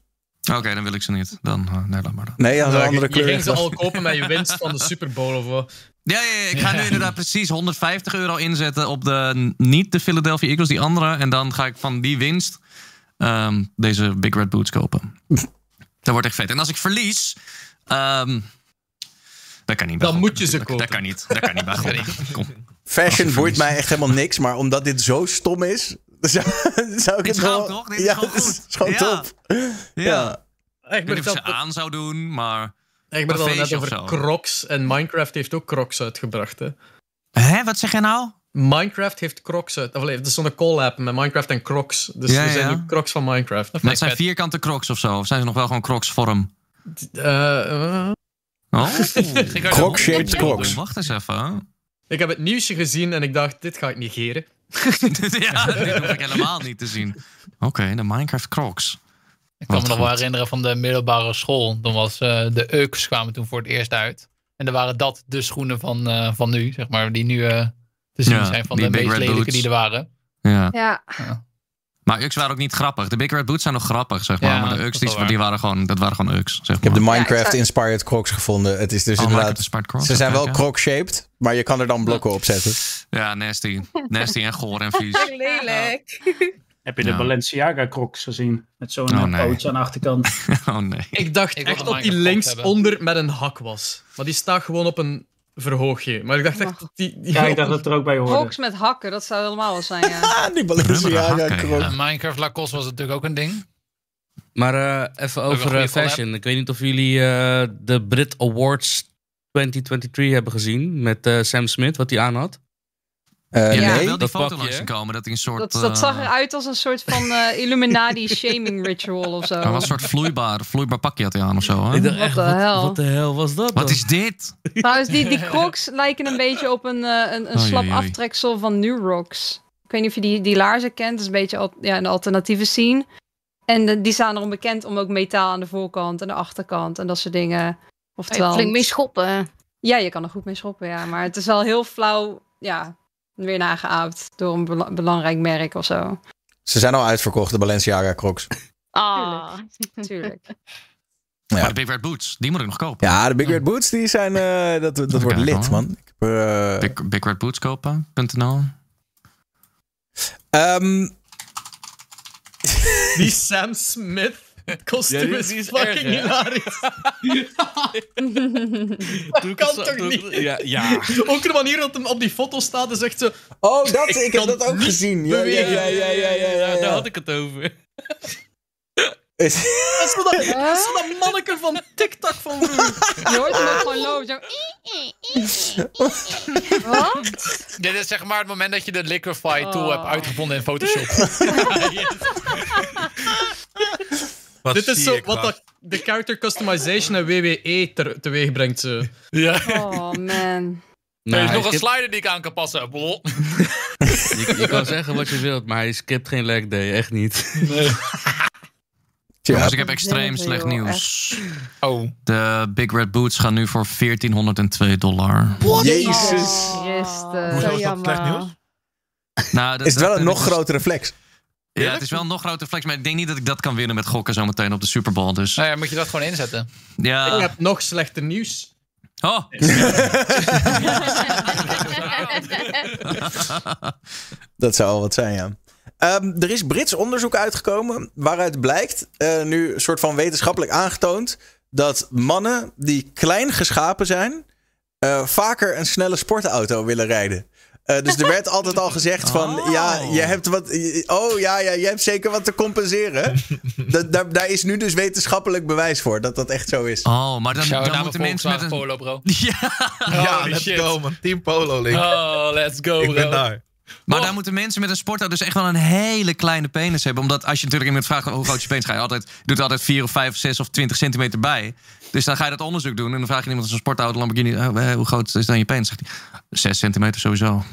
Oké, dan wil ik ze niet. Dan, eh, nee, laat maar dan. Nee, ja, een Ja, andere je, je kleur. ging ze al [laughs] kopen met je winst van de Super Bowl of wat. Ja, ja, ja, ik ga nu inderdaad precies 150 euro inzetten op de, niet de Philadelphia Eagles, die andere. En dan ga ik van die winst ehm, deze Big Red Boots kopen. [laughs] Dat wordt echt vet. En als ik verlies, ehm, dat kan niet bij Dan moet je ze natuurlijk. Dat kopen. kan niet. Dat kan niet bij. [laughs] Fashion boeit mij echt helemaal niks, maar omdat dit zo stom is, [laughs] zou, [laughs] zou ik Dit het is toch? Dit is ja, gewoon is goed. gewoon Ja. top. Ja. Ja. Ik weet het niet of ze aan zou doen, maar... Ik ben het al Een net feestje over. Crocs. En Minecraft heeft ook Crocs uitgebracht. Hè. Hè, wat zeg jij nou? Minecraft heeft Crocs uit. Of, het is zo'n collab met Minecraft en Crocs. Dus Ja, er zijn ja. nu Crocs van Minecraft. Dat zijn vierkante crocs of zo? Of zijn ze nog wel gewoon crocs vorm? Eh, eh, Oh. [laughs] Croc-shaped crocs. Wacht eens even. ik heb het nieuwsje gezien en ik dacht, dit ga ik negeren. [laughs] ja, dit hoef ik helemaal niet te zien. Oké, de Minecraft crocs. Ik kan Wat me nog wel herinneren van de middelbare school. Toen was eh, de Ux kwamen toen voor het eerst uit. En dan waren dat de schoenen van, eh, van nu, zeg maar. Die nu eh, te zien Ja, zijn van de meest lelijke Boots. die er waren. Ja. Ja. Maar Ux waren ook niet grappig. De Big Red Boots zijn nog grappig, zeg maar. Ja, maar de Ux, die, waren gewoon, dat waren gewoon Ux, zeg Ik heb de maar. Minecraft-inspired crocs gevonden. Het is dus Oh, inderdaad... Crocs, Ze zijn wel ja. croc-shaped, maar je kan er dan blokken op zetten. [laughs] Ja, nasty. Nasty en goor en vies. [laughs] Lelijk. [laughs] Heb je de. Balenciaga crocs gezien? Met zo'n Oh, nee. aan de achterkant. Oh nee. Ik dacht Ik echt dat die links hebben. onder met een hak was. Maar die staat gewoon op een verhoogje. Maar ik dacht echt dat die... die Ja, ik dacht dat het er ook bij hoorde. Crocs met hakken, dat zou helemaal wel zijn, ja. [laughs] Ah, die Rubberen Balenciaga. En Minecraft Lacoste was natuurlijk ook een ding. Maar eh, even over eh, fashion. Ik weet niet of jullie eh, de Brit Awards 2023 hebben gezien. Met eh, Sam Smith, wat hij aan had. Eh, Ja, nee. wil die dat foto pakje, langs zien komen. Dat een soort... Dat, dat zag eh, eruit als een soort van eh, Illuminati [laughs] shaming ritual of zo. dat was een soort vloeibaar, vloeibaar pakje had hij aan of zo. Hè? Ik dacht What echt, the wat, hell? wat de hel was dat Wat dan? is dit? [laughs] Trouwens, die, die crocs lijken een beetje op een, een, een slap aftreksel van New Rocks. Ik weet niet of je die, die laarzen kent. Dat is een beetje al, ja, een alternatieve scene. En de- die staan erom bekend om ook metaal aan de voorkant en de achterkant en dat soort dingen. Oftewel, Flink mee schoppen. ja, je kan er goed mee schoppen, ja. Maar het is wel heel flauw, ja, weer nageaapt door een bela- belangrijk merk of zo. Ze zijn al uitverkocht, de Balenciaga crocs. Ah. Tuurlijk. Ja. Maar de Big Red Boots, die moet ik nog kopen. Ja, de Big Red Boots, die zijn... eh, dat dat wordt lid, man. Ik heb, er, eh, Big, Big Red Boots kopen.nl. ehm, Die Sam Smith kostuum Ja, die- is, is fucking erg, hilarisch. [laughs] Doe ik kan het zo- toch doe niet? Ja, ja. Ook de manier dat hem op die foto staat is echt zo... oh, [laughs] dat, ik, Ik heb dat ook gezien. Ja, ja, ja, ja, ja, ja, ja, Daar ja. had ik het over. [laughs] Dat is zo dat, dat, is zo dat manneke van TikTok van vroeger. Je hoort hem ook gewoon lopen. Zo. Wat? Dit is zeg maar het moment dat je de Liquify tool Oh. hebt uitgevonden in Photoshop. Wat Dit is zo wat dat de character customization en WWE ter, teweeg brengt. Zo. ja. Oh man. er is nog een slider die ik aan kan passen. [laughs] Je, je kan zeggen wat je wilt, maar hij skipt geen leg day. Echt niet. [laughs] Tja. Jongens, ik heb extreem slecht nieuws. Oh. De Big Red Boots gaan nu voor 1402 dollar. Jezus. Oh. Hoezo Zo is dat slecht nieuws? Nou, dat- Is het wel een nog grotere flex? Ja, het is wel een nog grotere flex, maar ik denk niet dat ik dat kan winnen met gokken zometeen op de Super Bowl. Dus Nou ja, moet je dat gewoon inzetten. ja. Ik heb nog slechter nieuws. Oh, [laughs] [laughs] Dat zou al wat zijn, ja. Ehm, er is Brits onderzoek uitgekomen waaruit blijkt, eh, nu een soort van wetenschappelijk aangetoond, dat mannen die klein geschapen zijn, eh, vaker een snelle sportauto willen rijden. Eh, dus er werd altijd al gezegd van, Oh. ja, je hebt wat, oh ja, ja, je hebt zeker wat te compenseren. [laughs] Dat, daar, daar is nu dus wetenschappelijk bewijs voor dat dat echt zo is. oh maar dan, dan naar moeten mensen met een... Polo, bro. [laughs] Ja, let's shit. go man. Team Polo link. Oh, let's go, ik ben bro. daar. Maar Oh. dan moeten mensen met een sportauto dus echt wel een hele kleine penis hebben. Omdat als je natuurlijk iemand vraagt hoe groot is je penis, ga je altijd, doet er altijd 4 of 5 of 6 of 20 centimeter bij. Dus dan ga je dat onderzoek doen en dan vraag je iemand als een sportauto Lamborghini, eh, hoe groot is dan je penis? Zegt hij, 6 centimeter sowieso.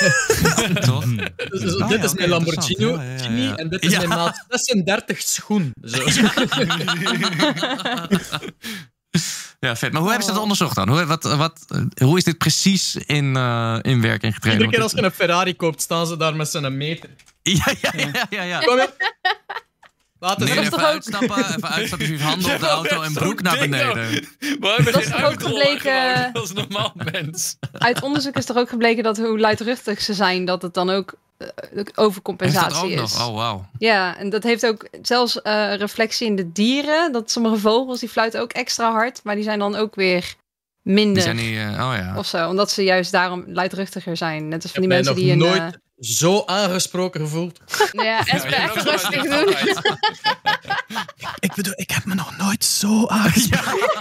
[laughs] Toch? Dus, dus Ah, dit ja, is mijn Lamborghini interessant. Ja, ja, ja, ja. en dit is Ja. mijn maat 36 schoen. Zo. [laughs] [laughs] Ja, vet. Maar hoe hebben ze dat onderzocht dan? Hoe, wat, wat, hoe is dit precies in, eh, in werking getreden? Iedere keer als je een Ferrari koopt, staan ze daar met z'n meter. [laughs] Ja, ja, ja, ja. ja. Laten Nee, ze even toch ook- uitstappen, even uitstappen, dus [laughs] handen op de auto maar en broek naar beneden. Hebben Dat is toch ook gebleken- als een normaal mens. Uit onderzoek is toch ook gebleken dat hoe luidruchtig ze zijn, dat het dan ook eh, overcompensatie ook is. nog? Oh, wauw. Ja, en dat heeft ook zelfs eh, reflectie in de dieren. Dat sommige vogels die fluiten ook extra hard, maar die zijn dan ook weer Die minder zijn niet... eh, oh ja. of zo. Omdat ze juist daarom luidruchtiger zijn. Net als van die mensen die een... nooit zo aangesproken gevoeld. Ja, Espe, even rustig doen. [laughs] Ik bedoel, ik heb me nog nooit zo aangesproken. [laughs]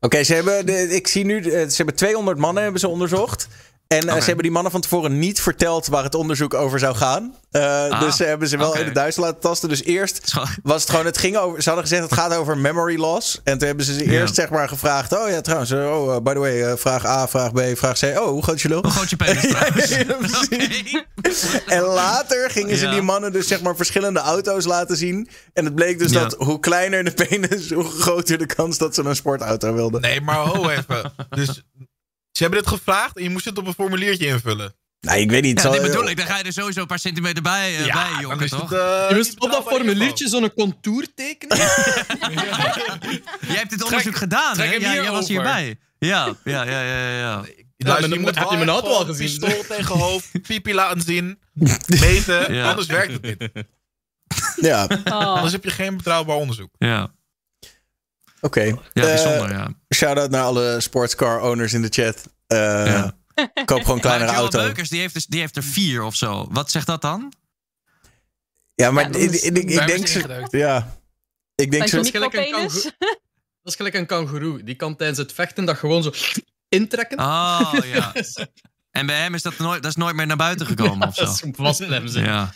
Oké, ze hebben, ik zie nu, eh, ze hebben 200 mannen hebben ze onderzocht. En eh, ze hebben die mannen van tevoren niet verteld waar het onderzoek over zou gaan. Eh, Ah, dus ze hebben ze wel in het duits laten tasten. Dus eerst was het gewoon, het ging over, ze hadden gezegd het gaat over memory loss. En toen hebben ze ze Ja. eerst zeg maar gevraagd. Oh ja, trouwens, eh, oh, by the way, vraag A, vraag B, vraag C. Oh, hoe gaat je lul? Hoe groot je penis trouwens? [laughs] Ja. En later gingen ze Ja. die mannen dus zeg maar verschillende auto's laten zien. En het bleek dus dat hoe kleiner de penis, [laughs] hoe groter de kans dat ze een sportauto wilden. Nee, maar ho even. Dus ze hebben dit gevraagd en je moest het op een formuliertje invullen. Nou, ik weet niet. Ja, dit bedoel ik. Dan ga je er sowieso een paar centimeter bij, eh, bij jongen, het, toch? eh, Je moest op dat formuliertje zo'n contour tekenen. [laughs] Jij hebt dit onderzoek gedaan, trek hè? Ja, jij was hierbij. Ja, ja, ja, ja, ja. Luister, je moet heb je wel mijn auto al gezien? Pistool tegen hoofd, pipi laten zien, [laughs] meten, Ja. anders werkt het niet. Ja, oh. Anders heb je geen betrouwbaar onderzoek. Ja, ja Eh, bijzonder, ja. Shout-out naar alle sportscar owners in de chat. Eh, Ja. Koop gewoon [laughs] een kleinere maar auto. Beukers, die heeft, dus, die heeft er vier of zo. Wat zegt dat dan? Ja, maar Ja, dat ik, is- ik, ik, denk... ze. Ja. Ik denk zo... gelijk een Dat is gelijk een kangoeroe. Die kan tijdens het vechten dat gewoon zo intrekken. Oh, ja. [laughs] En bij hem is dat nooit, dat is nooit meer naar buiten gekomen of zo. Dat is vastklemmen. zeg. Ja.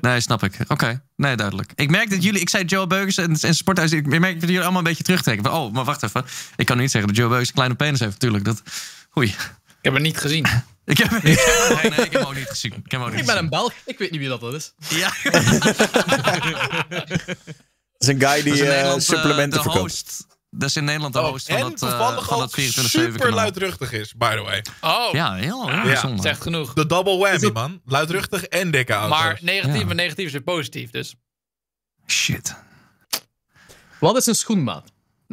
Nee, snap ik. Oké, nee, duidelijk. Ik merk dat jullie, ik zei Joe Beukers en, en Sporthuis, ik merk dat jullie allemaal een beetje terugtrekken. Van, Oh, maar wacht even. Ik kan niet zeggen dat Joe Beukers een kleine penis heeft, natuurlijk. Dat, oei. Ik heb het niet gezien. [laughs] Ik heb, ik heb, nee, nee, ik heb hem ook niet gezien. Ik heb hem ook niet Ik ben gezien. een Belg. Ik weet niet wie dat, dat is. Ja. [laughs] Dat is een guy Dat die is in eh, eh, supplementen de verkoopt. host. Dat is in Nederland de Oh, host van en dat, eh, van dat 24-7 super luidruchtig is, by the way. Oh, Ja, heel, heel Ja, zegt genoeg. De double whammy, man. Luidruchtig en dikke auto's. Maar negatief Ja. en negatief is weer positief. Dus Shit. Wat is een schoenmaat? [laughs]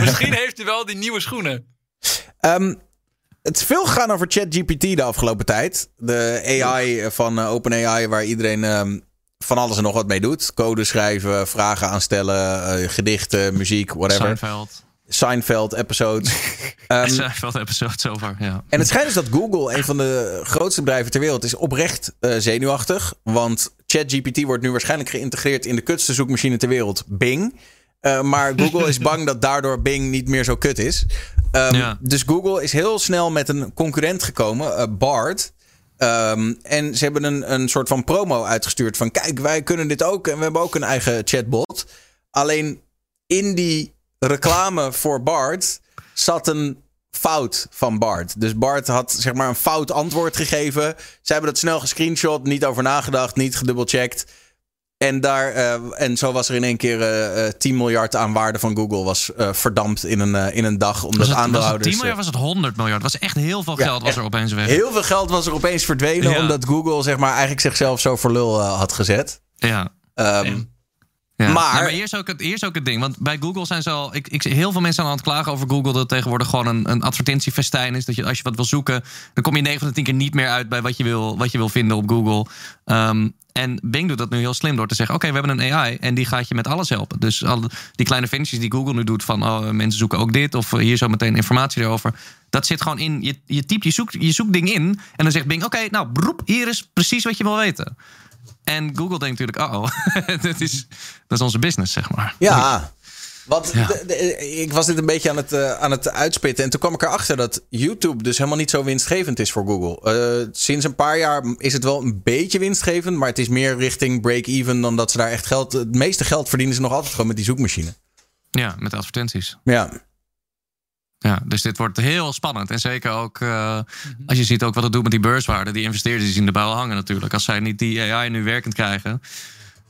misschien heeft hij wel die nieuwe schoenen. Ehm, het is veel gegaan over ChatGPT de afgelopen tijd. De AI van eh, OpenAI, waar iedereen ehm, van alles en nog wat mee doet. Code schrijven, vragen aanstellen, eh, gedichten, muziek, whatever. Seinfeld. Seinfeld, episodes. [laughs] Ehm, Seinfeld episode over, ja. en het schijnt dus dat Google, een van de grootste bedrijven ter wereld, is oprecht eh, zenuwachtig. Want ChatGPT wordt nu waarschijnlijk geïntegreerd in de kutste zoekmachine ter wereld, Bing. Eh, maar Google is [laughs] bang dat daardoor Bing niet meer zo kut is. Ehm, Ja. Dus Google is heel snel met een concurrent gekomen, Bard. Ehm, en ze hebben een, een soort van promo uitgestuurd van... kijk, wij kunnen dit ook en we hebben ook een eigen chatbot. Alleen in die reclame voor Bard zat een fout van Bart. Dus Bart had zeg maar een fout antwoord gegeven. Ze hebben dat snel gescreenshot, niet over nagedacht, niet gedubbelcheckt. En, daar, eh, en zo was er in één keer eh, eh, 10 miljard aan waarde van Google was eh, verdampt in een, eh, in een dag. Omdat het, was het aandeelhouders... 10 miljard was het 100 miljard? was echt heel veel Ja, geld was er opeens weg. Heel veel geld was er opeens verdwenen. Ja. Omdat Google zeg maar, eigenlijk zichzelf zo voor lul eh, had gezet. Ja. Ehm, Ja. Maar- Nee, maar hier, is ook het, hier is ook het ding. Want bij Google zijn ze al. Ik, ik zie heel veel mensen aan het klagen over Google. Dat het tegenwoordig gewoon een, een advertentiefestijn is. Dat je als je wat wil zoeken. dan kom je 9 van de 10 keer niet meer uit bij wat je wil, wat je wil vinden op Google. Ehm, en Bing doet dat nu heel slim door te zeggen: Oké, we hebben een AI. En die gaat je met alles helpen. Dus al die kleine vindjes die Google nu doet. van oh, mensen zoeken ook dit. of hier zo meteen informatie erover. Dat zit gewoon in. Je, je typt je, zoek, je zoekding in. En dan zegt Bing: Oké, nou, broep, hier is precies wat je wil weten. En Google denkt natuurlijk, oh, [laughs] dat, is, dat is onze business, zeg maar. Ja. Want Ja. de- de- ik was dit een beetje aan het, eh, aan het uitspitten. En toen kwam ik erachter dat YouTube dus helemaal niet zo winstgevend is voor Google. Eh, sinds een paar jaar is het wel een beetje winstgevend. Maar het is meer richting break-even dan dat ze daar echt geld... Het meeste geld verdienen ze nog altijd gewoon met die zoekmachine. Ja, met advertenties. Ja. Ja, dus dit wordt heel spannend. En zeker ook eh, als je ziet ook wat het doet met die beurswaarde. Die investeerders die zien de bouw hangen natuurlijk. Als zij niet die AI nu werkend krijgen...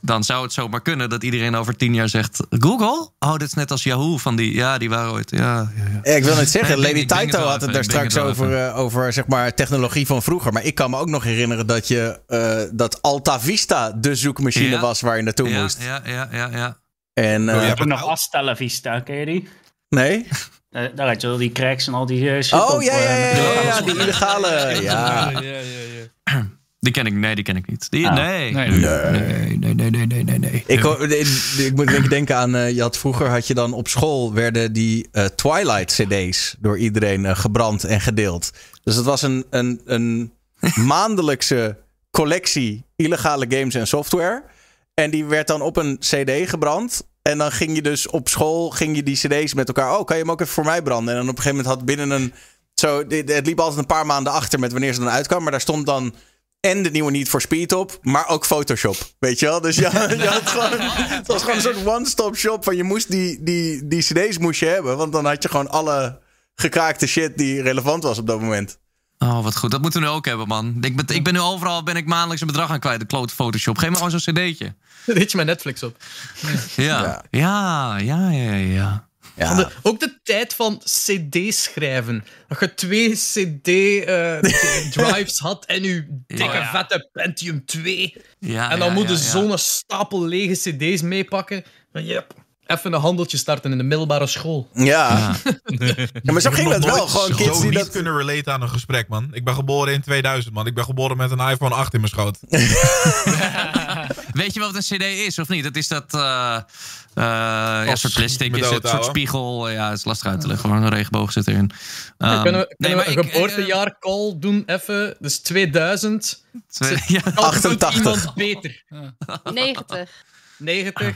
dan zou het zomaar kunnen dat iedereen over tien jaar zegt... Google? Oh, dit is net als Yahoo van die... Ja, die waren ooit... Ja, ja, ja. Ik wil net zeggen, Nee, Lady Taito had het daar straks het over, eh, over zeg maar, technologie van vroeger. Maar ik kan me ook nog herinneren dat, je, eh, dat Alta Vista de zoekmachine Ja. was waar je naartoe ja, moest. ja, ja, ja, ja. En, Oh, eh, ja. We hebben nog Hasta la Vista, ken je die? nee? [laughs] Daar, had je al die cracks en al die eh, shit Oh op, ja, ja, eh, ja, met ja, illegale [laughs] ja, die illegale. Ja. [clears throat] Die ken ik, nee, die ken ik niet. Die, Ah. nee. Nee. Nee, nee, nee, nee, nee, nee, nee, nee. Ik, ik, moet beetje denken aan, eh, je had vroeger had je dan op school werden die eh, Twilight CD's door iedereen eh, gebrand en gedeeld. Dus het was een, een, een [laughs] maandelijkse collectie illegale games en software. En die werd dan op een CD gebrand. En dan ging je dus op school ging je die CD's met elkaar. Oh, kan je hem ook even voor mij branden? En dan op een gegeven moment had binnen een. Zo, het liep altijd een paar maanden achter met wanneer ze dan uitkwam. Maar daar stond dan en de nieuwe Need for Speed op, maar ook Photoshop. Weet je wel? Dus ja, je had [laughs] gewoon, het was gewoon een soort one-stop shop van je moest die, die, die CD's moest je hebben, want dan had je gewoon alle gekraakte shit die relevant was op dat moment. Oh, wat goed. Dat moeten we nu ook hebben, man. Ik ben, ik ben nu overal ben ik maandelijks een bedrag aan kwijt. De klote Photoshop. Geef me gewoon zo'n cd'tje. Weet je met Netflix op. Ja. Ja, ja, ja, ja. Ja. De- ook de tijd van CD schrijven. Dat je twee CD-drives [laughs] had en je dikke Ja. vette Pentium 2. ja en dan ja, moet je ja, ja. zo'n stapel lege CD's meepakken. Dan, yep, even een handeltje starten in de middelbare school. Ja. Ja. Ja, maar zo ging dat wel. Gewoon kids Zo die niet dat... kunnen relate aan een gesprek, man. Ik ben geboren in 2000, man. Ik ben geboren met een iPhone 8 in mijn schoot. [laughs] [laughs] Weet je wat een CD is of niet? Dat is dat. eh eh ja, Als soort plastic, is het, een soort spiegel. Ja, het is lastig uit te leggen. Gewoon een regenboog zit erin. Ja, Ehm, kunnen we, nee, een ik, eh, geboortejaar call doen even? Dus 2000. twee- [laughs] ja, Dan doet 88. iemand beter. [laughs] 90. 90. Wat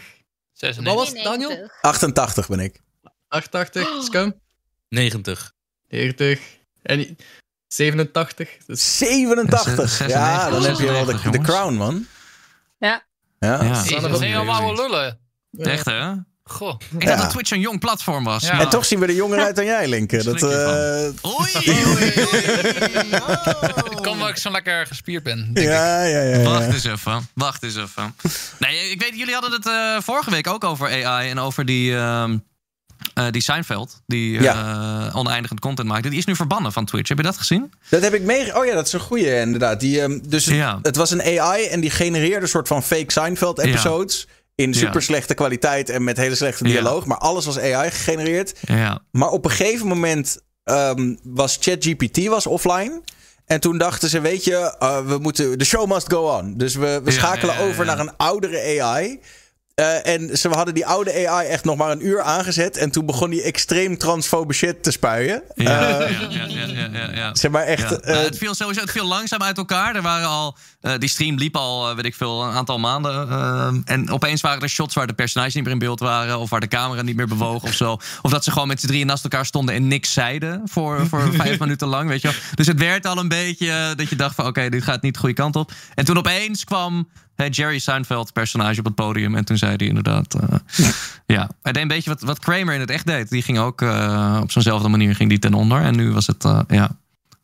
96. was het, Daniel? 88 ben ik. 88. Scum. 90. 90. En i- 87. Dus 87. [laughs] Ja, dan heb je wel de, crown, man. Ja. Ja. Ja. Jezus, dat zijn allemaal oude lullen. Echt, hè? Goh. Ik Ja. dacht dat Twitch een jong platform was. Ja. maar- En toch zien we er jonger uit dan jij, Linke. Dat, eh, Oei, [laughs] oei, Ik kom omdat ik zo lekker gespierd ben. denk ik. ja, ja, ja, ja. Wacht eens even. Wacht eens even. Nee, ik weet, jullie hadden het eh, vorige week ook over AI en over die, ehm eh, die Seinfeld. Die eh, oneindigend content maakte. Die is nu verbannen van Twitch. Heb je dat gezien? Dat heb ik mee. Oh ja, dat is een goeie inderdaad. Die, ehm, dus het, Ja. het was een AI en die genereerde een soort van fake Seinfeld-episodes. In super slechte kwaliteit en met hele slechte dialoog. Maar alles was AI gegenereerd. Ja. Maar op een gegeven moment ehm, was ChatGPT was offline. En toen dachten ze, weet je, eh, we moeten, de show must go on. Dus we, we schakelen over naar een oudere AI. Eh, en ze hadden die oude AI echt nog maar een uur aangezet. En toen begon die extreem transfobe shit te spuien. Ja, Eh, ja, ja, ja, ja. Zeg maar echt. Eh, Nou, het viel sowieso het viel langzaam uit elkaar. Er waren al, die stream liep al, weet ik veel, een aantal maanden. en opeens waren er shots waar de personages niet meer in beeld waren. Of waar de camera niet meer bewoog of zo. Of dat ze gewoon met z'n drieën naast elkaar stonden en niks zeiden. Voor, voor [laughs] vijf minuten lang, weet je wel. Dus het werd al een beetje dat je dacht van... oké, dit gaat niet de goede kant op. En toen opeens kwam Jerry Seinfeld, personage op het podium. En toen zei hij inderdaad... eh, ja, hij deed een beetje wat, wat Kramer in het echt deed. Die ging ook eh, op zo'nzelfde manier ging die ten onder. En nu was het, eh, ja...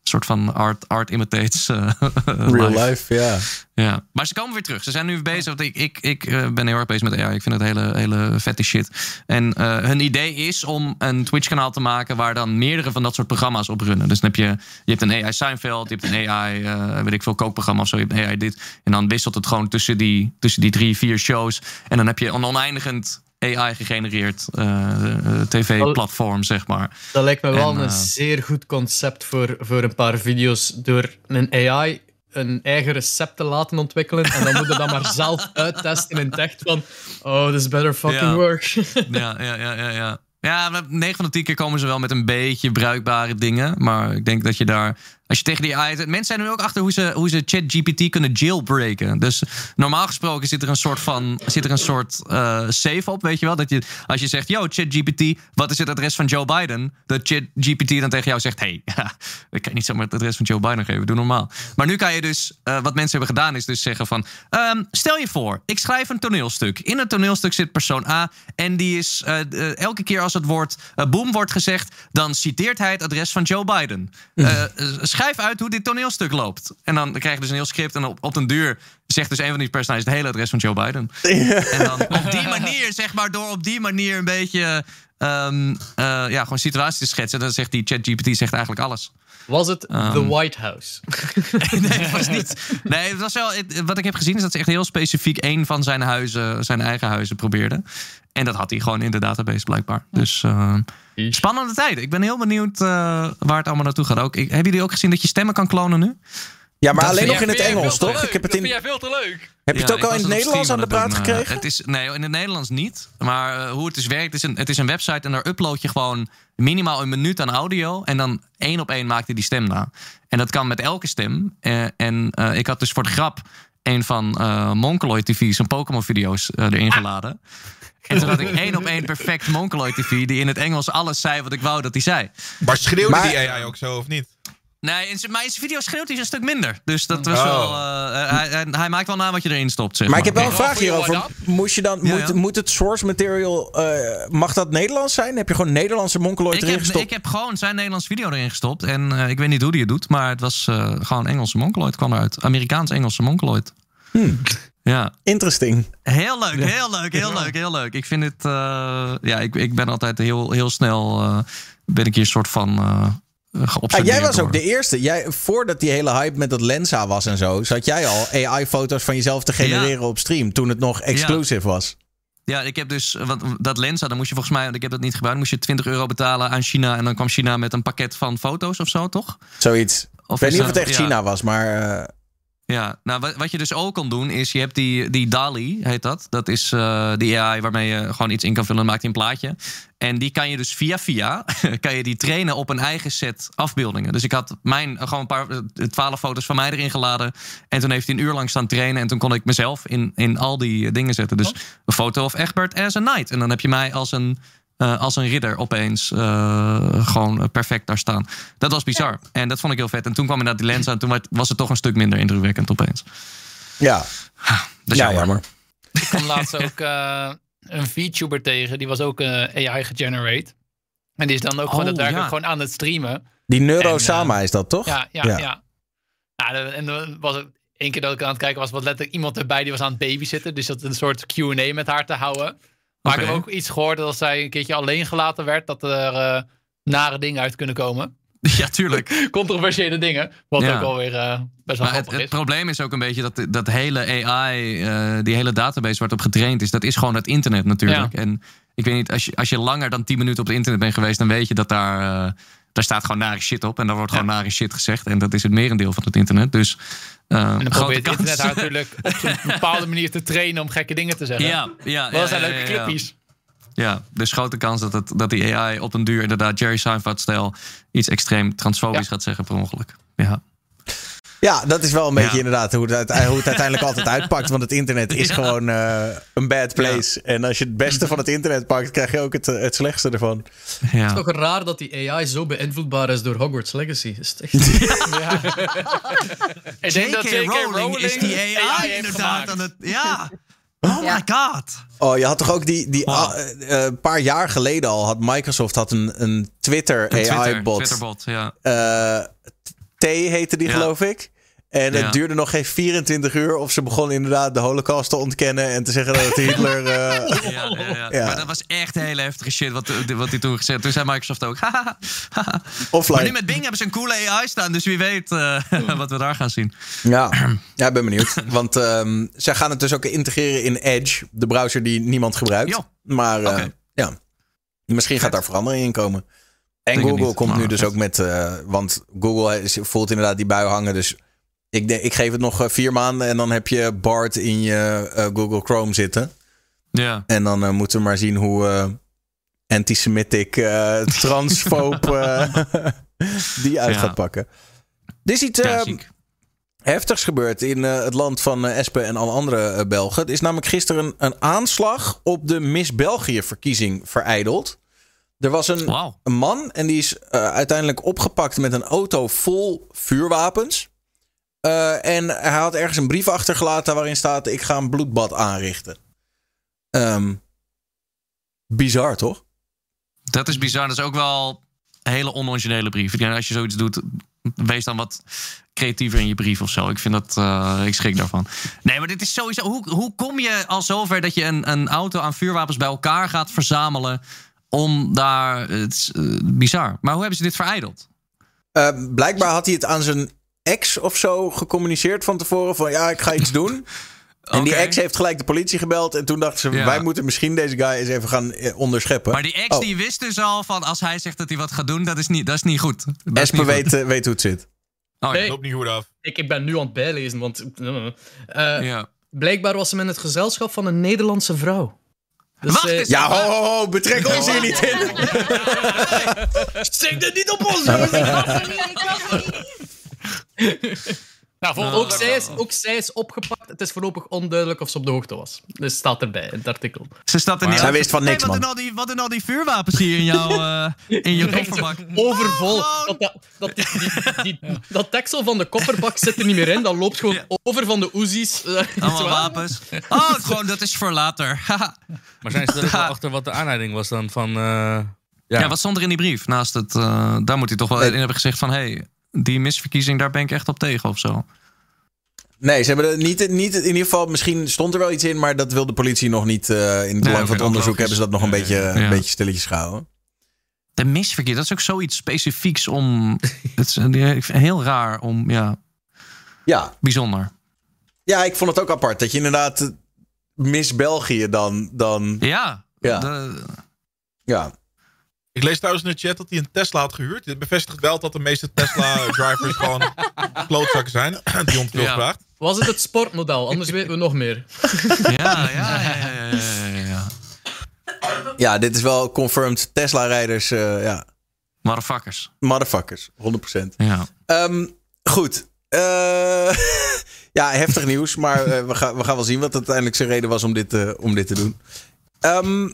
Een soort van art, art imitates. eh, [laughs] real life, ja. ja, maar ze komen weer terug. Ze zijn nu bezig. Want ik, ik, ik eh, ben heel erg bezig met AI. Ik vind het hele, hele vette shit. En eh, hun idee is om een Twitch-kanaal te maken waar dan meerdere van dat soort programma's op runnen. Dus dan heb je, je hebt een AI Seinfeld, je hebt een AI, eh, weet ik veel, kookprogramma of zo. Je hebt een AI dit. En dan wisselt het gewoon tussen die, tussen die drie, vier shows. En dan heb je een oneindigend AI gegenereerd eh, tv-platform, zeg maar. Dat lijkt me wel En, een eh, zeer goed concept voor, voor een paar video's. Door een AI een eigen recept te laten ontwikkelen. En dan moet je dat maar [laughs] zelf uittesten in het echt van... Oh, this better fucking Ja. work. [laughs] Ja, ja, ja, ja. ja. Ja, maar 9 van de 10 keer komen ze wel met een beetje bruikbare dingen. Maar ik denk dat je daar. Als je tegen die AI. Mensen zijn nu ook achter hoe ze, hoe ze ChatGPT kunnen jailbreken. Dus normaal gesproken zit er een soort van. Zit er een soort eh safe op, weet je wel? Dat je, als je zegt: Yo, ChatGPT, wat is het adres van Joe Biden? Dat ChatGPT dan tegen jou zegt: Hey, [laughs] ik kan niet zomaar het adres van Joe Biden geven. Doe normaal. Maar nu kan je dus. eh, wat mensen hebben gedaan is dus zeggen: van. ehm, stel je voor, ik schrijf een toneelstuk. In het toneelstuk zit persoon A. En die is eh, elke keer als het woord boom wordt gezegd. dan citeert hij het adres van Joe Biden. Schrijf uit hoe dit toneelstuk loopt. En dan krijg je dus een heel script. En op, op den duur zegt dus een van die personages het hele adres van Joe Biden. [laughs] En dan op die manier, zeg maar, door op die manier een beetje. ehm, eh, ja, gewoon situatie te schetsen. Dan zegt die ChatGPT zegt eigenlijk alles. Was het Ehm. The White House? [laughs] nee, het was niet. Nee, het was wel. het- wat ik heb gezien is dat ze echt heel specifiek één van zijn huizen, zijn eigen huizen probeerde. En dat had hij gewoon in de database blijkbaar. Dus eh, spannende tijden. Ik ben heel benieuwd eh, waar het allemaal naartoe gaat. Ook, ik, hebben jullie ook gezien dat je stemmen kan klonen nu? Ja, maar Dat alleen nog in het Engels, toch? Ik heb het Dat in, vind jij veel te leuk. heb je het ook al in het Nederlands aan de praat doen, eh, gekregen? het is, nee, in het Nederlands niet. Maar eh, hoe het dus werkt, het is, een, het is een website en daar upload je gewoon minimaal een minuut aan audio. En dan één op één maakt hij die stem na. En dat kan met elke stem. Eh, en eh, ik had dus voor de grap een van eh Mongoloid TV, zijn Pokémon-video's erin geladen. En toen had ik één op één perfect Mongoloid TV, die in het Engels alles zei wat ik wou dat hij zei. Maar schreeuwde Maar- die AI ook zo of niet? Nee, in zijn, maar in zijn video schreeuwt hij een stuk minder. Dus dat was Oh. wel. eh, hij, hij, hij maakt wel na wat je erin stopt. Zeg Maar maar, ik heb wel een vraag hierover. Moest je dan, Ja, moet, ja. moet het source material, eh, mag dat Nederlands zijn? Heb je gewoon Nederlandse Mongoloid Ik erin heb, gestopt? ik heb gewoon zijn Nederlands video erin gestopt. En eh, ik weet niet hoe die het doet, maar het was eh, gewoon Engelse Mongoloid kwam eruit. Amerikaans-Engelse Mongoloid. Hmm. Ja, Interesting. heel leuk, heel leuk, heel leuk, heel leuk. Ik vind het, eh, ja, ik, ik ben altijd heel, heel snel, eh, ben ik hier een soort van uh, Ah, geobsedeerd jij was door. ook de eerste. Jij, voordat die hele hype met dat Lensa was en zo, zat jij al AI-foto's van jezelf te genereren op stream. Toen het nog exclusive was. Ja, ik heb dus, dat Lensa, dan moest je volgens mij, want ik heb dat niet gebruikt, moest je 20 euro betalen aan China. En dan kwam China met een pakket van foto's of zo, toch? Zoiets. Of ik weet niet of het echt ja. China was, maar. Ja, nou wat, wat je dus ook kan doen is, je hebt die, die DALI, heet dat. Dat is eh die AI waarmee je gewoon iets in kan vullen en maakt hij een plaatje. En die kan je dus via via, [laughs] kan je die trainen op een eigen set afbeeldingen. Dus ik had mijn, gewoon een paar, eh, twaalf foto's van mij erin geladen. En toen heeft hij een uur lang staan trainen. En toen kon ik mezelf in, in al die dingen zetten. Dus een foto of Egbert as a knight. En dan heb je mij als een, eh, als een ridder opeens eh, gewoon perfect daar staan. Dat was bizar. En dat vond ik heel vet. En toen kwam inderdaad die lens aan. Toen was het toch een stuk minder indrukwekkend opeens. ja, Dat is ja, jammer. jammer. Ik kwam laatst ook eh, een VTuber tegen. Die was ook eh, AI gegenerate. En die is dan ook gewoon Oh, daadwerkelijk ja. gewoon aan het streamen. Die Neuro En, eh, Sama is dat toch? Ja, ja, Ja. ja. ja. de- en er was ook één keer dat ik aan het kijken was, was letterlijk iemand erbij die was aan het babysitten. Dus dat een soort Q&A met haar te houden. Maar ik heb ook iets gehoord dat als zij een keertje alleen gelaten werd, dat er eh, nare dingen uit kunnen komen. [laughs] Ja, tuurlijk. [laughs] Controversiële dingen. Wat Ja. ook alweer eh best wel Maar het, het is. probleem is ook een beetje dat dat hele AI, eh, die hele database waar het op getraind is, dat is gewoon het internet natuurlijk. En ik weet niet, als je, als je langer dan 10 minuten op het internet bent geweest, dan weet je dat daar, daar staat gewoon nare shit op. En daar wordt gewoon nare shit gezegd. En dat is het merendeel van het internet. Dus eh En dan grote probeert het kans. internet haar natuurlijk [laughs] op zo'n bepaalde manier te trainen om gekke dingen te zeggen. Ja, ja, Dat ja, zijn leuke ja, ja. dus grote kans dat, het, dat die AI op een duur inderdaad Jerry Seinfeld-stijl iets extreem transfobisch gaat zeggen per ongeluk. Ja. Ja, dat is wel een beetje Ja. inderdaad hoe het, hoe het uiteindelijk [laughs] altijd uitpakt. Want het internet is Ja. gewoon eh, een bad place. En als je het beste van het internet pakt, krijg je ook het, eh, het slechtste ervan. ja. Het is toch raar dat die AI zo beïnvloedbaar is door Hogwarts Legacy. Is het echt... [laughs] Ik denk dat J.K. Rowling is die AI, inderdaad aan het... Ja. Oh Ja. my god. Oh, je had toch ook die, die Wow. ah, eh, een paar jaar geleden al had Microsoft had een, een Twitter Een Twitter, AI-bot. Twitterbot, ja. Eh, T heette die, Ja. geloof ik. En Ja. het duurde nog geen 24 uur of ze begon inderdaad de holocaust te ontkennen en te zeggen dat het Hitler... [laughs] eh, Ja, ja, ja. Ja. Maar dat was echt hele heftige shit wat, wat hij toen gezegd Toen zei Microsoft ook. [laughs] haha, haha. Maar nu offline. met Bing hebben ze een coole AI staan. Dus wie weet eh, [laughs] wat we daar gaan zien. Ja. ja, ik ben benieuwd. Want ehm, zij gaan het dus ook integreren in Edge, de browser die niemand gebruikt. Jo. Maar eh, ja, misschien gaat daar verandering in komen. En het Google niet, komt nu dus vet. ook met, eh, want Google voelt inderdaad die bui hangen. Dus ik, denk, ik geef het nog eh, vier maanden en dan heb je Bart in je eh, Google Chrome zitten. Ja. En dan moeten we maar zien hoe antisemitic, [laughs] transfoob [laughs] die uit Ja. gaat pakken. Er is iets Ja, eh, ziek. heftigs gebeurd in het land van Espen en alle andere Belgen. Er is namelijk gisteren een, een aanslag op de Miss België-verkiezing vereideld. Er was een, een man en die is eh, uiteindelijk opgepakt met een auto vol vuurwapens. Eh, en hij had ergens een brief achtergelaten waarin staat: Ik ga een bloedbad aanrichten. Ehm, bizar, toch? Dat is bizar. Dat is ook wel een hele onoriginele brief. Als je zoiets doet, wees dan wat creatiever in je brief of zo. Ik vind dat, eh, ik schrik daarvan. Nee, maar dit is sowieso. Hoe, hoe kom je al zover dat je een, een auto aan vuurwapens bij elkaar gaat verzamelen om daar. Het is eh, bizar. Maar hoe hebben ze dit vereideld? Eh, blijkbaar had hij het aan zijn ex of zo gecommuniceerd van tevoren. Van ja, ik ga iets doen. [laughs] En die ex heeft gelijk de politie gebeld. En toen dachten ze, Ja. wij moeten misschien deze guy eens even gaan eh, onderscheppen. Maar die ex Oh, die wist dus al van als hij zegt dat hij wat gaat doen, dat is niet, dat is niet goed. Dat is Espen niet weet, weet hoe het zit. Oh, Nee. Loop niet goed af. Ik, ik ben nu aan het bijlezen, want... eh, Ja. Blijkbaar was hem in het gezelschap van een Nederlandse vrouw. Dus, Wacht eh, eens. Ja, ho, ho, ho, betrek ons hier niet in. Zeg dit niet op ons, jongens! Nou, ook, zij is, ook zij is opgepakt. Het is voorlopig onduidelijk of ze op de hoogte was. Dus staat erbij in het artikel. Ze staat er niet Zij wist van niks, Hey, wat, man. doen al die, wat doen al die vuurwapens hier in jouw eh, in je [laughs] kofferbak? Overvol. Dat, dat, dat, die, die, die- dat deksel van de kofferbak zit er niet meer in. Dat loopt gewoon over van de Uzi's. eh, [laughs] Allemaal wapens. Oh, gewoon, dat is voor later. [laughs] Maar zijn ze er wel achter wat de aanleiding was dan van... eh, ja. ja. wat stond er in die brief? Naast het, eh, daar moet hij toch wel in hebben gezegd van... hey, die misverkiezing, daar ben ik echt op tegen of zo. Nee, ze hebben er niet, niet, in ieder geval, misschien stond er wel iets in, maar dat wil de politie nog niet. eh, in het Nee, belang van het onderzoek hebben ze dat nog een, beetje, ja. een beetje stilletjes gehouden. De misverkeer, dat is ook zoiets specifieks om... [laughs] het is heel raar om, ja, Ja. bijzonder. ja, ik vond het ook apart dat je inderdaad eh, Miss België dan. dan Ja. Ja. de- ja. Ik lees trouwens in de chat dat hij een Tesla had gehuurd. Dit bevestigt wel dat de meeste Tesla-drivers [laughs] gewoon klootzakken zijn. Die ontveel Ja. gevraagd. Was het het sportmodel? Anders weten we nog meer. ja, ja, ja, ja, ja, ja, dit is wel confirmed Tesla-rijders. eh, ja, Motherfuckers. motherfuckers, 100%. Ja. Ehm, goed. Eh, [laughs] ja, heftig nieuws. Maar eh, we, gaan, we gaan wel zien wat uiteindelijk zijn reden was om dit, eh, om dit te doen. Ehm,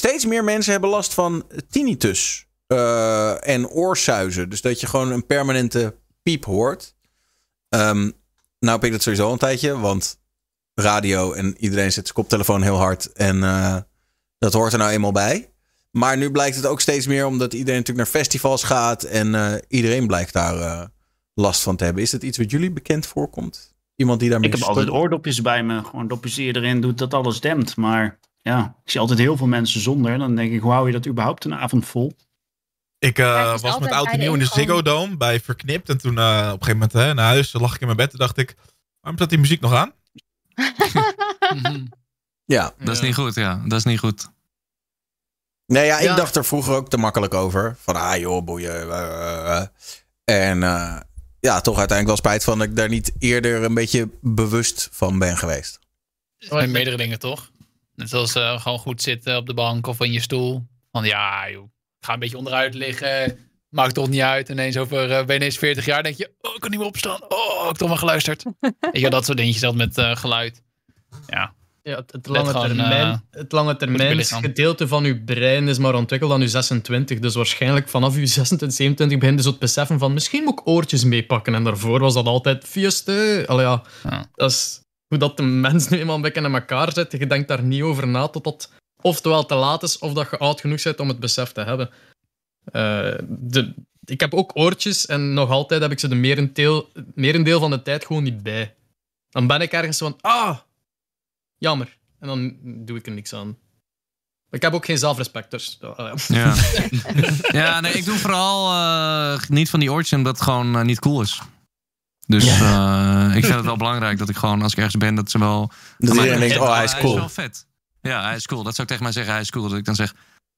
steeds meer mensen hebben last van tinnitus eh, en oorsuizen. Dus dat je gewoon een permanente piep hoort. Ehm, nou heb ik dat sowieso al een tijdje. Want radio en iedereen zet zijn koptelefoon heel hard. En eh, dat hoort er nou eenmaal bij. Maar nu blijkt het ook steeds meer omdat iedereen natuurlijk naar festivals gaat. En eh, iedereen blijkt daar last van te hebben. Is dat iets wat jullie bekend voorkomt? Iemand die daarmee Ik heb altijd oordopjes bij me. Gewoon dopjes die je erin doet, dat alles dempt. Maar ja, ik zie altijd heel veel mensen zonder. Dan denk ik, hoe hou je dat überhaupt een avond vol? Ik eh, was met oud en nieuw in de. Ziggo Dome bij Verknipt. En toen eh, op een gegeven moment hè, naar huis lag ik in mijn bed. En dacht ik, waarom staat die muziek nog aan? [laughs] Ja. Dat is niet goed, ja. Dat is niet goed. Nee, ja, ik Ja. dacht er vroeger ook te makkelijk over. Van, ah joh, boeien. eh. En eh, ja, toch uiteindelijk wel spijt van dat ik daar niet eerder een beetje bewust van ben geweest. Met meerdere dingen, toch? Net zoals eh, gewoon goed zitten op de bank of in je stoel. Van ja, joh, ik ga een beetje onderuit liggen. Maakt toch niet uit. Ineens over, eh ben je ineens 40 jaar, denk je, oh, ik kan niet meer opstaan. Oh, ik heb toch maar geluisterd. [laughs] Weet je, dat soort dingetjes dat met eh, geluid. Ja, Ja, het, het Let lange gewoon, termijn, het lange termijn gedeelte van uw brein is maar ontwikkeld aan uw 26. Dus waarschijnlijk vanaf uw 26, 27 begin je zo het beseffen van misschien moet ik oortjes meepakken. En daarvoor was dat altijd fieste. Allee, ja, Ja. Dat is hoe dat de mens nu eenmaal een beetje in elkaar zit. Je denkt daar niet over na tot dat oftewel te laat is of dat je oud genoeg bent om het besef te hebben. Eh, de, ik heb ook oortjes en nog altijd heb ik ze de merendeel, merendeel van de tijd gewoon niet bij. Dan ben ik ergens van, ah, jammer. En dan doe ik er niks aan. Ik heb ook geen zelfrespect, dus... uh, ja. Ja, [laughs] ja nee, ik doe vooral eh, niet van die oortjes omdat het gewoon eh, niet cool is. Dus eh, ik vind het wel [laughs] belangrijk dat ik gewoon, als ik ergens ben, dat ze wel... Dat iedereen denkt, hij- oh, hij is Hij cool. is wel vet. Ja, hij is cool. Dat zou ik tegen mij zeggen, hij is cool. Dat ik dan zeg,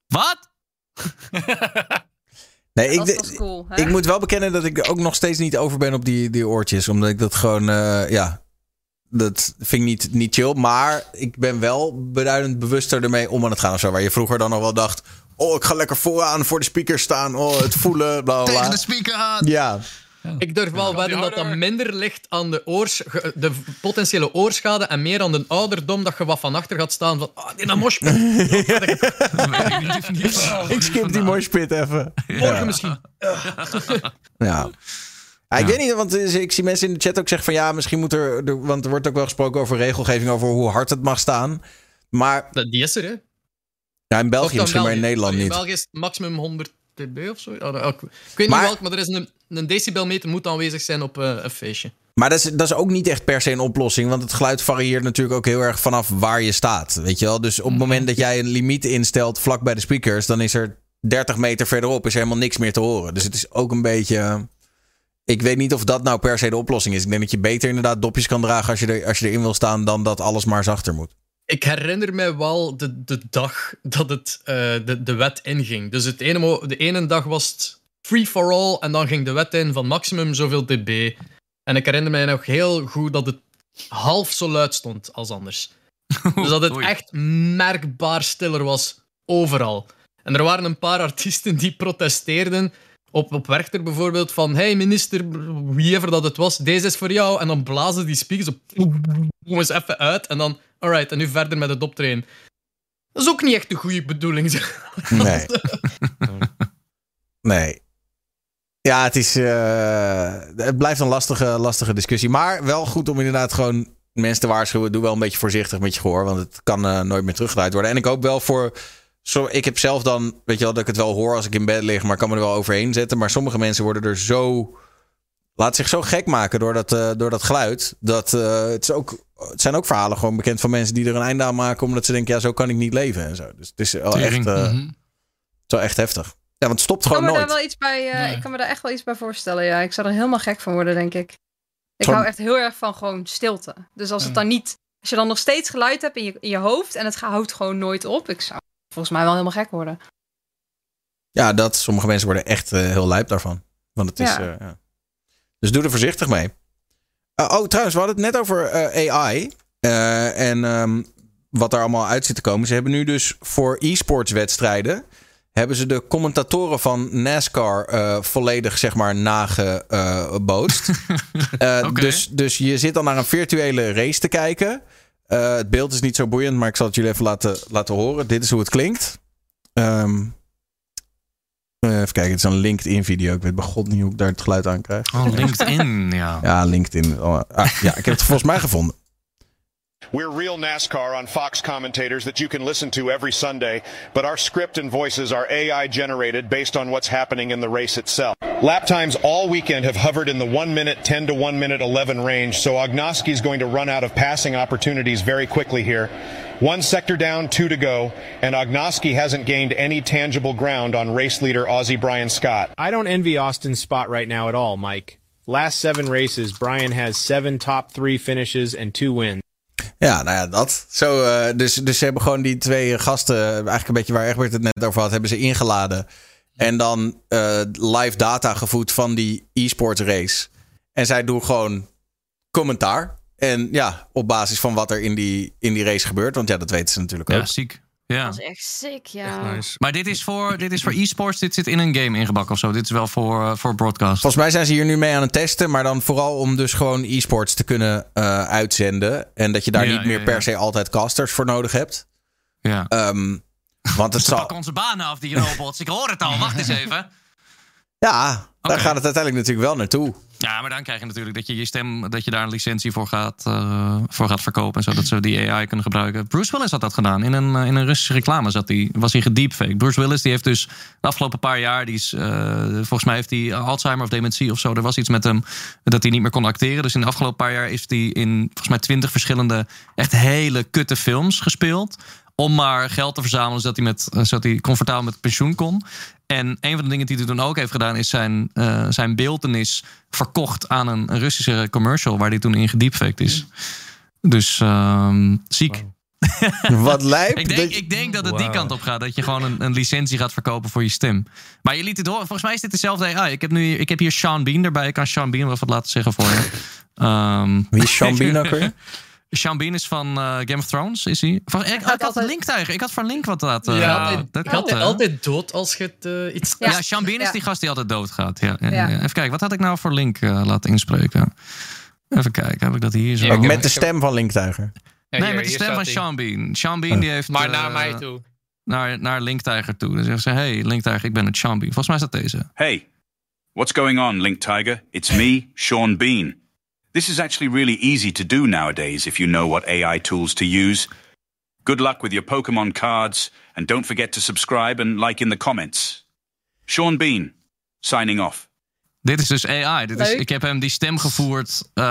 wat? [laughs] Nee, ik, dat is pas cool. Hè? ik moet wel bekennen dat ik er ook nog steeds niet over ben op die, die oortjes. Omdat ik dat gewoon, eh, ja, dat vind ik niet, niet chill. Maar ik ben wel beduidend bewuster ermee om aan het gaan of zo. Waar je vroeger dan nog wel dacht, oh, ik ga lekker vooraan voor de speaker staan. Oh, het voelen, bla bla Tegen de speaker aan. Ja, Ik durf wel wedden dat dat minder ligt aan de, oors, de potentiële oorschade en meer aan de ouderdom dat je wat van achter gaat staan van ah, die moshpit. [laughs] [laughs] ik skip die moshpit even. Morgen misschien. [laughs] Ja. Ja, ik weet niet, want eh, ik zie mensen in de chat ook zeggen van ja, misschien moet er, want er wordt ook wel gesproken over regelgeving over hoe hard het mag staan. Maar Die is er, hè? ja, in België misschien, maar in. Nederland In niet. België is het maximum 100 dB of zo. Ik, weet Maar- niet welk, maar er is een, een decibelmeter moet aanwezig zijn op eh, een feestje. Maar dat is, dat is ook niet echt per se een oplossing. Want het geluid varieert natuurlijk ook heel erg vanaf waar je staat. Weet je wel? Dus op het moment dat jij een limiet instelt vlak bij de speakers, dan is er 30 meter verderop is helemaal niks meer te horen. Dus het is ook een beetje. Ik weet niet of dat nou per se de oplossing is. Ik denk dat je beter inderdaad dopjes kan dragen als je, er, als je erin wil staan, dan dat alles maar zachter moet. Ik herinner mij wel de, de dag dat het, eh, de, de wet inging. Dus het ene, de ene dag was het free for all. En dan ging de wet in van maximum zoveel dB. En ik herinner mij nog heel goed dat het half zo luid stond als anders. [laughs] Dus dat het echt merkbaar stiller was overal. En er waren een paar artiesten die protesteerden. Op, op Werchter bijvoorbeeld van... Hey minister, wiever dat het was, deze is voor jou. En dan blazen die speakers op... Kom eens even uit. En dan... Alright, en nu verder met het optreden. Dat is ook niet echt de goede bedoeling. zeg. Nee. [laughs] nee. Ja, het, is, eh, het blijft een lastige, lastige discussie. Maar wel goed om inderdaad gewoon mensen te waarschuwen. Doe wel een beetje voorzichtig met je gehoor. Want het kan eh, nooit meer teruggedraaid worden. En ik hoop wel voor... Zo, ik heb zelf dan, weet je wel, dat ik het wel hoor als ik in bed lig. Maar ik kan me er wel overheen zetten. Maar sommige mensen worden er zo... Laat zich zo gek maken door dat, eh, door dat geluid. Dat, het, is ook, het zijn ook verhalen gewoon bekend van mensen die er een einde aan maken. Omdat ze denken, ja, zo kan ik niet leven en zo. Dus het is wel echt, eh, Mhm. het is wel echt heftig. Ja, want het stopt Ik kan, gewoon me daar nooit. wel iets bij, eh, Nee. ik kan me daar echt wel iets bij voorstellen. Ja, ik zou er helemaal gek van worden, denk ik. Ik hou echt heel erg van gewoon stilte. Dus als het dan niet, als je dan nog steeds geluid hebt in je, in je hoofd en het houdt gewoon nooit op, ik zou volgens mij wel helemaal gek worden. Ja, dat sommige mensen worden echt eh, heel lijp daarvan. Want het is. Ja. eh, ja. Dus doe er voorzichtig mee. Oh, trouwens, we hadden het net over eh, AI. eh, en ehm, wat er allemaal uit zit te komen. Ze hebben nu dus voor e-sports wedstrijden. Hebben ze de commentatoren van NASCAR eh, volledig, zeg maar, nagebootst. [laughs] Eh, dus, dus je zit dan naar een virtuele race te kijken. Eh, het beeld is niet zo boeiend, maar ik zal het jullie even laten, laten horen. Dit is hoe het klinkt. Ehm, eh, even kijken, het is een LinkedIn-video. Ik weet bij god niet hoe ik daar het geluid aan krijg. Oh, LinkedIn, ja. Ja, LinkedIn. Oh, ah, ja, ik heb het volgens mij gevonden. We're real NASCAR on Fox commentators that you can listen to every Sunday, but our script and voices are AI generated based on what's happening in the race itself. Lap times all weekend have hovered in the 1 minute 10 to 1 minute 11 range, so Ognoski is going to run out of passing opportunities very quickly here. One sector down, two to go, and Ognoski hasn't gained any tangible ground on race leader Aussie Brian Scott. I don't envy Austin's spot right now at all, Mike. Last seven races, Brian has seven top three finishes and two wins. Ja, nou ja, dat. Zo, eh, dus, dus ze hebben gewoon die twee gasten, eigenlijk een beetje waar Egbert het net over had, hebben ze ingeladen. En dan eh, live data gevoed van die e-sports race. En zij doen gewoon commentaar. En ja, op basis van wat er in die, in die race gebeurt. Want ja, dat weten ze natuurlijk ook. Ja, ziek. Ja. Dat is echt sick, ja. Nice. Maar dit is voor, dit is voor e-sports, dit zit in een game ingebakken of zo. Dit is wel voor, eh, voor broadcast. Volgens mij zijn ze hier nu mee aan het testen. Maar dan vooral om dus gewoon e-sports te kunnen eh, uitzenden. En dat je daar Ja, niet meer ja, per se altijd casters voor nodig hebt. Ja. Ehm, want het Ze zal... pakken onze banen af, die robots. Ik hoor het al, wacht eens even. Ja, daar gaat het uiteindelijk natuurlijk wel naartoe. Ja, maar dan krijg je natuurlijk dat je je stem, dat je daar een licentie voor gaat, eh, voor gaat verkopen. Zodat ze die AI kunnen gebruiken. Bruce Willis had dat gedaan. In een, eh, in een Russische reclame zat hij, was hij gedeepfake. Bruce Willis die heeft dus de afgelopen paar jaar, die is, eh, volgens mij heeft hij Alzheimer of dementie of zo. Er was iets met hem dat hij niet meer kon acteren. Dus in de afgelopen paar jaar is hij in volgens mij twintig verschillende echt hele kutte films gespeeld. Om maar geld te verzamelen zodat hij, met, eh, zodat hij comfortabel met pensioen kon. En een van de dingen die hij toen ook heeft gedaan, is zijn, eh zijn beeldenis verkocht aan een, een Russische commercial waar hij toen in gediepfaked is. Dus ehm, ziek. [laughs] Wat lijp. Ik denk, ik denk dat het die kant op gaat. Dat je gewoon een, een licentie gaat verkopen voor je stem. Maar je liet het horen. Volgens mij is dit dezelfde AI. Ik heb, nu, ik heb hier Sean Bean erbij. Ik kan Sean Bean wel wat laten zeggen voor je. [laughs] Ehm, Wie is Sean Bean ook weer? [laughs] Sean Bean is van eh, Game of Thrones, is hij? Van, ik, ik had altijd- Link. Ik had van Link wat laten. Ja, eh, hij dat gaat had, eh. altijd dood als je het eh, iets... Ja, Ja. Sean Bean is Ja. die gast die altijd doodgaat. Ja, ja, Ja. ja. Even kijken, wat had ik nou voor Link eh, laten inspreken? Even kijken, heb ik dat hier zo? Ook met de stem van Linktuiger. Ja, nee, hier- met de stem van. Sean Bean. Sean Bean die heeft... Maar naar mij toe. Naar, naar Link Tiger toe. Dan zeggen ze, hey Link Tiger, ik ben het Sean Bean. Volgens mij is dat deze. Hey, what's going on, Link Tiger? It's me, Sean Bean. This is actually really easy to do nowadays if you know what AI tools to use. Good luck with your Pokemon cards, and don't forget to subscribe and like in the comments. Sean Bean, signing off. Dit is dus AI. Dit is, ik heb hem die stem gevoerd eh,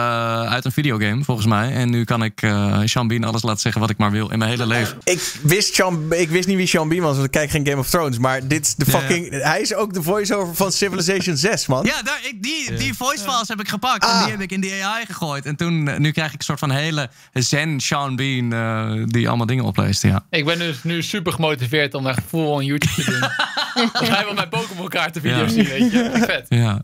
uit een videogame, volgens mij. En nu kan ik eh Sean Bean alles laten zeggen wat ik maar wil in mijn hele leven. Ik wist, Sean, ik wist niet wie Sean Bean was, want ik kijk geen Game of Thrones. Maar dit is de Ja. fucking... Hij is ook de voice-over van Civilization [laughs] 6, man. Ja, daar, ik, die, die voice files heb ik gepakt. En die heb ik in die AI gegooid. En toen, eh, nu krijg ik een soort van hele zen Sean Bean eh, die allemaal dingen opleest. Ja. Ik ben dus nu super gemotiveerd om echt full on YouTube te doen. Dan ga je wel mijn Pokémon kaarten video's Ja. zien, weet je. Vet. Ja.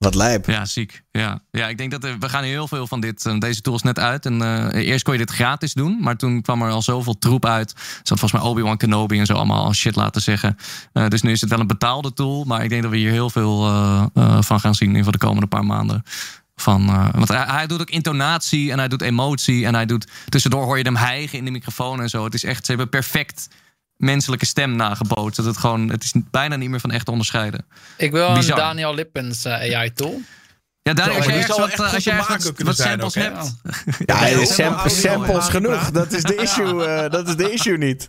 Wat lijp. Ja, ziek. Ja, ja ik denk dat we gaan heel veel van dit. eh, deze tools net uit. En eh, eerst kon je dit gratis doen. Maar toen kwam er al zoveel troep uit. Zat volgens mij Obi-Wan Kenobi en zo allemaal al shit laten zeggen. Eh, dus nu is het wel een betaalde tool. Maar ik denk dat we hier heel veel van gaan zien. In de komende paar maanden. Van, want hij, hij doet ook intonatie en hij doet emotie. En hij doet. Tussendoor hoor je hem hijgen in de microfoon en zo. Het is echt. Ze hebben perfect menselijke stem nagebootst. Dat het gewoon. Het is bijna niet meer van echt te onderscheiden. Ik wil een. Daniel Lippens eh, AI-tool. Ja, Daniel, als je die ergens zal wat, echt als maken wat, kunnen wat zijn samples ook, hebt. Ja, [laughs] samples ja. genoeg. Dat is de issue, eh, dat is de issue niet.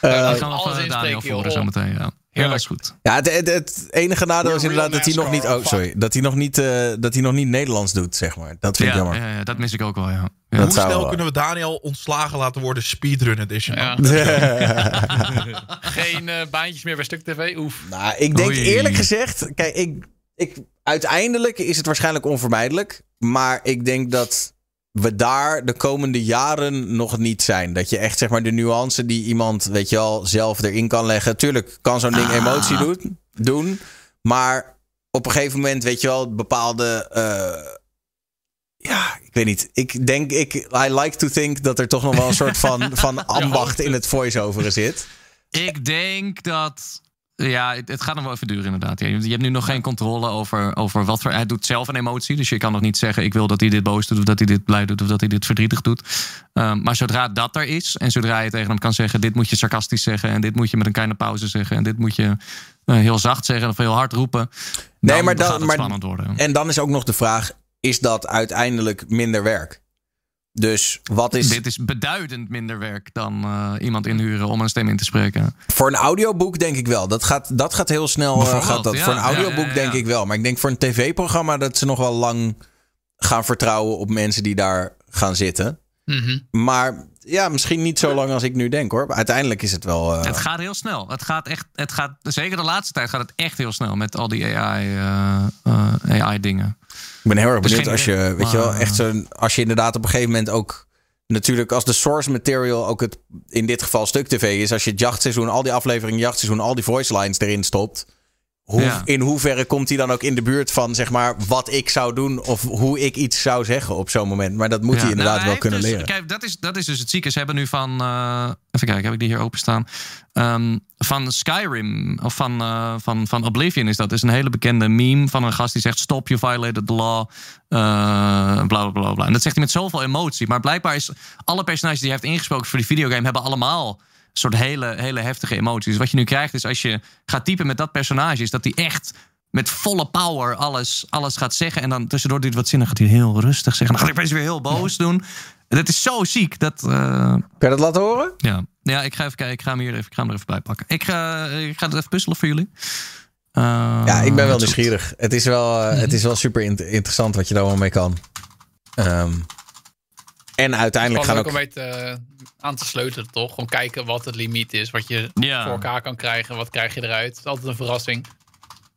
Ja, Eh, dat gaan we alles van Daniel joh. zometeen. Ja. Ja, dat is goed. Ja, het, het, het enige nadeel is inderdaad dat hij nog niet. Oh, sorry. Dat hij nog niet, eh, dat hij nog niet Nederlands doet, zeg maar. Dat vind ik Ja, jammer. ja, ja, dat mis ik ook wel, ja. ja. Dat Hoe snel wel. kunnen we Daniel ontslagen laten worden speedrun edition? [laughs] [laughs] Geen eh, baantjes meer bij Stuk TV. Oef. Nou, ik denk Oei. eerlijk gezegd. Kijk, ik, ik, uiteindelijk is het waarschijnlijk onvermijdelijk. Maar ik denk dat we daar de komende jaren nog niet zijn. Dat je echt zeg maar de nuance die iemand, weet je wel, zelf erin kan leggen. Tuurlijk kan zo'n ding emotie doen, doen. Maar op een gegeven moment, weet je wel, bepaalde. eh, ja, ik weet niet. Ik denk, ik, I like to think dat er toch nog wel een soort van, [laughs] van ambacht in het voice-overen zit. Ik denk dat. Ja, het, het gaat nog wel even duren, inderdaad. Ja, je hebt nu nog geen controle over, over wat voor. Hij doet zelf een emotie. Dus je kan nog niet zeggen: ik wil dat hij dit boos doet, of dat hij dit blij doet, of dat hij dit verdrietig doet. Ehm, maar zodra dat er is, en zodra je tegen hem kan zeggen: dit moet je sarcastisch zeggen, en dit moet je met een kleine pauze zeggen, en dit moet je eh, heel zacht zeggen of heel hard roepen. Nee, dan maar dan- gaat het maar- spannend worden. En dan is ook nog de vraag: is dat uiteindelijk minder werk? Dus wat is. Dit is beduidend minder werk dan eh, iemand inhuren om een stem in te spreken. Voor een audioboek denk ik wel. Dat gaat, dat gaat heel snel. eh, gaat dat. ja, voor een audioboek ja, ja, denk ja. ik wel. Maar ik denk voor een tv-programma dat ze nog wel lang gaan vertrouwen op mensen die daar gaan zitten. Mhm. Maar ja, misschien niet zo lang als ik nu denk hoor. Maar uiteindelijk is het wel. eh, Het gaat heel snel. Het gaat echt, het gaat, zeker de laatste tijd gaat het echt heel snel met al die AI, AI-dingen. Ik ben heel erg benieuwd als je, weet je wel, echt zo'n, als je inderdaad op een gegeven moment ook, natuurlijk als de source material ook het, in dit geval stuk tv is, als je het jachtseizoen, al die afleveringen jachtseizoen, al die voice lines erin stopt, hoe, Ja. in hoeverre komt hij dan ook in de buurt van, zeg maar, wat ik zou doen of hoe ik iets zou zeggen op zo'n moment. Maar dat moet Ja, hij inderdaad nou, wel kunnen dus- leren. Kijk, dat is, dat is dus het zieke. Ze hebben nu van. eh, even kijken, heb ik die hier openstaan? Ehm van Skyrim, of van, eh, van, van Oblivion is dat. Dat is een hele bekende meme van een gast die zegt: Stop, you violated the law. eh, bla bla bla bla. En dat zegt hij met zoveel emotie. Maar blijkbaar is alle personages die hij heeft ingesproken voor die videogame hebben allemaal soort hele, hele heftige emoties. Wat je nu krijgt is als je gaat typen met dat personage, is dat hij echt met volle power alles, alles gaat zeggen. En dan tussendoor doet wat zinnen, gaat hij heel rustig zeggen. Dan gaat hij opeens weer heel boos doen. Dat is zo ziek. Dat, eh, Kan je dat laten horen? ja. ja, ik ga even kijken. Ik ga hem hier even, ik ga hem er even bij pakken. Ik ga, ik ga het even puzzelen voor jullie. Eh, Ja, ik ben wel nieuwsgierig. Het is wel, eh, het is wel super int- interessant wat je daar allemaal mee kan. Ehm, en uiteindelijk gaan ook... om mee te, eh, aan te sleutelen, toch? Gewoon kijken wat het limiet is. Wat je Ja. voor elkaar kan krijgen. Wat krijg je eruit? Het is altijd een verrassing.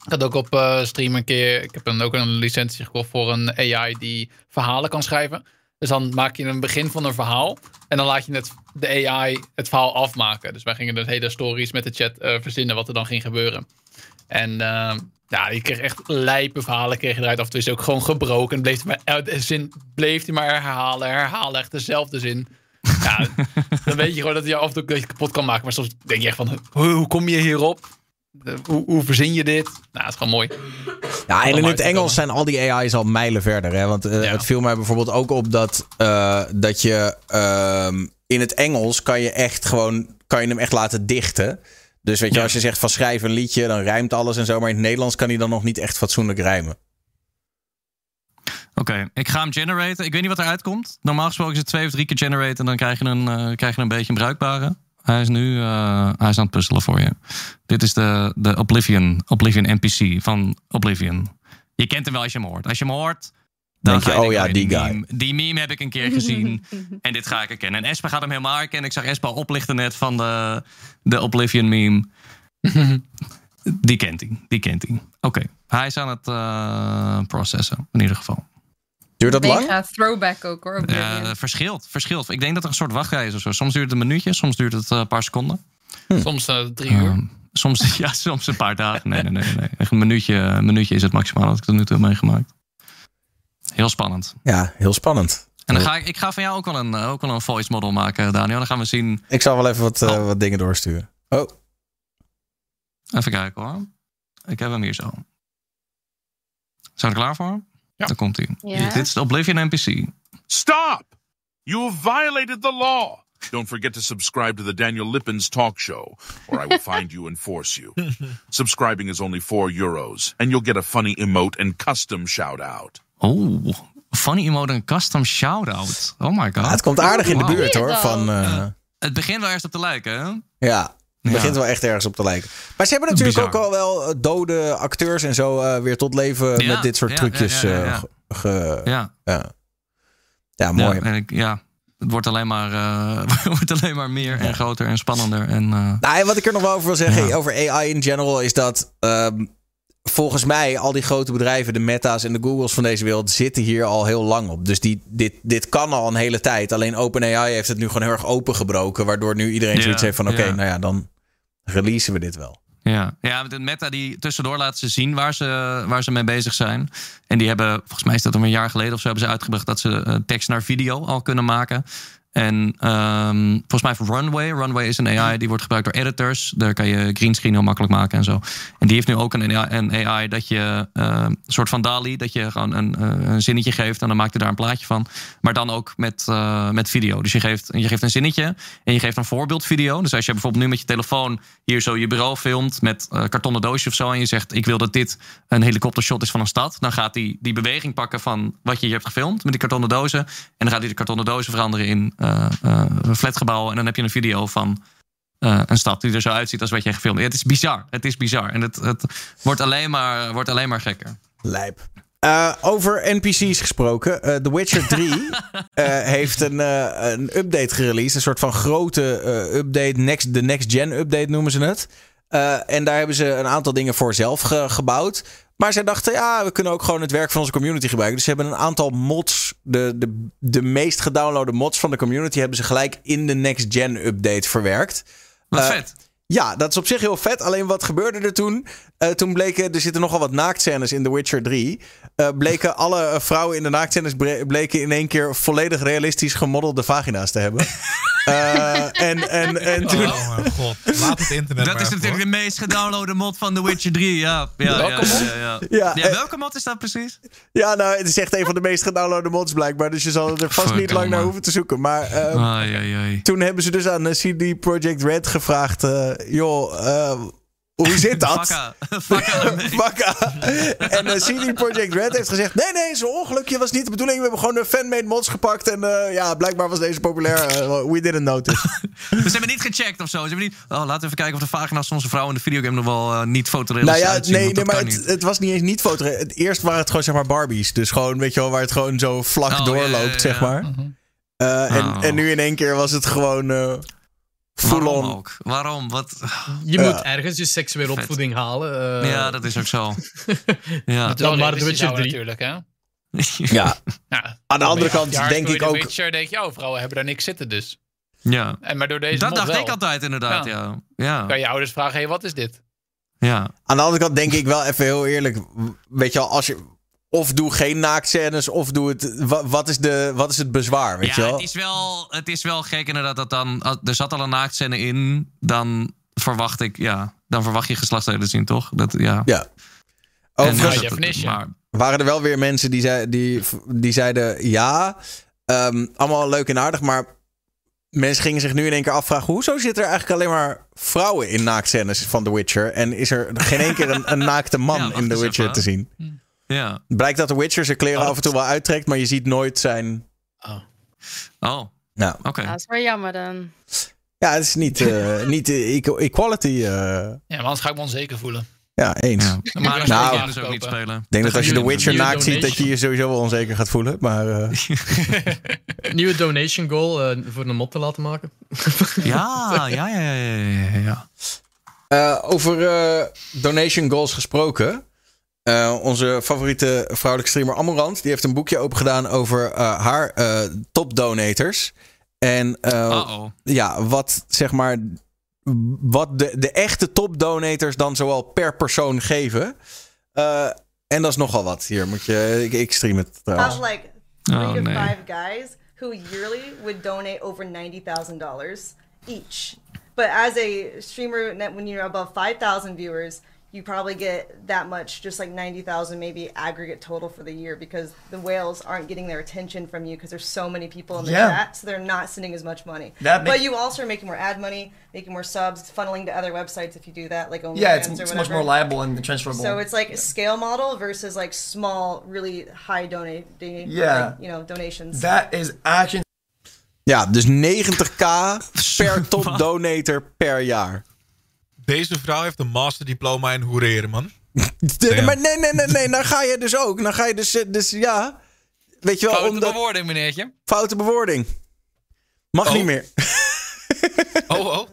Ik had ook op eh, stream een keer... Ik heb een, ook een licentie gekocht voor een AI die verhalen kan schrijven. Dus dan maak je een begin van een verhaal. En dan laat je het, de AI het verhaal afmaken. Dus wij gingen dus hele stories met de chat eh, verzinnen wat er dan ging gebeuren. En eh, ja, je kreeg echt lijpe verhalen kreeg je eruit. Af en toe is het ook gewoon gebroken. Bleef hij maar, elke zin bleef hij maar herhalen, herhalen. Echt dezelfde zin. Ja, [laughs] dan weet je gewoon dat hij je af en toe een beetje kapot kan maken. Maar soms denk je echt van, hoe, hoe kom je hierop? Eh, Hoe, hoe verzin je dit? Nou, het is gewoon mooi. Ja, en in het Engels zijn al die AI's al mijlen verder. Hè? Want eh, Ja. het viel mij bijvoorbeeld ook op dat, eh, dat je ehm, in het Engels kan je echt gewoon kan je hem echt laten dichten. Dus weet je, Ja. als je zegt van schrijf een liedje, dan rijmt alles en zo. Maar in het Nederlands kan hij dan nog niet echt fatsoenlijk rijmen. Oké, ik ga hem generaten. Ik weet niet wat eruit komt. Normaal gesproken is het twee of drie keer generaten. En dan krijg je een, eh, krijg je een beetje een bruikbare. Hij is nu eh, hij is aan het puzzelen voor je. Dit is de, de Oblivion, Oblivion NPC van Oblivion. Je kent hem wel als je hem hoort. Als je hem hoort, dan Denk je, oh ja, die guy. Meme, die meme heb ik een keer gezien. [laughs] en dit ga ik herkennen. En Esper gaat hem helemaal herkennen. Ik zag Esper al oplichten net van de, de Oblivion meme. [laughs] die kent hij. Die kent hij. Oké. Hij is aan het eh, processen, in ieder geval. Duurt dat lang? Mega throwback ook hoor. Oblivion. Eh, verschilt, verschilt. Ik denk dat er een soort wachtrij is of zo. Soms duurt het een minuutje, soms duurt het eh, een paar seconden. Soms eh, drie uur. Ehm, soms, [laughs] ja, soms een paar dagen. Nee, nee, nee. nee. Echt een minuutje, een minuutje is het maximaal dat ik tot nu toe heb meegemaakt. Heel spannend. Ja, heel spannend. En dan ga ik, ik ga van jou ook wel een, eh, ook wel een voice model maken, Daniel. Dan gaan we zien. Ik zal wel even wat, eh, wat dingen doorsturen. Oh, Even kijken hoor. Ik heb hem hier zo. Zijn we er klaar voor? Ja. Dan komt hij. Dit is de Oblivion NPC. Stop! You have violated the law. Don't forget to subscribe to the Daniel Lippens talk show, or I will [laughs] find you and force you. Subscribing is only 4 euros, and you'll get a funny emote and custom shout out. Oh, funny emote en custom shout-out. Oh my god. het komt aardig in de buurt hoor. Van, eh, Het begint wel ergens op te lijken, hè? ja, het Ja. begint wel echt ergens op te lijken. Maar ze hebben natuurlijk Bizar. ook al wel eh, dode acteurs en zo eh, weer tot leven Ja, met dit soort ja, trucjes. ja, ja, eh, ja. ge- ge- Ja. ja. Ja, mooi. Ja, en ik, ja, het wordt alleen maar, eh, [laughs] wordt alleen maar meer en groter en spannender. En, eh, Nou, en wat ik er nog wel over wil zeggen Ja. over AI in general is dat ehm, volgens mij al die grote bedrijven, de Meta's en de Googles van deze wereld, zitten hier al heel lang op. Dus die, dit, dit kan al een hele tijd. Alleen OpenAI heeft het nu gewoon heel erg opengebroken, waardoor nu iedereen Ja, zoiets heeft van: oké, ja. nou ja, dan releasen we dit wel. Ja, ja met meta die tussendoor laten ze zien waar ze, waar ze mee bezig zijn. En die hebben, volgens mij is dat om een jaar geleden of zo, hebben ze uitgebracht dat ze eh, tekst naar video al kunnen maken. En ehm, volgens mij voor Runway. Runway is een AI die wordt gebruikt door editors. Daar kan je greenscreen heel makkelijk maken en zo. En die heeft nu ook een AI, een AI dat je, eh, een soort van DALI, dat je gewoon een, eh, een zinnetje geeft en dan maakt hij daar een plaatje van. Maar dan ook met, eh, met video. Dus je geeft, je geeft een zinnetje en je geeft een voorbeeldvideo. Dus als je bijvoorbeeld nu met je telefoon hier zo je bureau filmt met eh kartonnen doosje of zo. En je zegt ik wil dat dit een helikoptershot is van een stad. Dan gaat hij die beweging pakken van wat je hier hebt gefilmd met die kartonnen dozen. En dan gaat hij de kartonnen dozen veranderen in flatgebouw. En dan heb je een video van eh, een stad die er zo uitziet als wat jij gefilmd hebt. Ja, het is bizar. Het is bizar. En het, het wordt, alleen maar, wordt alleen maar gekker. Lijp. Eh, over NPC's gesproken. eh, The Witcher [laughs] 3 eh, heeft een, eh, een update gereleased. Een soort van grote eh, update. Next, de Next Gen update noemen ze het. Eh, en daar hebben ze een aantal dingen voor zelf ge- gebouwd. Maar zij dachten, ja, we kunnen ook gewoon het werk van onze community gebruiken. Dus ze hebben een aantal mods, de, de, de meest gedownloade mods van de community, hebben ze gelijk in de Next Gen update verwerkt. Wat Eh, vet. Ja, dat is op zich heel vet. Alleen wat gebeurde er toen? Eh, toen bleken, er zitten nogal wat naaktscènes in The Witcher 3. Eh, bleken [laughs] alle vrouwen in de naaktscènes bleken in één keer volledig realistisch gemodelde vagina's te hebben. [laughs] Eh, en, en, en toen... Oh mijn god, laat het internet Dat maar is natuurlijk de meest gedownloade mod van The Witcher 3. Ja, ja, ja, Welke ja, mod? ja, ja. Ja, Ja, eh, welke mod is dat precies? Ja, nou, het is echt een van de meest gedownloade mods blijkbaar. Dus je zal er vast niet lang Verdomme. naar hoeven te zoeken. Maar eh, Ai, ai, ai. toen hebben ze dus aan eh, CD Projekt Red gevraagd... eh, joh, eh, hoe zit [laughs] dat? [laughs] Fakka. [laughs] En eh, CD Projekt Red heeft gezegd... Nee, nee, zo'n ongelukje was niet de bedoeling. We hebben gewoon een fanmade mods gepakt. En eh, ja, blijkbaar was deze populair. Eh, we didn't notice. Dus ze hebben niet gecheckt of zo. Ze hebben niet. Oh, laten we even kijken of de vagina's van onze vrouw in de videogame nog wel niet nou fotorealistisch ja, uitzien. nee, nee maar het, het was niet eens niet foto. Het eerst waren het gewoon zeg maar Barbies. Dus gewoon, weet je wel, waar het gewoon zo vlak Oh, ja, doorloopt, ja, ja, zeg ja. maar. Eh, en, Oh. en nu in één keer was het gewoon eh Waarom on. ook? Waarom? Wat? Je Ja. moet ergens je seksuele Vet. opvoeding halen. eh. ja, dat is ook zo. [laughs] ja. Dat is wel maar The realistisch Witcher houden 3. natuurlijk, hè? [laughs] Ja. Ja, Aan de andere kant jaar denk ik ook... Witcher, denk je, oh, vrouwen hebben daar niks zitten dus. ja. En maar door deze Dat dacht wel. ik altijd inderdaad, ja. Ja. Kan je ouders vragen, hé, hey, wat is dit? ja. Aan de andere kant denk ik wel even heel eerlijk. Weet je wel, als je... Of doe geen naaktscènes, of doe het... wa- Wat is, de, wat is het bezwaar, weet je ja, wel? het is, wel, het is wel gek inderdaad dat dan... Er zat al een naaktscène in, dan verwacht ik... Ja, dan verwacht je geslachtsdelen te zien, toch? Dat, ja. Ja. En, Overigens ja, maar, waren er wel weer mensen die, zei, die, die zeiden... Ja, ehm, allemaal leuk en aardig, maar... Mensen gingen zich nu in één keer afvragen... Hoezo zitten er eigenlijk alleen maar vrouwen in naaktscènes van The Witcher? En is er geen één keer een, een naakte man Ja, in The Witcher even. te zien? Ja. Blijkt dat The Witcher zijn kleren af en toe wel uittrekt... maar je ziet nooit zijn... Oh, Nou, oké. Ja, dat is wel jammer dan. ja, het is niet, eh, [laughs] niet eh, equal- equality... eh. Ja, maar anders ga ik me onzeker voelen. Ja, eens. Ja. Maar als Nou, je dus ook niet spelen. Ik denk dat als je Nieuwe- Witcher nieuwe naakt ziet, dat je je sowieso wel onzeker gaat voelen. Maar eh, [laughs] Nieuwe donation goal eh, voor een mod te laten maken. [laughs] Ja, ja, ja, ja, ja, ja, ja. eh, over eh, donation goals gesproken. Eh, onze favoriete vrouwelijke streamer Amorant, die heeft een boekje opengedaan over eh, haar eh, top donators. En eh, ja, wat zeg maar, wat de, de echte top donators dan zoal per persoon geven. Eh, en dat is nogal wat. Hier moet je, ik, ik stream het I trouwens. have like three Oh, to nee. five guys who yearly would donate over ninety thousand dollars each. But as a streamer, when you're above five thousand viewers, you probably get that much, just like ninety thousand, maybe aggregate total for the year, because the whales aren't getting their attention from you because there's so many people in the Yeah. chat, so they're not sending as much money. That but make- you also are making more ad money, making more subs, funneling to other websites if you do that, like OnlyFans Yeah, it's, or it's much more liable and transferable. So it's like a scale model versus like small, really high donate, donate Yeah. like, you know, donations. that is action. Ja, dus 90k per [laughs] top donator per jaar. Deze vrouw heeft een masterdiploma in hoereren, man. [laughs] De- maar nee, nee, nee, nee, dan ga je dus ook. Dan ga je dus, eh, dus ja. Weet je wel, Foute omdat. bewoording, meneertje. Foute bewoording. Mag Oh. niet meer. [laughs] Oh, oh.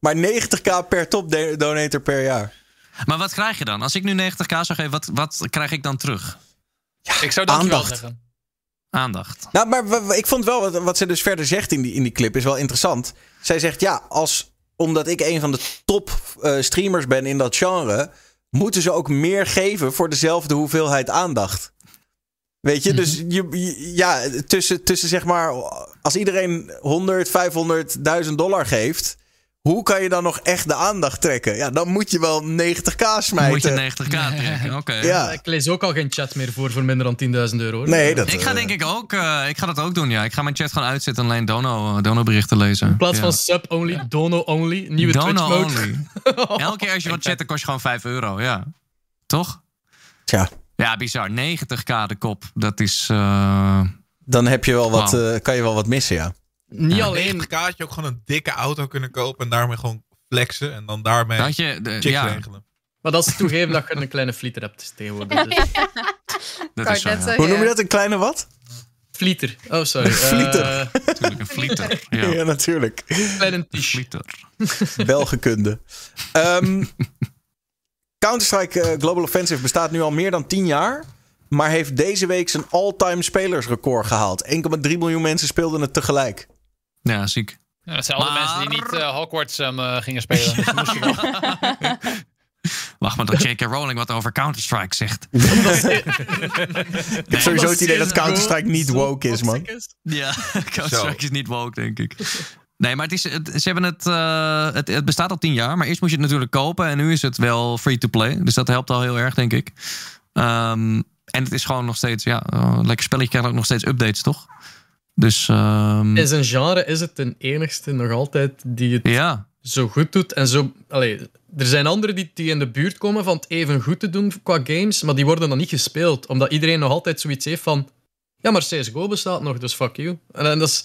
Maar 90k per top donator per jaar. Maar wat krijg je dan? Als ik nu 90k zou geven, wat, wat krijg ik dan terug? ik zou dankjewel aandacht. zeggen. Aandacht. Nou, maar ik vond wel wat, wat ze dus verder zegt in die, in die clip is wel interessant. Zij zegt ja, als, omdat ik een van de top eh, streamers ben in dat genre, moeten ze ook meer geven voor dezelfde hoeveelheid aandacht. Weet je, dus je, ja, tussen, tussen zeg maar, als iedereen 100, 500, 1000 dollar geeft, hoe kan je dan nog echt de aandacht trekken? Ja, dan moet je wel 90k smijten. Moet je 90k trekken, oké. Ja. Ik lees ook al geen chat meer voor voor minder dan 10.000 euro. hoor. Nee, dat, Ik ga eh, denk ik ook, eh, ik ga dat ook doen, ja. Ik ga mijn chat gewoon uitzetten en alleen dono, dono berichten lezen. In plaats ja. van sub-only, dono-only, nieuwe Dono Twitch-mode. only. [laughs] Elke keer als je wat chatten, kost je gewoon 5 euro, ja. Toch? Tja, Ja, bizar. 90k de kop. Dat is... eh, dan heb je wel wat, eh, kan je wel wat missen, ja. Niet Ja, alleen 90k had je ook gewoon een dikke auto kunnen kopen en daarmee gewoon flexen en dan daarmee dat je, de, chicks ja, regelen. Maar dat is toegeven dat je een kleine flieter hebt tegenwoordig. Dus. [laughs] dat is zo, net ja. zeggen. Hoe noem je dat? Een kleine wat? Flieter. Oh, sorry. Flieter. Eh, Natuurlijk, een flieter. Ja, [laughs] Ja, natuurlijk. kleine een tisch. flieter. [laughs] Belgekunde. Ehm Counter-Strike eh, Global Offensive bestaat nu al meer dan 10 jaar. Maar heeft deze week zijn all-time spelersrecord gehaald. 1,3 miljoen mensen speelden het tegelijk. Ja, ziek. Ja, dat zijn alle Maar- mensen die niet eh, Hogwarts eh, gingen spelen. Dus. [laughs] Wacht maar dat J.K. Rowling wat over Counter-Strike zegt. [laughs] Ik heb sowieso het idee dat Counter-Strike niet woke is, man. [laughs] Ja, Counter-Strike is niet woke, denk ik. Nee, maar het is, het, ze hebben het, eh, het, het bestaat al tien jaar. Maar eerst moest je het natuurlijk kopen. En nu is het wel free to play. Dus dat helpt al heel erg, denk ik. Ehm, en het is gewoon nog steeds, ja, een lekker spelletje. krijgt ook nog steeds updates, toch? Dus ehm, In zijn genre is het de enigste nog altijd die het ja. zo goed doet. En zo, allee, er zijn anderen die, die in de buurt komen van het even goed te doen qua games, maar die worden dan niet gespeeld. Omdat iedereen nog altijd zoiets heeft van... Ja, maar CSGO bestaat nog, dus fuck you. En, en dat, is,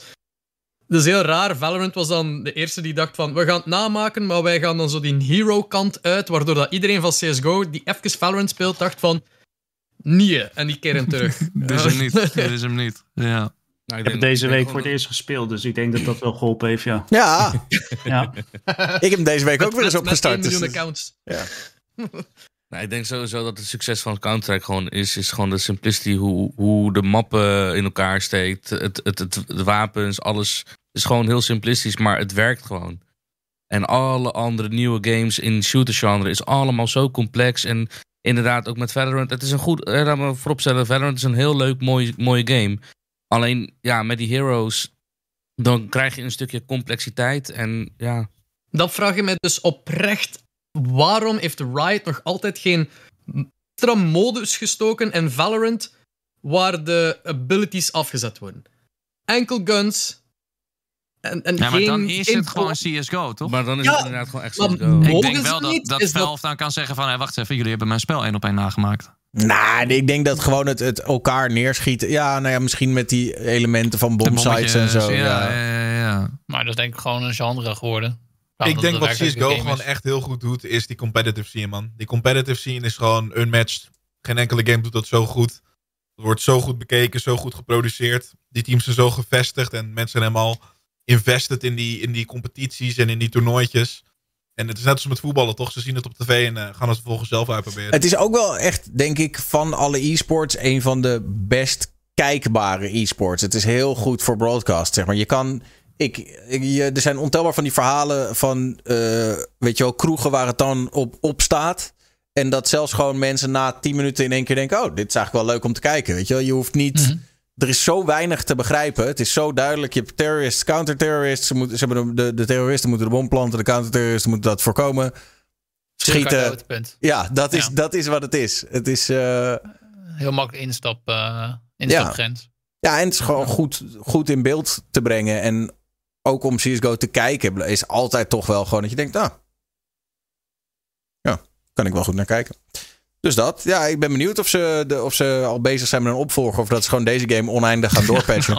dat is heel raar. Valorant was dan de eerste die dacht van... We gaan het namaken, maar wij gaan dan zo die hero-kant uit, waardoor dat iedereen van CSGO die even Valorant speelt, dacht van... Nee, en die keren terug. [laughs] Dit is hem niet. [laughs] Dit is hem niet. Ja. Nou, Ik heb het deze week voor het eerst gespeeld, dus ik denk dat dat wel geholpen heeft, ja. Ja, [laughs] ja. ik heb hem deze week ook weer eens Met- met opgestart. 1 dus- miljoen accounts. [laughs] Nou, ik denk sowieso dat het succes van Counter-Strike gewoon is, is gewoon de simplicity, hoe, hoe de mappen in elkaar steekt, het, het, het, de wapens, alles is gewoon heel simplistisch, maar het werkt gewoon. En alle andere nieuwe games in shooter genre is allemaal zo complex en inderdaad ook met Valorant, het is een goed, eh, laat me vooropstellen, Valorant is een heel leuk, mooi, mooie game. Alleen, ja, met die heroes, dan krijg je een stukje complexiteit en ja, Dat vraag je mij dus oprecht. Waarom heeft Riot nog altijd geen extra modus gestoken in Valorant waar de abilities afgezet worden? Enkel guns. En, en Ja, maar geen, dan is geen het gewoon CSGO, toch? maar dan is Ja, het inderdaad gewoon echt CSGO. Ik denk wel dat, dat Valve dan kan zeggen van... Hey, wacht even, jullie hebben mijn spel één op één nagemaakt. Nou, ik denk dat gewoon het, het elkaar neerschieten. Ja, nou ja, misschien met die elementen van bombsites en zo. Ja, ja, ja, ja. Maar dat is denk ik gewoon een genre geworden. ik denk wat CSGO gewoon echt heel goed doet, is die competitive scene, man. Die competitive scene is gewoon unmatched. Geen enkele game doet dat zo goed. Het wordt zo goed bekeken, zo goed geproduceerd. Die teams zijn zo gevestigd en mensen zijn helemaal invested in die, in die competities en in die toernooitjes. En het is net als met voetballen, toch? Ze zien het op tv en eh, gaan het vervolgens zelf uitproberen. Het is ook wel echt, denk ik, van alle e-sports een van de best kijkbare e-sports. Het is heel goed voor broadcast, zeg maar. Je kan... Ik, ik- je, er zijn ontelbaar van die verhalen van, eh, weet je wel, kroegen waar het dan op, op staat. En dat zelfs gewoon mensen na 10 minuten in één keer denken: Oh, dit is eigenlijk wel leuk om te kijken. Weet je wel, je hoeft niet. Er is zo weinig te begrijpen. Het is zo duidelijk. Je hebt terrorists, counterterrorists. Ze, moeten, ze hebben de, de, de terroristen moeten de bom planten. De counterterroristen moeten dat voorkomen. Schieten. Ja, dat is, Ja. dat is wat het is. Het is. eh, Heel makkelijk instap, eh instapgrens. ja, en het is gewoon goed, goed in beeld te brengen. En ook om CSGO te kijken, is altijd toch wel gewoon dat je denkt, nou, ja, kan ik wel goed naar kijken. Dus dat. Ja, ik ben benieuwd of ze, de, of ze al bezig zijn met een opvolger. Of dat ze gewoon deze game oneindig gaan [laughs] doorpatchen.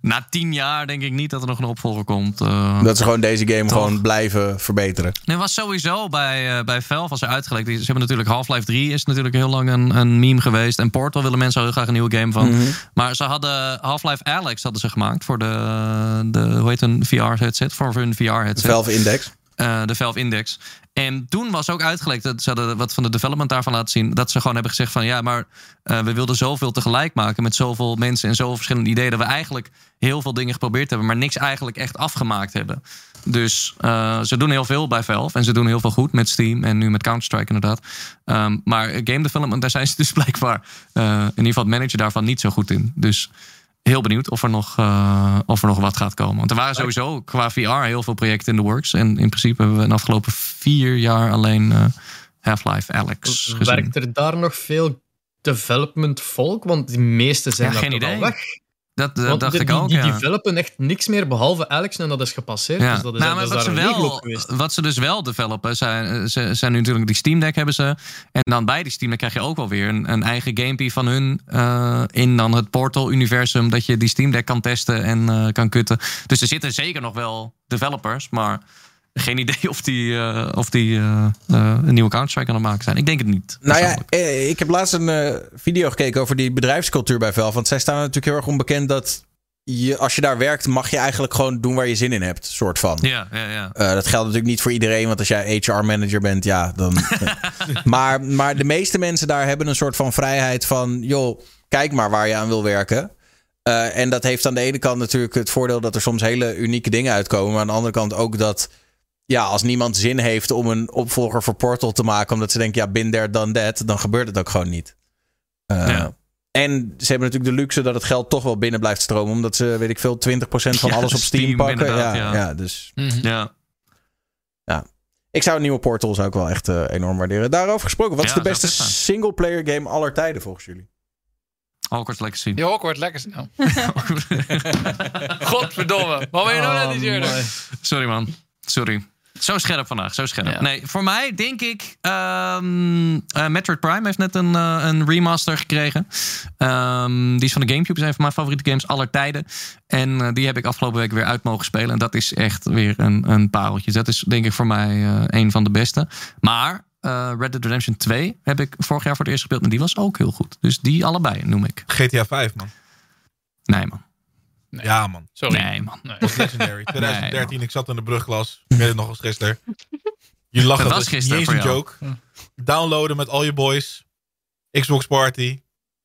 Na tien jaar denk ik niet dat er nog een opvolger komt. eh. dat ze gewoon deze game Toch. gewoon blijven verbeteren. Nee, was sowieso bij, eh bij Valve als er uitgelekt. is. Ze hebben natuurlijk Half-Life 3 is natuurlijk heel lang een, een meme geweest. En Portal willen mensen heel graag een nieuwe game van. Mhm. Maar ze hadden Half-Life Alex hadden ze gemaakt voor de, de hoe heet een VR headset voor hun VR headset. Valve Index. Eh, de Valve Index. En toen was ook uitgelekt, dat ze hadden wat van de development daarvan laten zien, dat ze gewoon hebben gezegd van ja, maar eh, we wilden zoveel tegelijk maken met zoveel mensen en zoveel verschillende ideeën, dat we eigenlijk heel veel dingen geprobeerd hebben, maar niks eigenlijk echt afgemaakt hebben. Dus eh, ze doen heel veel bij Valve en ze doen heel veel goed met Steam en nu met Counter-Strike inderdaad. Ehm, maar game development, daar zijn ze dus [laughs] blijkbaar, in ieder geval het manager daarvan, niet zo goed in. Dus heel benieuwd of er nog, eh, of er nog wat gaat komen. Want er waren sowieso qua VR heel veel projecten in de works. En in principe hebben we in de afgelopen vier jaar alleen eh, Half-Life Alex gezien. Werkt er daar nog veel development volk? Want die meeste zijn Ja, geen idee. weg. Dat, eh, Want dacht die, ik die- ook, Die ja. developen echt niks meer behalve Alex en dat is gepasseerd. Ja. Dus dat is, Nou, dat maar is wat, daar ze wel, geweest. wat ze dus wel developen, zijn, ze zijn nu natuurlijk die Steam Deck hebben ze. En dan bij die Steam Deck krijg je ook wel weer een, een eigen gamepie van hun eh, in dan het Portal-universum. Dat je die Steam Deck kan testen en eh, kan kutten. Dus er zitten zeker nog wel developers, maar geen idee of die, eh, of die eh, eh, een nieuwe Counter-Strike aan het maken zijn. Ik denk het niet. Nou ja, ik heb laatst een video gekeken over die bedrijfscultuur bij Valve. Want zij staan natuurlijk heel erg onbekend dat je, als je daar werkt, mag je eigenlijk gewoon doen waar je zin in hebt. Soort van. Ja, ja, ja. Dat geldt natuurlijk niet voor iedereen, want als jij HR-manager bent, ja, dan. [laughs] maar, maar de meeste mensen daar hebben een soort van vrijheid van, joh, kijk maar waar je aan wil werken. En dat heeft aan de ene kant natuurlijk het voordeel dat er soms hele unieke dingen uitkomen. Maar aan de andere kant ook dat, ja, als niemand zin heeft om een opvolger voor Portal te maken, omdat ze denken, ja, bin there, done that, dan gebeurt het ook gewoon niet. Eh, En ze hebben natuurlijk de luxe dat het geld toch wel binnen blijft stromen, omdat ze, weet ik veel, 20% van Ja, alles op Steam, Steam, pakken. Ja, ja. ja. dus Ja. ja. Ik zou een nieuwe Portal zou ik wel echt eh, enorm waarderen. Daarover gesproken, wat is Ja, de beste zijn. single-player game aller tijden volgens jullie? Hogwarts Legacy. Ja, Hogwarts Legacy. Oh. [laughs] Godverdomme. Wat ben je nou net niet eerder? Sorry man. Sorry. Zo scherp vandaag, zo scherp. Nee, voor mij denk ik... ehm eh, Metroid Prime heeft net een, eh, een remaster gekregen. Ehm, die is van de Gamecube. is een van mijn favoriete games aller tijden. En eh, die heb ik afgelopen week weer uit mogen spelen. En dat is echt weer een, een pareltje. Dat is denk ik voor mij eh, een van de beste. Maar eh, Red Dead Redemption 2 heb ik vorig jaar voor het eerst gespeeld. En die was ook heel goed. Dus die allebei noem ik. GTA 5, man. Nee man. Ja, man. Sorry. Nee man. Dat was legendary. Nee, 2013, ik zat in de brugklas. Ik weet het nog als gisteren. Je lachen, Dat was niet eens een joke. Downloaden met al je boys. Xbox Party.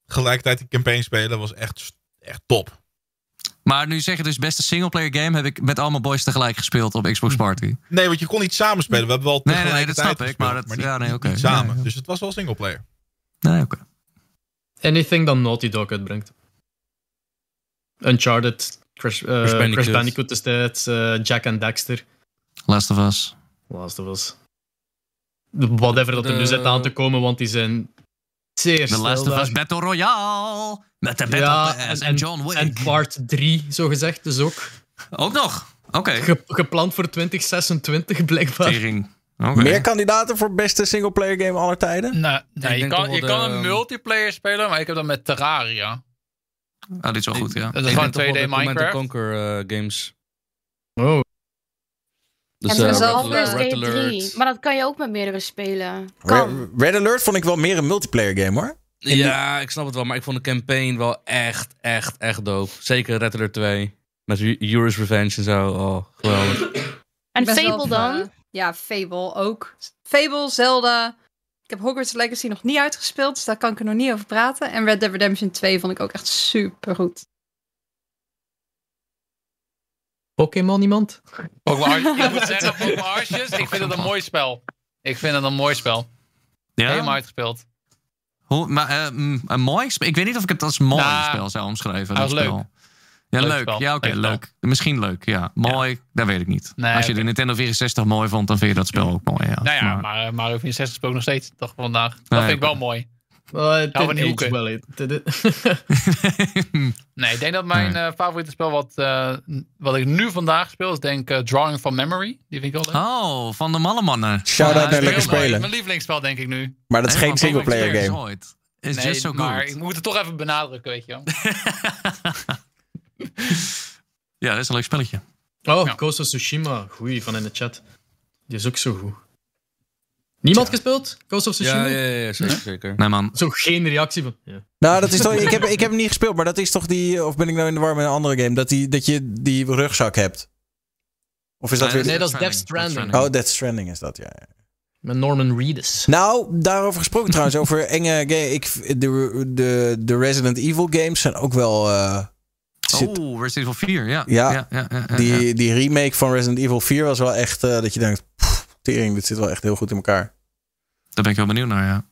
Gelijkertijd die campaign spelen was echt, echt top. Maar nu zeg je dus beste singleplayer game heb ik met allemaal boys tegelijk gespeeld op Xbox Party. Nee, want je kon niet samen spelen. We hebben wel Nee, nee, nee, dat snap ik, maar dat- niet, ja, nee, niet samen. Dus het was wel singleplayer. Nee, oké. Anything dat Naughty Dog uitbrengt. Uncharted, Crash, eh, Crash, Bandicoot. Bandicoot, destijds, eh, Jack and Daxter. Last of Us. Last of Us. Whatever dat er nu De- zit aan te komen, want die zijn zeer The snel Last of. Us Battle Royale. Met de Battle Ja, Pass en, John Wick. En part 3, zo gezegd, dus ook. Ook nog? Oké. Ge- gepland voor 2026, blijkbaar. Tering. Meer kandidaten voor beste single-player game aller tijden? Nou, nee, je kan, je kan de- een multiplayer spelen, maar ik heb dat met Terraria. Oh, dit is wel goed, ja. Dat is gewoon denk toch wel 2D de Command Minecraft. Conquer eh, games. Oh. Dus, en eh, zelf Red Alert- Baldur's Red Gate 3. Alert. Maar dat kan je ook met meerdere spelen. Red, Kan. Red Alert vond ik wel meer een multiplayer game hoor. Ja, ik snap het wel, maar ik vond de campaign wel echt, echt, echt dope. Zeker Red Alert 2. Met Eurus Revenge en zo. Oh, geweldig. En Fable dan? eh, ja, Fable ook. Fable, Zelda. Ik heb Hogwarts Legacy nog niet uitgespeeld, dus daar kan ik er nog niet over praten. En Red Dead Redemption 2 vond ik ook echt super goed. Pokémon iemand? Pokémon Ar- [laughs] ik moet zeggen, Pokémon Arceus, ik vind het een mooi spel. Ik vind het een mooi spel. Ja? Helemaal uitgespeeld. Hoe, maar eh, mm, een mooi spel? Ik weet niet of ik het als mooi Nou, spel zou omschrijven. dat was spel. Ja, Leuk. Ja, oké, Leuk. Misschien leuk, ja. Mooi, dat weet ik niet. Nee, als je de Nintendo 64 mooi vond, dan vind je dat spel ook mooi, ja. Nou ja, Maar- maar, maar Mario 64 speel ik nog steeds, toch vandaag. Dat Nee, vind ik wel mooi. Uh, hoeken. well. It, did- Nee, ik denk dat mijn eh, favoriete spel wat, eh, wat ik nu vandaag speel is denk ik eh, Drawing from Memory. Die vind ik wel leuk. Oh, van de malle mannen. Shout-out Ja, naar lekker spelen. Mijn lievelingsspel denk ik nu. Maar dat is Nee, geen van singleplayer Public game. Ooit. It's nee, just so maar good. ik moet het toch even benadrukken, weet je wel. [laughs] Ja, dat is een leuk spelletje. Oh, Ghost of Tsushima. Goeie, van in de chat. Die is ook zo goed. Niemand gespeeld? Ghost of Tsushima? Ja, ja, ja, ja, zeker, zeker. Nee, man. Zo geen reactie van. Ja. Nou, dat is toch, ik, heb, ik heb hem niet gespeeld, maar dat is toch die. Of ben ik nou in de war met een andere game? Dat, die, dat je die rugzak hebt. Of is dat Nee, weer. Nee, dat is Death Death Stranding. Oh, Death Stranding is dat, ja. ja. Met Norman Reedus. Nou, daarover gesproken trouwens, over enge game. Ik, de, de, de Resident Evil games zijn ook wel. eh, zit- Oh, Resident Evil 4, ja. Ja, ja, ja, ja, ja. die, die remake van Resident Evil 4 was wel echt. eh, dat je denkt, pff, tering, dit zit wel echt heel goed in elkaar. Daar ben ik wel benieuwd naar, ja.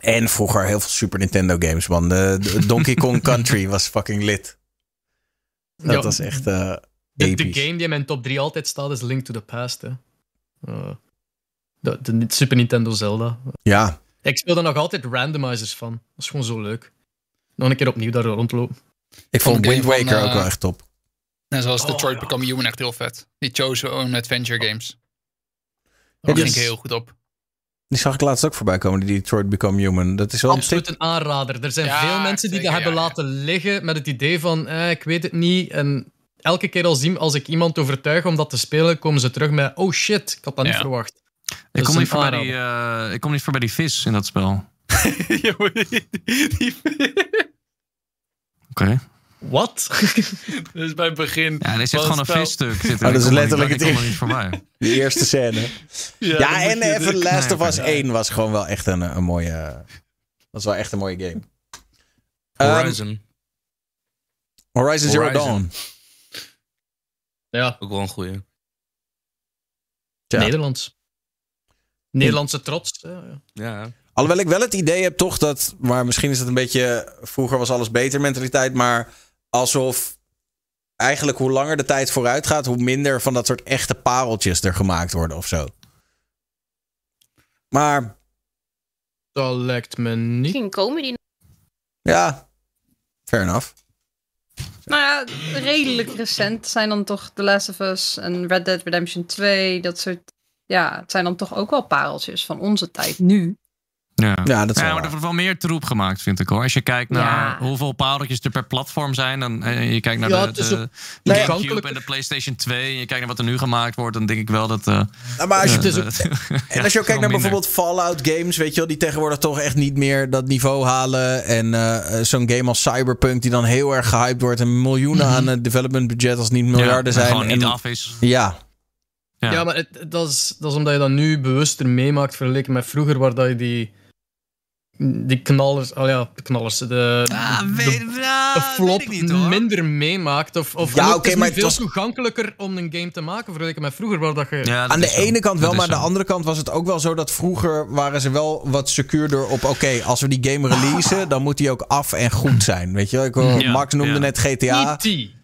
En vroeger heel veel Super Nintendo games, man. De, de Donkey Kong [laughs] Country was fucking lit. Dat was echt eh De, game die in mijn top 3 altijd staat is Link to the Past. Hè. Eh, de, de Super Nintendo Zelda. Ja, Ik speel er nog altijd randomizers van. Dat is gewoon zo leuk. Nog een keer opnieuw daar rondlopen. Ik vond Wind van, Waker ook eh, wel echt top. Net zoals Oh, Detroit ja. Become Human echt heel vet. Die Chosen Own Adventure Games. Ja, Daar die ging ik heel goed op. Die zag ik laatst ook voorbij komen, die Detroit Become Human. Dat is wel Absoluut een aanrader. Er zijn Ja, veel mensen die zeker, dat hebben ja, ja. laten liggen met het idee van, eh, ik weet het niet. En elke keer als, als ik iemand overtuig om dat te spelen, komen ze terug met, oh shit, ik had dat niet verwacht. Ik Dat kom, niet die, eh, ik kom niet voorbij die vis in dat spel. [laughs] [laughs] Oké. Wat? Dus bij het begin. Ja, er zit van gewoon een visstuk. Zit er. Oh, dat is er letterlijk niet- het er niet voorbij. [laughs] De eerste scène. Ja, en even de- Last of Us oké. 1 was gewoon wel echt een, een mooie... was wel echt een mooie game. Ehm, Horizon. Horizon Zero Horizon. Dawn. Ja, Ook wel een goeie. Tja. Nederlands. Nederlandse trots. Ja. Alhoewel ik wel het idee heb toch dat... Maar misschien is het een beetje... Vroeger was alles beter mentaliteit. Maar alsof eigenlijk hoe langer de tijd vooruit gaat... hoe minder van dat soort echte pareltjes er gemaakt worden of zo. Maar Dat lijkt me niet. Misschien komen die ja, fair enough. Nou ja, redelijk recent zijn dan toch The Last of Us en Red Dead Redemption 2. Dat soort. Ja, het zijn dan toch ook wel pareltjes van onze tijd nu. Ja, Ja, dat is wel maar er wordt wel meer troep gemaakt, vind ik hoor. Als je kijkt naar Ja. hoeveel pareltjes er per platform zijn. En eh, je kijkt naar Ja, de, is de ook GameCube en de PlayStation 2. En je kijkt naar wat er nu gemaakt wordt. Dan denk ik wel dat. eh, Nou, maar als je, eh, ook- [laughs] de- En als je ook kijkt naar minder. bijvoorbeeld Fallout games, weet je wel, die tegenwoordig toch echt niet meer dat niveau halen. En zo'n game als Cyberpunk, die dan heel erg gehyped wordt. En miljoenen aan het development budget als het niet miljarden Mhm. Ja, en zijn. gewoon niet En- af is. Ja, Ja. Ja, maar het, dat, is, dat is omdat je dat nu bewuster meemaakt vergeleken met vroeger, waar dat je die, die knallers, oh ja, de knallers, de, Ah, de, weet, de ah, flop weet ik niet, hoor. minder meemaakt. Of, of Ja, oké, is maar veel was- toegankelijker om een game te maken vergeleken met vroeger, waar dat je... Ja, dat aan de zo. ene kant wel, Dat maar aan de andere kant was het ook wel zo dat vroeger waren ze wel wat secuurder op. Oké, als we die game releasen, dan moet die ook af en goed zijn. Weet je wel, ik, hoor- Ja, Max noemde ja. net GTA. E.T.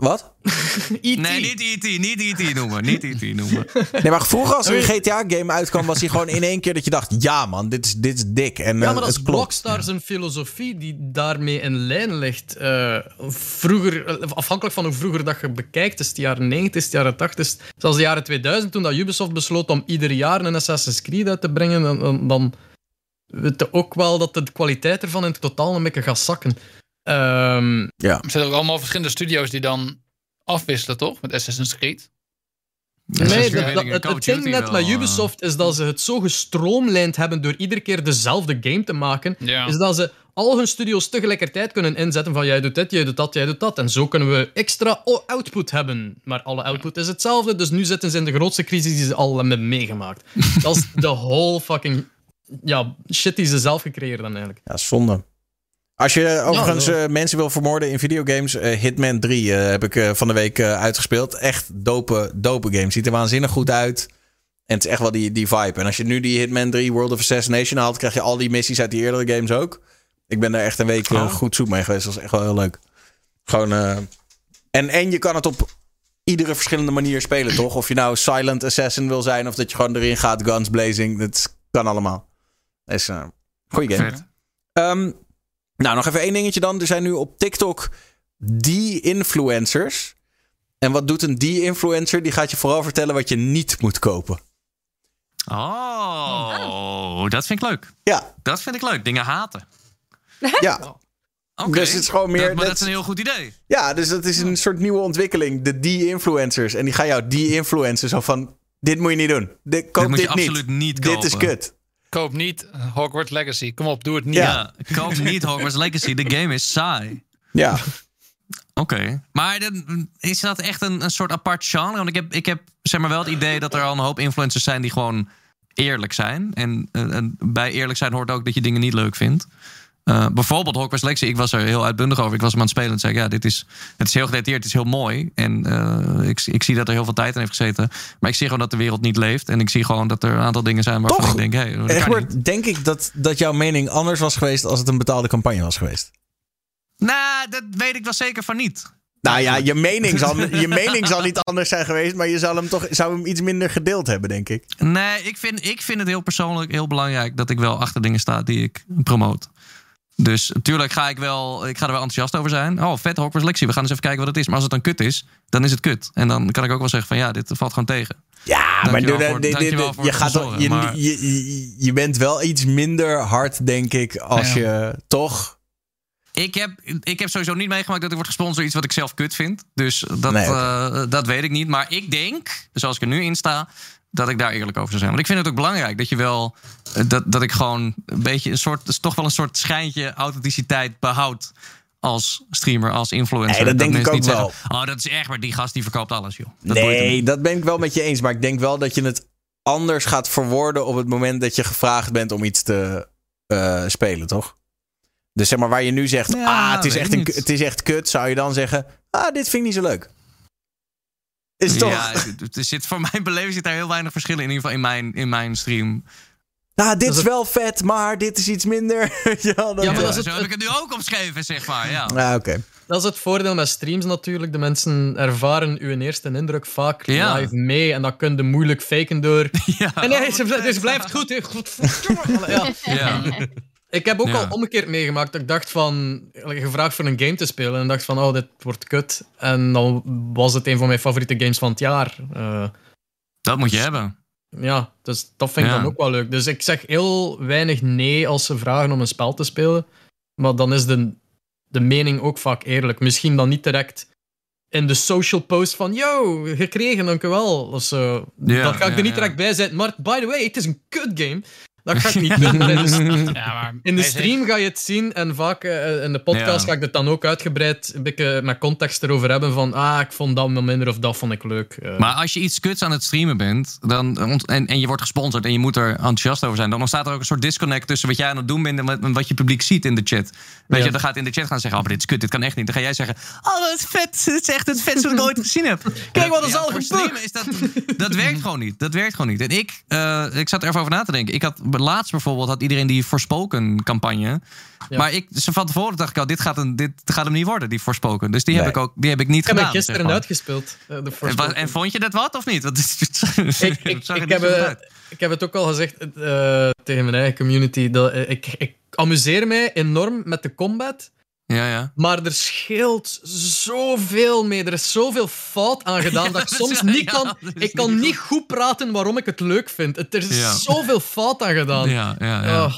Wat? [laughs] E.T. Nee, niet E.T. Niet E.T. noemen. Niet E.T. noemen. [laughs] Nee, maar vroeger als er een [laughs] GTA-game uitkwam, was hij gewoon in één keer dat je dacht: ja, man, dit is, dit is dik. En Ja, eh, maar dat is het klopt. Rockstar zijn filosofie die daarmee in lijn ligt. Eh, vroeger, eh, afhankelijk van hoe vroeger dat je bekijkt, is het de jaren 90, is het de jaren 80, is het- zelfs de jaren 2000, toen dat Ubisoft besloot om ieder jaar een Assassin's Creed uit te brengen, dan, dan, dan weet je ook wel dat de kwaliteit ervan in het totaal een beetje gaat zakken. Ehm, Ja. Er zijn ook allemaal verschillende studio's die dan afwisselen, toch? Met Assassin's Creed. Nee, dat, dat- het, het ding net met Ubisoft is dat ze het zo gestroomlijnd hebben door iedere keer dezelfde game te maken. Ja. Is dat ze al hun studio's tegelijkertijd kunnen inzetten van jij doet dit, jij doet dat, jij doet dat. En zo kunnen we extra output hebben. Maar alle output is hetzelfde, dus nu zitten ze in de grootste crisis die ze al hebben meegemaakt. [laughs] dat is de whole fucking ja, shit die ze zelf gecreëerd hebben eigenlijk. Ja, zonde. Als je overigens eh, mensen wil vermoorden in videogames, eh, Hitman 3 eh, heb ik van de week uitgespeeld. Echt dope, dope game. Ziet er waanzinnig goed uit. En het is echt wel die, die vibe. En als je nu die Hitman 3 World of Assassination haalt, krijg je al die missies uit die eerdere games ook. Ik ben daar echt een week Oh. goed zoek mee geweest. Dat was echt wel heel leuk. Gewoon. en, en je kan het op iedere verschillende manier spelen, toch? Of je nou Silent Assassin wil zijn, of dat je gewoon erin gaat, guns blazing. Dat kan allemaal. Dat is een goede game. Nou, nog even één dingetje dan. Er zijn nu op TikTok die influencers. En wat doet een die influencer? Die gaat je vooral vertellen wat je niet moet kopen. Oh, dat vind ik leuk. Ja. Dat vind ik leuk. Dingen haten. [laughs] Ja. Oké. Dus het is gewoon meer- Dat, maar dat- is een heel goed idee. Ja, dus dat is een soort nieuwe ontwikkeling. De die influencers. En die gaan jou die influencen. Zo van, dit moet je niet doen. Dit, koop moet dit, je absoluut niet Dit is kopen. kut. Koop niet Hogwarts Legacy. Kom op, doe het niet. Ja, koop niet Hogwarts Legacy. De game is saai. Ja. Oké. Maar dan- is dat echt een, een soort apart genre? Want ik heb, ik heb zeg maar wel het idee dat er al een hoop influencers zijn die gewoon eerlijk zijn. En, en bij eerlijk zijn hoort ook dat je dingen niet leuk vindt. Eh, bijvoorbeeld Hogwarts Legacy, ik was er heel uitbundig over. Ik was hem aan het spelen en zei: Ja, dit is, het is heel gedetailleerd, het is heel mooi. En eh, ik, ik zie dat er heel veel tijd in heeft gezeten. Maar ik zie gewoon dat de wereld niet leeft. En ik zie gewoon dat er een aantal dingen zijn waarvan Toch? ik denk: Hé, hey, dat kan niet. Egbert, denk ik dat, dat jouw mening anders was geweest als het een betaalde campagne was geweest. Nou, dat weet ik wel zeker van niet. Nou ja, je mening, zal, je mening zal niet anders zijn geweest, maar je zou hem toch zou hem iets minder gedeeld hebben, denk ik. Nee, ik vind, ik vind het heel persoonlijk heel belangrijk dat ik wel achter dingen sta die ik promoot. Dus natuurlijk ga ik wel, ik ga er wel enthousiast over zijn. Oh, vet Hogwarts Legacy, we gaan eens even kijken wat het is. Maar als het dan kut is, dan is het kut. En dan kan ik ook wel zeggen van ja, dit valt gewoon tegen. Ja, maar voor- dit- dit- je, gaat je, maar- je, je, je bent wel iets minder hard, denk ik, als Ja. je toch. Ik heb, ik heb sowieso niet meegemaakt dat ik word gesponsord door iets wat ik zelf kut vind. Dus dat, Nee, eh, dat weet ik niet. Maar ik denk, zoals ik er nu in sta, dat ik daar eerlijk over zou zijn. Want ik vind het ook belangrijk dat je wel. eh, Dat, dat ik gewoon een beetje een soort. toch wel een soort schijntje authenticiteit behoud. Als streamer, als influencer. Nee, dat denk ik ook wel. zeggen, oh, dat is echt, maar die gast die verkoopt alles, joh. Dat nee, dat ben ik wel met je eens. Maar ik denk wel dat je het anders gaat verwoorden op het moment dat je gevraagd bent om iets te eh, spelen, toch? Dus zeg maar waar je nu zegt, Ja, ah, het is, echt een, het is echt kut, zou je dan zeggen, ah, dit vind ik niet zo leuk. Is toch? Ja, er zit, voor [laughs] mijn beleving zit daar heel weinig verschil in. In ieder geval in mijn, in mijn stream. Nou, dit is wel vet, maar dit is iets minder. [laughs] ja, dat, Ja, maar Ja, dat is zo het- heb ik het nu ook omschreven, zeg maar. Ja. Ah, oké. Dat is het voordeel met streams natuurlijk. De mensen ervaren uw eerste indruk vaak Ja. live mee. En dat kun je moeilijk faken door... [laughs] Ja, en nee, oh, ze, dus blijft goed. Godverdomme. Ja. Ik heb ook Ja. al omgekeerd meegemaakt. Dat ik dacht van... Gevraagd voor een game te spelen. En dacht van, oh, dit wordt kut. En dan was het een van mijn favoriete games van het jaar. Eh, Dat moet je hebben. ja, dus dat vind ik Ja. dan ook wel leuk. Dus ik zeg heel weinig nee als ze vragen om een spel te spelen. Maar dan is de, de mening ook vaak eerlijk. Misschien dan niet direct in de social post van yo, gekregen, dankjewel. Of zo. Ja, dat ga ik er niet direct bij zetten. Maar by the way, het is een kut game. Dat ga ik niet doen. de- [laughs] Ja, maar in de stream ga je het zien en vaak eh, in de podcast Ja. ga ik het dan ook uitgebreid een beetje met context erover hebben van ah, ik vond dat wel minder of dat vond ik leuk. Eh, Maar als je iets kuts aan het streamen bent dan, en, en je wordt gesponsord en je moet er enthousiast over zijn, dan ontstaat er ook een soort disconnect tussen wat jij aan het doen bent en wat, en wat je publiek ziet in de chat. Weet Ja. je, dan gaat in de chat gaan zeggen: Oh, dit is kut, dit kan echt niet. Dan ga jij zeggen: Oh, wat is vet, dit is echt het vetste wat ik ooit gezien heb. Kijk wat Ja, boek. streamen is dat, dat werkt gewoon niet. Dat werkt gewoon niet. En ik, eh, ik zat er even over na te denken. Ik had laatst bijvoorbeeld had iedereen die Forspoken campagne. Ja. Maar ik, dus van tevoren dacht ik al, dit gaat, een, dit gaat hem niet worden, die Forspoken. Dus die heb ik ook, die heb ik niet ik heb gedaan. gisteren uitgespeeld. eh, de En, vond je dat wat of niet? Want het, ik, ik, [laughs] het ik, heb, ik heb het ook al gezegd eh, tegen mijn eigen community. Dat, ik, ik amuseer mij enorm met de combat. Ja, ja. Maar er scheelt zoveel mee. Er is zoveel fout aan gedaan Ja, [laughs] dat ik soms niet kan. Ik kan niet niet goed praten waarom ik het leuk vind. Het, er is Ja. zoveel fout aan gedaan. Ja, ja, ja. Ah.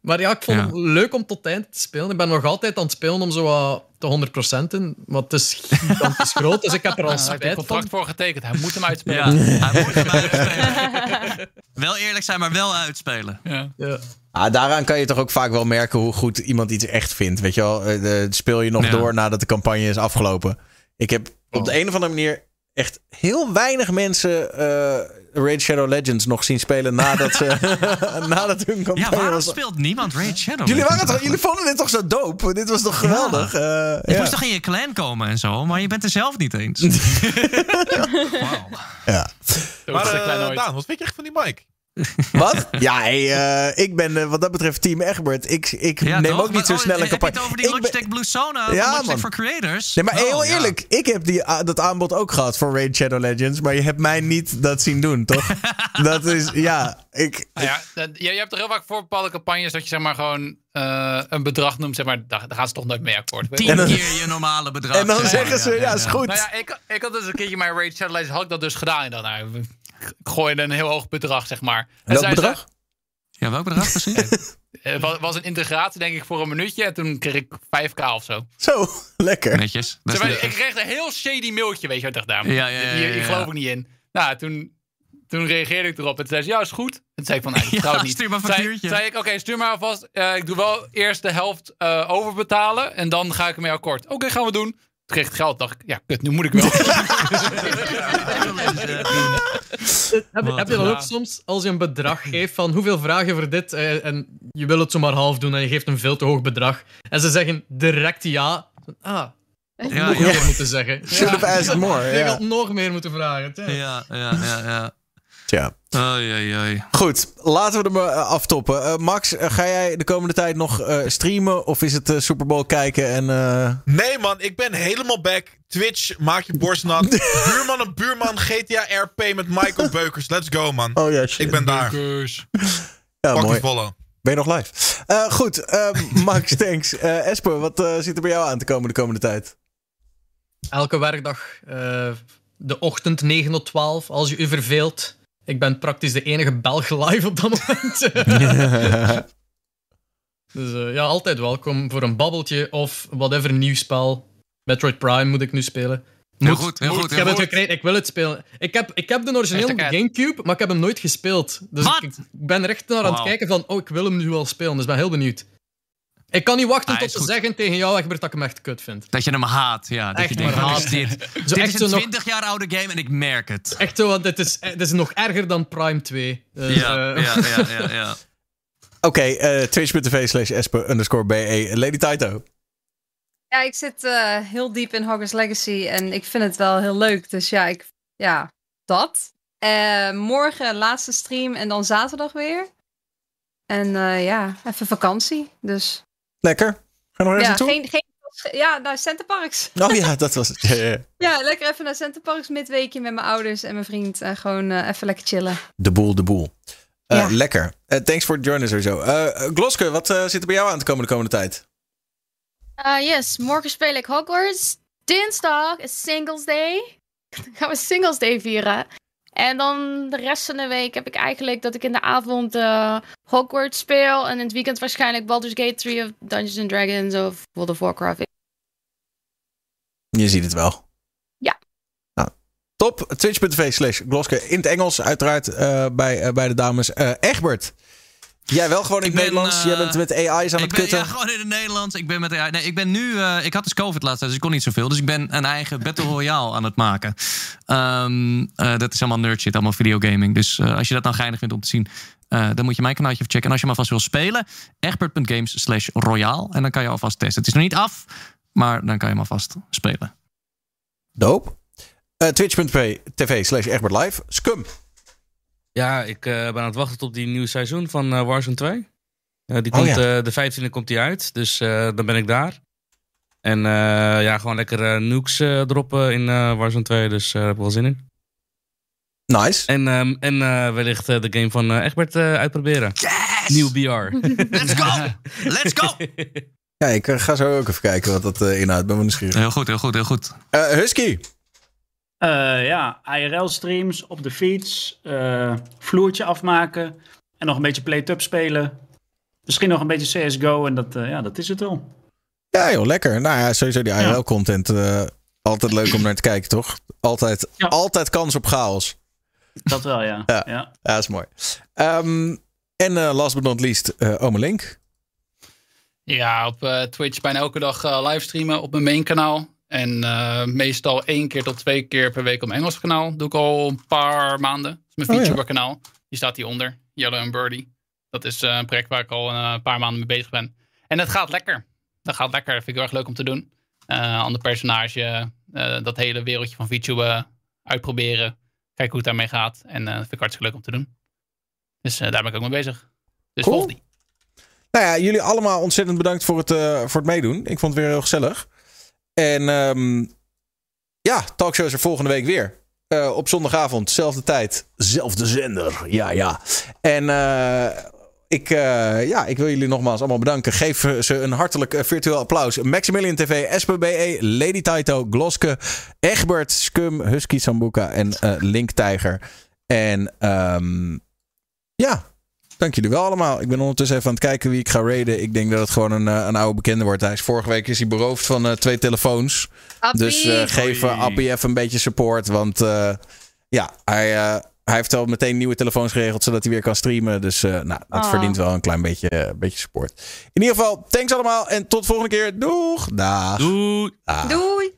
Maar ja, ik vond Ja. het leuk om tot het eind te spelen. Ik ben nog altijd aan het spelen om zo wat te 100% in, maar het is gigantisch [laughs] groot, dus ik heb er al Ja, hij heeft een spijt contract van. voor getekend. Hij moet hem [laughs] uitspelen. Ja, hij moet hem uitspelen. wel eerlijk zijn, maar wel uitspelen. Ja. Ja. Ah, daaraan kan je toch ook vaak wel merken hoe goed iemand iets echt vindt. Weet je wel, Eh, de- speel je nog Ja. door nadat de campagne is afgelopen. Ik heb op de een of andere manier echt heel weinig mensen eh Raid Shadow Legends nog zien spelen nadat, ze, [laughs] [laughs] nadat hun Ja, campagne waarom was. speelt niemand Raid Shadow? Jullie, waren toch, jullie vonden dit toch zo dope? Dit was toch geweldig? Eh, Je ja. moest toch in je clan komen en zo, maar je bent er zelf niet eens. [laughs] Ja. Maar ooit. Daan, wat vind je echt van die Mike? [laughs] Wat? Ja, hey, eh, ik ben eh, wat dat betreft team Egbert. Ik, ik Ja, neem toch? ook niet Maar, zo oh, snel een heb je campagne. het over die ben- Logitech Blue Sona Ja, Logitech man. for Creators? Nee, maar Oh, heel ja. eerlijk, ik heb die, ah, dat aanbod ook gehad voor Raid Shadow Legends, maar je hebt mij niet dat zien doen, toch? [laughs] dat is, ja, ik... Nou ja, dat- je, je hebt er heel vaak voor bepaalde campagnes dat je zeg maar gewoon eh, een bedrag noemt. Zeg maar, daar, daar gaan ze toch nooit mee akkoord. Tien dan- keer je normale bedrag. En dan zeggen ze, ja, is goed. Nou ja, ik, ik had dus een keertje mijn Raid Shadow Legends had ik dat dus gedaan. En dan, nou, ik gooi een heel hoog bedrag, zeg maar. En Welk zei ze- bedrag? Ja, welk bedrag precies? [laughs] Het was, was een integratie, denk ik, voor een minuutje. En toen kreeg ik 5k of zo. Zo, [laughs] lekker. Netjes. Maar, ik kreeg een heel shady mailtje, weet je wat ik dacht. Ja, ja, ja, Hier, hier ja, geloof ik niet in. Nou, toen, toen reageerde ik erop. En toen zei ze, ja, is goed. En toen zei ik van, nee, [laughs] ik het niet. stuur maar een Zei- factuurtje. Zei ik, oké, stuur maar alvast. Eh, ik doe wel eerst de helft eh, overbetalen. En dan ga ik ermee akkoord. Oké, gaan we doen. Kreeg ik het geld. dacht ik, ja, kut, nu moet ik wel. [laughs] Heb, je- heb je dan ook soms, als je een bedrag geeft van hoeveel vragen voor dit eh, en je wil het zomaar half doen en je geeft een veel te hoog bedrag en ze zeggen direct ja, ah, nog Ja, meer ja. moeten zeggen. Should have asked more, Je ja. had nog meer moeten vragen. Ja, ja, ja, ja. Tja. Oei, oei, oei. Goed, laten we er maar eh, aftoppen. Eh, Max, eh, ga jij de komende tijd nog eh, streamen of is het eh, Super Bowl kijken en... eh, Nee man, ik ben helemaal back. Twitch, maak je borst nat. [laughs] buurman en buurman, GTA RP met Michael Beukers. Let's go man. Oh ja, shit. Ik ben daar. Ja, mooi. die follow. Ben je nog live? Eh, goed, Max, [laughs] thanks. Eh Esper, wat eh, zit er bij jou aan te komen de komende tijd? Elke werkdag, eh, de ochtend 9 tot 12, als je u verveelt. Ik ben praktisch de enige Belg live op dat moment. [laughs] [laughs] dus eh, ja, altijd welkom voor een babbeltje of whatever nieuw spel. Metroid Prime moet ik nu spelen. Heel goed, heel moet. goed, Ik heb het gekregen, ik wil het spelen. Ik heb, ik heb de origineel op de Hashtag Gamecube, maar ik heb hem nooit gespeeld. Dus Wat? ik, ik ben er echt naar aan het kijken van, oh, ik wil hem nu wel spelen. Dus ik ben heel benieuwd. Ik kan niet wachten Ah, tot goed. zeggen tegen jou, Egbert, dat ik hem echt kut vind. Dat je hem haat, ja. Dat Echt je denkt, is haat. dit? Zo dit echt is zo een nog- 20 jaar oude game en ik merk het. Echt zo, want dit is, dit is nog erger dan Prime 2. Dus, Ja, eh, ja, ja, ja, ja. [laughs] Oké, eh, twitch.tv slash underscore BE. Lady Taito. Ja, ik zit eh, heel diep in Hogwarts Legacy en ik vind het wel heel leuk. Dus ja, ik, ja dat. Eh, morgen laatste stream en dan zaterdag weer. En eh, ja, even vakantie. Dus Lekker. Ga je nog ergens ja, naartoe? geen, geen, ja, naar Centerparks. Oh ja, dat was het. Ja, ja, ja. [laughs] Ja, lekker even naar Centerparks midweekje met mijn ouders en mijn vriend. En gewoon eh, even lekker chillen. De boel, de boel. Eh, Ja. Lekker. Eh, thanks voor het joinen sowieso. Eh eh, Gloske, wat eh, zit er bij jou aan te komen de komende tijd? Yes, morgen speel ik Hogwarts. Dinsdag is Singles Day. [laughs] Dan gaan we Singles Day vieren. En dan de rest van de week heb ik eigenlijk dat ik in de avond eh, Hogwarts speel. En in het weekend waarschijnlijk Baldur's Gate 3 of Dungeons and Dragons of World of Warcraft. Je ziet het wel. Ja. Nou, top. Twitch.tv slash Gloske. In het Engels uiteraard eh, bij, eh, bij de dames. Egbert. Jij wel gewoon in het Nederlands. eh, Jij bent met AI's aan het ben, kutten. Ja, gewoon in het Nederlands. Ik ben met AI. Nee, ik ben nu. eh, ik had dus COVID laatst, dus ik kon niet zoveel. Dus ik ben een eigen Battle [laughs] Royale aan het maken. Ehm, eh, dat is allemaal nerd shit, allemaal videogaming. Dus als je dat nou geinig vindt om te zien, dan moet je mijn kanaaltje even checken. En als je maar vast wil spelen, egbert.games slash royaal. En dan kan je alvast testen. Het is nog niet af, maar dan kan je hem alvast spelen. Doop. Twitch.tv slash Egbert Live. Scum. Ja, ik eh, ben aan het wachten op die nieuwe seizoen van eh, Warzone 2. Eh, die Oh, komt, ja. eh, de 15e komt die uit, dus eh, dan ben ik daar. En eh, ja, gewoon lekker eh, nukes eh, droppen in eh, Warzone 2, dus eh, daar heb ik wel zin in. Nice. En, ehm, en eh, wellicht eh, de game van Egbert eh, uitproberen. Nieuw BR. [laughs] Let's go! Let's go! [laughs] Ja, ik ga zo ook even kijken wat dat eh, inhoudt. Ben wel nieuwsgierig. Heel goed, heel goed, heel goed. Eh, Husky. Eh, ja, IRL-streams op de fiets, eh, vloertje afmaken en nog een beetje play-up spelen. Misschien nog een beetje CSGO en dat, eh, ja, dat is het wel. Ja, joh, lekker. Nou ja, sowieso die IRL-content. eh, altijd leuk om naar te kijken, toch? Altijd, altijd kans op chaos. Dat wel, ja. Ja, ja. dat is mooi. Ehm, en eh, last but not least, eh Ome Link. Ja, op eh, Twitch bijna elke dag eh, livestreamen op mijn main kanaal. En eh, meestal één keer tot twee keer per week op mijn Engels kanaal. Doe ik al een paar maanden. Dat is mijn Oh, kanaal. Die staat hieronder. Yellow and Birdie. Dat is eh, een project waar ik al eh, een paar maanden mee bezig ben. En het gaat lekker. Dat gaat lekker. Dat vind ik heel erg leuk om te doen. Eh ander personage. eh, dat hele wereldje van VTuber uitproberen. Kijken hoe het daarmee gaat. En eh, dat vind ik hartstikke leuk om te doen. Dus eh, daar ben ik ook mee bezig. Dus Cool. volg die. Nou ja, jullie allemaal ontzettend bedankt voor het, eh, voor het meedoen. Ik vond het weer heel gezellig. En ehm, ja, talkshow is er volgende week weer. Eh, op zondagavond, zelfde tijd, zelfde zender. Ja, ja. En eh, ik, eh, ja, ik wil jullie nogmaals allemaal bedanken. Geef ze een hartelijk virtueel applaus. Maximilian TV, SPBE, Lady Taito, Gloske, Egbert, Scum, Husky Sambuca en Link Tiger. En ehm, ja, dank jullie wel allemaal. Ik ben ondertussen even aan het kijken wie ik ga raiden. Ik denk dat het gewoon een, eh, een oude bekende wordt. Hij is vorige week is hij beroofd van eh, twee telefoons. Appie. Dus eh, geef Appie even een beetje support. Want eh, ja, hij, eh, hij heeft al meteen nieuwe telefoons geregeld zodat hij weer kan streamen. Dus eh, nou, dat Ah. verdient wel een klein beetje, beetje support. In ieder geval, thanks allemaal en tot de volgende keer. Doeg! Dag! Doei! Dag. Doei!